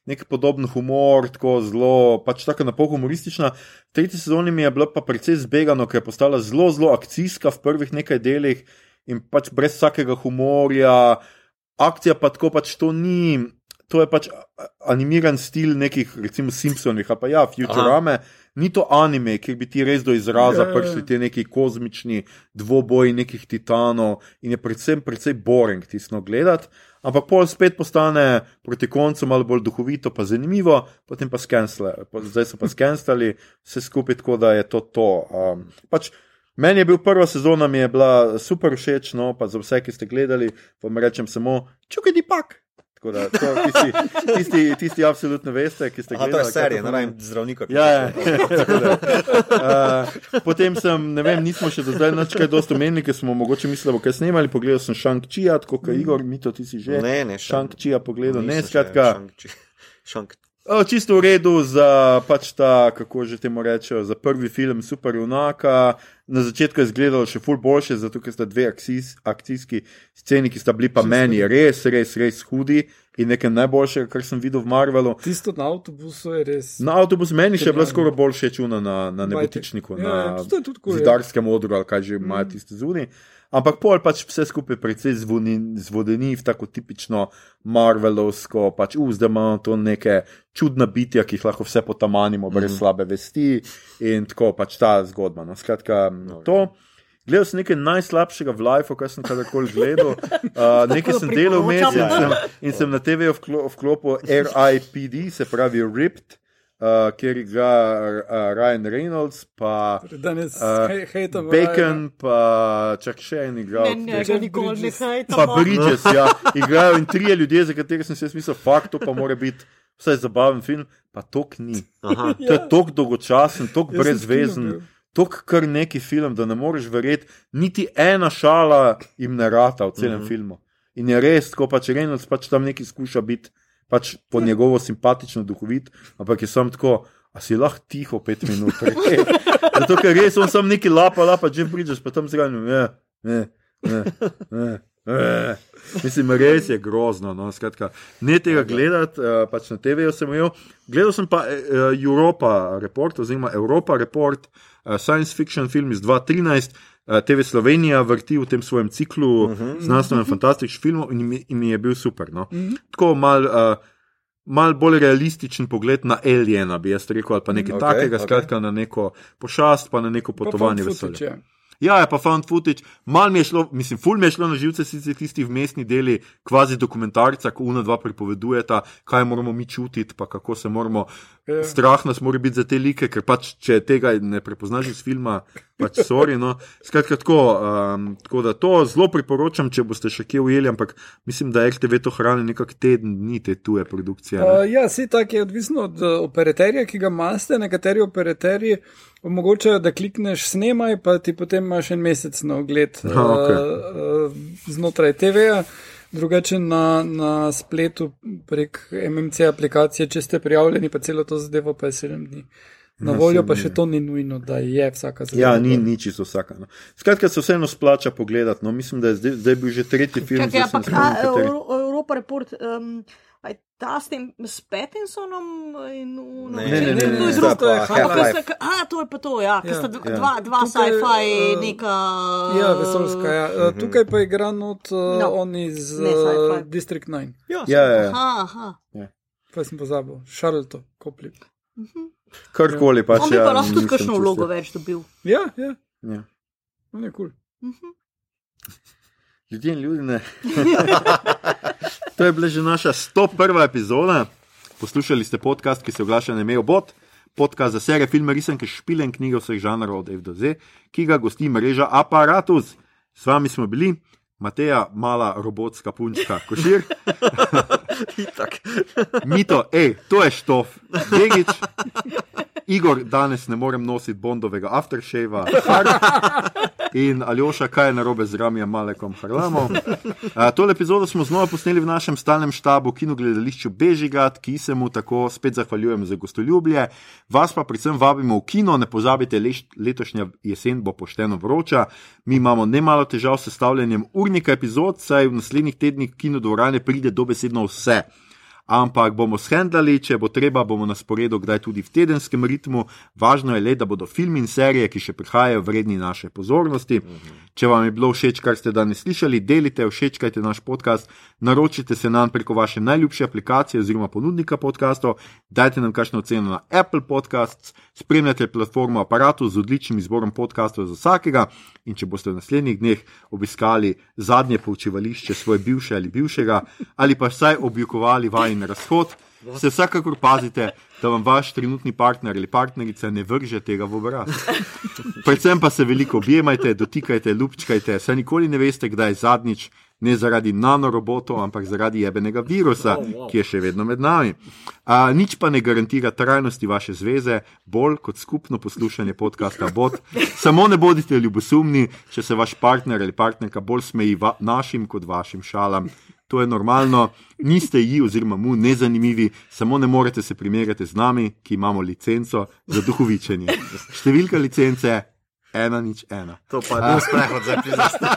A: Nek podoben humor, tako zelo, pač tako napol humoristična. V tretji sezoni mi je bila pa precej zbegana, ker je postala zelo, zelo akcijska v prvih nekaj delih in pač brez vsakega humorja. Akcija pa tako pač to ni, to je pač animiran stil nekih, recimo Simpsonih, pa ja, Futurame. Ni to anime, ki bi ti res do izraza yeah. Ja, ja. prišli ti neki kozmični dvoboji nekih titanov in je predvsem precej boring tisto gledati, ampak pol spet postane proti koncu malo bolj duhovito, pa zanimivo, potem pa skenslali, zdaj so pa skenslali vse skupaj tako, da je to to. Um, pač, Meni je bil prva sezona, mi je bila super všeč, no pa za vse, ki ste gledali, vam rečem samo, čukaj di pak. Da, to, tisti, tisti, tisti, absolutno veste, ki ste gledali.
B: To je serija, ne vem, zdravnika.
A: Ja, ja. uh, potem sem, ne vem, nismo še do zdaj več kaj dosto menili, ker smo mogoče mislili, kaj snemali. Pogledal sem Šankčija, tako kot Igor, mi to ti si že.
B: Ne, ne,
A: Šankčija pogledal, ne, skratka. Šank. Čisto v redu za pač ta, kako že temu rečejo, za prvi film Super Junaka. Na začetku je izgledalo še ful boljše, zato ker sta dve akcijs, akcijski sceni, ki sta bili pa meni res, res, res hudi in nekaj najboljšega, kar sem videl v Marvelu.
D: Tisto na avtobusu je res.
A: Na avtobusu meni še je bila skoraj boljše čuna na, na nebotičniku, ja, na zidarskem odru ali kaj že imajo mm. tiste zunije. Ampak pol pač vse skupaj precej zvodeni v tako tipično Marvelovsko, pač zdaj imamo to neke čudna bitja, ki jih lahko vse potamanimo, brez mm. slabe vesti in tako pač ta zgodba. No. Skratka, no, to. Gledal sem nekaj najslabšega v lifeu, kar sem kadarkoli gledal. Uh, nekaj sem delal vmes in, in sem na TV-ju vklopil RIPD, se pravi Ripped uh, kjer igra uh, Ryan Reynolds, pa
D: danes uh, hejtam.
A: Bacon, pa čak še en igralec.
C: Ne, ne, nikoli ne hejtam.
A: Pa Bridges, ja. Igrajo in trije ljudje, za katere sem se smislil, fakt, to pa mora biti vsaj zabaven film, pa tok ni. Aha. To je tok dolgočasen, tok brezvezen. Tok kar neki film, da ne moreš verjeti, niti ena šala jim ne rata v celem mm -hmm. filmu. In je res, ko pač Reynolds pač tam neki skuša biti pač po njegovo simpatično duhovit, ampak je sam tako, a si lahko tiho pet minut. Zato, ker res on sam neki lapa, lapa, že prideš, pa tam zraven, ne, ne, ne. ne. Eh, mislim, res je grozno. No, skratka, ne tega gledati, uh, pač na TV-ju sem imel. Gledal sem pa uh, Europa Report, oziroma Europa Report, uh, science fiction film iz 2013. Uh, TV Slovenija vrti v tem svojem ciklu uh -huh, znanstveno fantastičnih filmov in mi, in mi je bil super. No. Uh -huh. Tako mal, uh, mal bolj realističen pogled na Aliena, bi jaz rekel, ali pa nekaj okay, takega, okay. skratka na neko pošast, pa na neko potovanje v vesolje. Ja, je pa found footage, malo mi je šlo, mislim, ful mi je šlo na živce, sicer tisti vmesni deli, kvazi dokumentarca, ko una dva pripovedujeta, kaj moramo mi čutiti, pa kako se moramo. Yeah. Ja. Strah nas mora biti za te like, ker pač, če tega ne prepoznaš iz filma, pač sorry. No. Skratka, tako, um, tako da to zelo priporočam, če boste še kje ujeli, ampak mislim, da RTV to hrani nekak teden dni te tuje produkcije.
D: Uh, ja, si tak je odvisno od uh, operaterja, ki ga imate. Nekateri operaterji omogočajo, da klikneš snemaj, pa ti potem imaš en mesec na ogled uh, okay. uh, znotraj TV-ja. Drugače na, na spletu prek MMC aplikacije, če ste prijavljeni, pa celo to zadevo pa je 7 dni. Na no, voljo pa še to ni nujno, da je vsaka zadeva.
A: Ja, ni, ni čisto vsaka. No. Skratka, se vseeno splača pogledati. No. Mislim, da je zdaj, zdaj bil že tretji film.
C: Kaj, ja, pa, a, Evropa Report. Um, Ta s tem s Petinsonom in v
A: ne, ne, ne, ne, ne,
C: ne, to je Half-Life. A, to je pa to, ja, ker sta ja. dva, dva sci-fi, uh, neka.
D: Ja, vesolska. Ja. Uh, tukaj pa igra not uh, no. on iz uh, District 9.
A: Ja, ja, ja.
C: Aha, aha.
D: Ja. Pa sem pozabil, Charlotte, Koplik. Uh
A: mhm. -huh. Karkoli pač.
C: On bi pa ja, lahko tudi kakšno vlogo več dobil.
D: Ja, ja.
A: ja.
D: On je kul. Cool. Uh
A: -huh. Ljudje in ljudi ne. to je bila že naša 101. epizoda. Poslušali ste podcast, ki se oglaša na Mejo Bot, podcast za serije filme, risanke, špile in knjige vseh žanrov od F do Z, ki ga gosti mreža Apparatus. S vami smo bili. Mateja, mala robotska punčka, košir. Mito, ej, to je štof, Begič. Igor, danes ne morem nositi bondovega aftershava. In Aljoša, kaj je narobe z Ramijem Malekom Harlamom. Tole epizodo smo znova posneli v našem stalnem štabu, kino gledališču Bežigat, ki se mu tako spet zahvaljujem za gostoljubje. Vas pa predvsem vabimo v kino, ne pozabite, letošnja jesen bo pošteno vroča. Mi imamo nemalo težav s sestavljanjem urnika epizod, saj v naslednjih tednih kino dvorane pride dobesedno vse ampak bomo shendali, če bo treba, bomo na sporedu kdaj tudi v tedenskem ritmu. Važno je le, da bodo filmi in serije, ki še prihajajo, vredni naše pozornosti. Mhm. Če vam je bilo všeč, kar ste danes slišali, delite, všečkajte naš podcast, naročite se nam preko vaše najljubše aplikacije oziroma ponudnika podkastov, dajte nam kakšno oceno na Apple Podcasts, spremljate platformo aparatu z odličnim izborom podkastov za vsakega. In če boste v naslednjih dneh obiskali zadnje poučevališče svoje bivše ali bivšega, ali pa vsaj oblikovali vajen razhod, se vsekakor pazite, da vam vaš trenutni partner ali partnerica ne vrže tega v obraz. Predvsem pa se veliko objemajte, dotikajte, lupčkajte, saj nikoli ne veste, kdaj zadnjič, ne zaradi nanorobotov, ampak zaradi jebenega virusa, oh, ki je še vedno med nami. A, nič pa ne garantira trajnosti vaše zveze, bolj kot skupno poslušanje podcasta Bot. Samo ne bodite ljubosumni, če se vaš partner ali partnerka bolj smeji našim kot vašim šalam to je normalno, niste ji oziroma mu nezanimivi, samo ne morete se primerjati z nami, ki imamo licenco za duhovičenje. Številka licence ena nič ena.
B: To pa ni sprehod za pizdaste.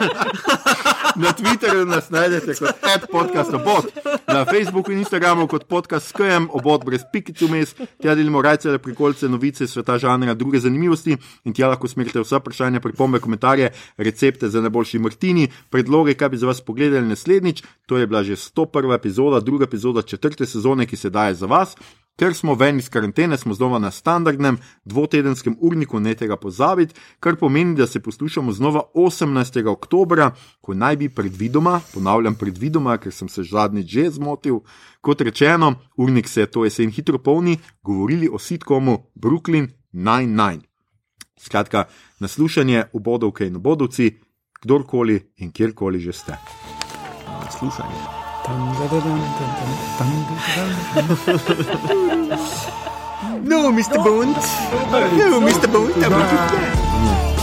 A: Na Twitterju nas najdete kot ad podcast obot, na Facebooku in Instagramu kot podcast SKM, obot brez pikic vmes, tja delimo rajce, prikolce, novice, sveta žanra, druge zanimivosti in tja lahko smerite vsa vprašanja, pripombe, komentarje, recepte za najboljši martini, predloge, kaj bi za vas pogledali naslednjič. To je bila že 101. epizoda, druga epizoda četrte sezone, ki se daje za vas. Ker smo ven iz karantene, smo znova na standardnem dvotedenskem urniku, ne tega pozabiti, kar pomeni, da se poslušamo znova 18. oktober, ko naj bi predvidoma, ponavljam predvidoma, ker sem se zadnjič že zmotil, kot rečeno, urnik se je to jesen hitro polni, govorili o sitkomu Brooklyn 99. Skratka, naslušanje v bodovke in bodovci, kdorkoli in kjerkoli že ste. Naslušanje.
B: No, Mr. Bond. No, Mr. Bond.